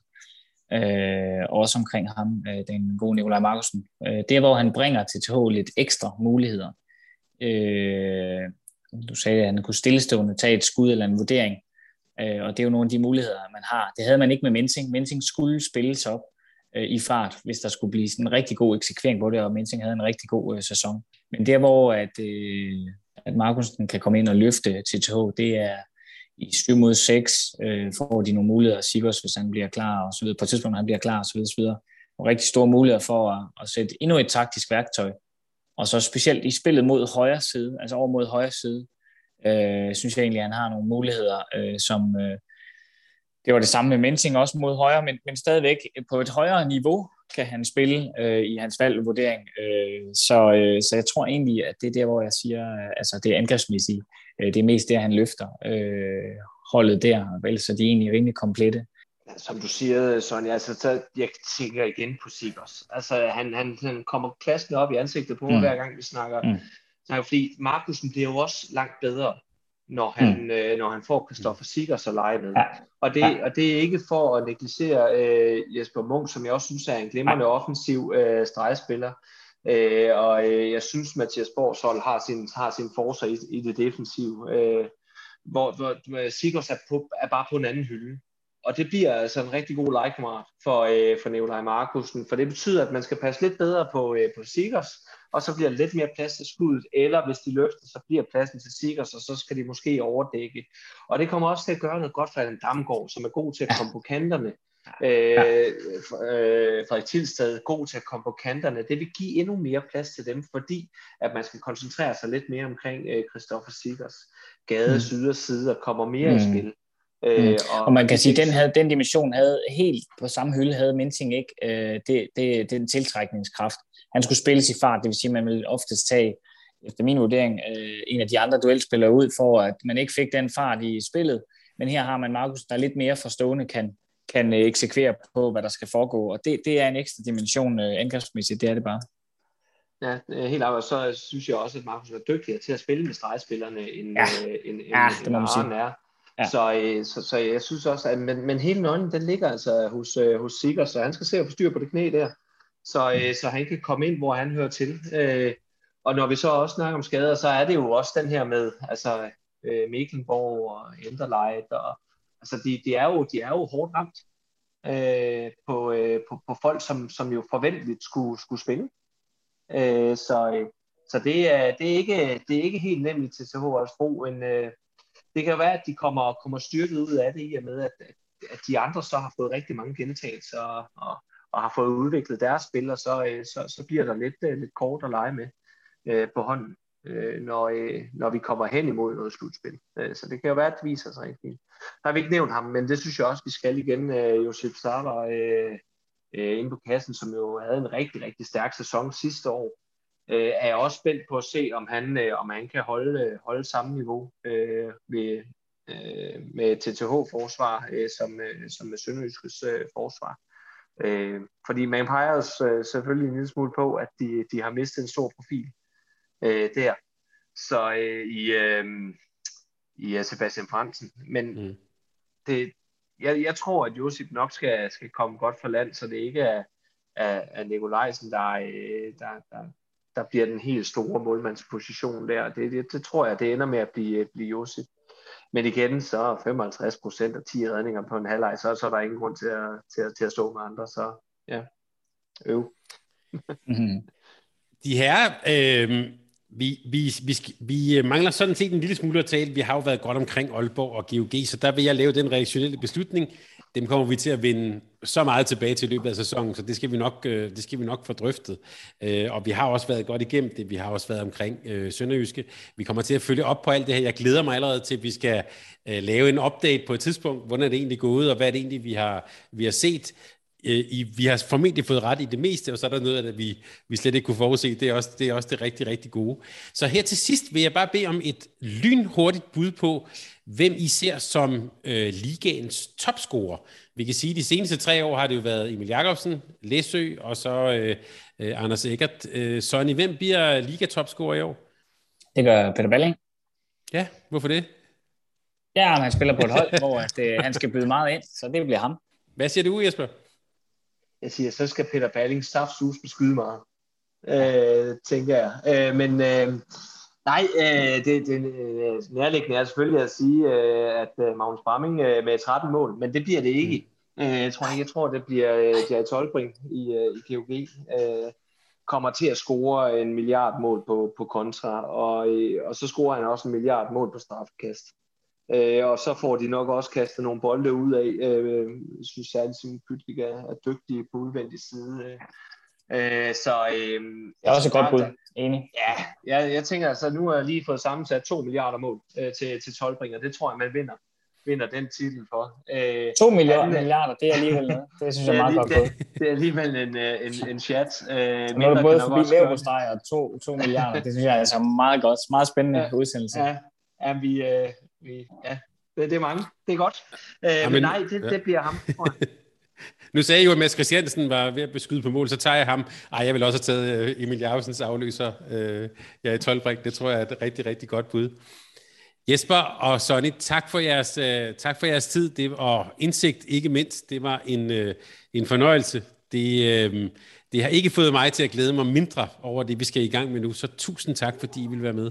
Speaker 3: Øh, også omkring ham, øh, den gode Nikolaj Markusen. Øh, det er, hvor han bringer til TH lidt ekstra muligheder. Øh, du sagde, at han kunne stillestående tage et skud eller en vurdering. Øh, og det er jo nogle af de muligheder, man har. Det havde man ikke med Mensing. Mensing skulle spilles op øh, i fart, hvis der skulle blive sådan en rigtig god eksekvering på det, og Mensing havde en rigtig god øh, sæson. Men der, hvor at, øh, at Markusen kan komme ind og løfte til TH, det er i 7 mod 6, øh, får de nogle muligheder, Sigurds, hvis han bliver klar, og så videre, på et tidspunkt, han bliver klar, og så videre, så videre. Og rigtig store muligheder for at, at sætte endnu et taktisk værktøj. Og så specielt i spillet mod højre side, altså over mod højre side, øh, synes jeg egentlig, at han har nogle muligheder, øh, som, øh, det var det samme med Mensing også mod højre, men, men stadigvæk på et højere niveau kan han spille øh, i hans valgvurdering. Øh, så, øh, så jeg tror egentlig, at det er der, hvor jeg siger, øh, altså det er angrebsmæssigt. Øh, det er mest der, han løfter øh, holdet der, vel, så de er egentlig rimelig komplette.
Speaker 4: Som du siger, Sonja, altså, så jeg tænker igen på Sigers. Altså, han, han, han kommer klassen op i ansigtet på mm. hver gang vi snakker. Mm. snakker fordi Markusen bliver jo også langt bedre når han, mm. øh, når han får Christoffer Sikkers at lege med. Ja. Og, det, ja. og det er ikke for at negligere øh, Jesper Munk, som jeg også synes er en glimrende ja. offensiv øh, stregspiller. Øh, og øh, jeg synes, Mathias Borgs hold har sin, har sin forser i, i det defensive, øh, hvor, hvor Sikkers er, på, er bare på en anden hylde. Og det bliver altså en rigtig god legekammerat for, øh, for Nikolaj Markusen, for det betyder, at man skal passe lidt bedre på, øh, på Sikkers, og så bliver lidt mere plads til skuddet, eller hvis de løfter, så bliver pladsen til Sikkers, og så skal de måske overdække. Og det kommer også til at gøre noget godt for en Damgaard, som er god til at komme på kanterne. Øh, øh, Frederik Tilsted god til at komme på kanterne. Det vil give endnu mere plads til dem, fordi at man skal koncentrere sig lidt mere omkring øh, Christoffer Sikkers gade, mm. syd og side, og kommer mere mm. i spil.
Speaker 3: Øh, mm. og, og man kan sige, at den, havde, den dimension havde helt på samme hylde, havde Minting ikke øh, det, det, den tiltrækningskraft. Han skulle spille i fart, det vil sige, at man ville oftest tage, efter min vurdering, øh, en af de andre duelspillere ud, for at man ikke fik den fart i spillet. Men her har man Markus, der er lidt mere forstående, kan, kan øh, eksekvere på, hvad der skal foregå. Og det, det er en ekstra dimension øh, angrebsmæssigt, det er det bare.
Speaker 4: Ja, helt af, så synes jeg også, at Markus er dygtigere til at spille med stregspillerne, end, ja. øh, end, ja, end, det må man sige. er. Ja. Så, øh, så, så jeg synes også, at men, men hele nøglen, den ligger altså hos, øh, hos Sikker, så han skal se at få styr på det knæ der, så, øh, så han kan komme ind, hvor han hører til. Øh, og når vi så også snakker om skader, så er det jo også den her med, altså øh, Mecklenborg og Enderleit, og altså de, de, er jo, de er jo hårdt ramt øh, på, øh, på, på folk, som, som jo forventeligt skulle, skulle spille. Øh, så øh, så det, er, det, er ikke, det er ikke helt nemt til CH Bro, en, øh, det kan være, at de kommer, kommer styrket ud af det i og med, at, at de andre så har fået rigtig mange gentagelser og, og, og har fået udviklet deres spil, og så, øh, så, så bliver der lidt, øh, lidt kort at lege med øh, på hånden, øh, når, øh, når vi kommer hen imod noget slutspil. Øh, så det kan jo være, at det viser sig rigtig fint. Der har vi ikke nævnt ham, men det synes jeg også, vi skal igen. Øh, Josef Sarver øh, øh, inde på kassen, som jo havde en rigtig, rigtig stærk sæson sidste år øh, er jeg også spændt på at se, om han, øh, om han kan holde, øh, holde samme niveau øh, ved, øh, med TTH-forsvar, øh, som, øh, som med Sønderjyskets øh, forsvar. Øh, fordi man peger øh, selvfølgelig en lille smule på, at de, de har mistet en stor profil øh, der. Så øh, i, øh, i uh, Sebastian Fransen. Men mm. det, jeg, jeg tror, at Josip nok skal, skal komme godt for land, så det ikke er, er, er Nikolajsen, der, øh, der, der, der bliver den helt store målmandsposition der. Det, det, det tror jeg, det ender med at blive, blive Josef. Men igen, så 55 procent af 10 redninger på en halvleg, så, så er der ingen grund til at, til, at, til at stå med andre. Så ja, øv.
Speaker 2: mm-hmm. De her, øh, vi, vi, vi, vi øh, mangler sådan set en lille smule at tale. Vi har jo været godt omkring Aalborg og GOG, så der vil jeg lave den reaktionelle beslutning. Dem kommer vi til at vinde så meget tilbage til løbet af sæsonen, så det skal vi nok, øh, det skal vi nok få drøftet. Øh, og vi har også været godt igennem det. Vi har også været omkring øh, Sønderjyske. Vi kommer til at følge op på alt det her. Jeg glæder mig allerede til, at vi skal øh, lave en update på et tidspunkt. Hvordan er det egentlig gået, og hvad er det egentlig, vi har, vi har set? I, vi har formentlig fået ret i det meste, og så er der noget, at vi, vi slet ikke kunne forudse. Det er, også, det er også det rigtig, rigtig gode. Så her til sidst vil jeg bare bede om et lynhurtigt bud på, hvem I ser som øh, ligaens topscorer. Vi kan sige, at de seneste tre år har det jo været Emil Jakobsen, Læsø og så øh, øh, Anders Eggert. Øh, Sonny, hvem bliver ligatopscorer i år?
Speaker 3: Det gør Peter Balling.
Speaker 2: Ja, hvorfor det?
Speaker 3: Ja, han spiller på et hold, hvor at, øh, han skal byde meget ind, så det bliver ham.
Speaker 2: Hvad siger du, Jesper?
Speaker 4: Jeg siger, så skal Peter Balling saftsus beskyde meget, øh, tænker jeg. Øh, men øh, Nej, øh, det, det øh, nærliggende er selvfølgelig at sige, øh, at øh, Magnus Bramming øh, med 13 mål, men det bliver det ikke. Mm. Øh, jeg, tror, jeg tror, det bliver øh, Jerry Tolbring i, øh, i GOG. Øh, kommer til at score en milliard mål på, på kontra, og, øh, og så scorer han også en milliard mål på straffekast. Øh, og så får de nok også kastet nogle bolde ud af. Øh, jeg synes særligt, at Pytlik er, er dygtig på udvendig side. Øh,
Speaker 3: Øh, så, øh, det er også et godt bud, enig.
Speaker 4: Ja, jeg, jeg tænker altså, nu har jeg lige fået sammensat 2 milliarder mål øh, til, til Tolbringer. Det tror jeg, man vinder vinder den titel for.
Speaker 3: Øh, 2 milliarder, han, milliarder, det er alligevel noget. Det synes jeg er meget godt
Speaker 4: det, det er alligevel en, øh, en, en chat. Øh,
Speaker 3: nu er du både forbi Leverpostej og 2, 2 milliarder. Det synes jeg er altså meget godt. Meget spændende ja, udsendelse.
Speaker 4: Ja, ja, vi, øh, vi, ja det, det er mange. Det er godt. Øh, ja, men, men nej, det, ja. det bliver ham, tror jeg.
Speaker 2: Nu sagde jeg jo, at Mads Christiansen var ved at beskyde på mål, så tager jeg ham. Ej, jeg vil også have taget øh, Emil Jacobsens afløser. Øh, jeg er i 12 Det tror jeg er et rigtig, rigtig godt bud. Jesper og Sonny, tak for jeres, uh, tak for jeres tid det, og indsigt ikke mindst. Det var en, uh, en fornøjelse. Det, det har ikke fået mig til at glæde mig mindre over det, vi skal i gang med nu. Så tusind tak, fordi I vil være med.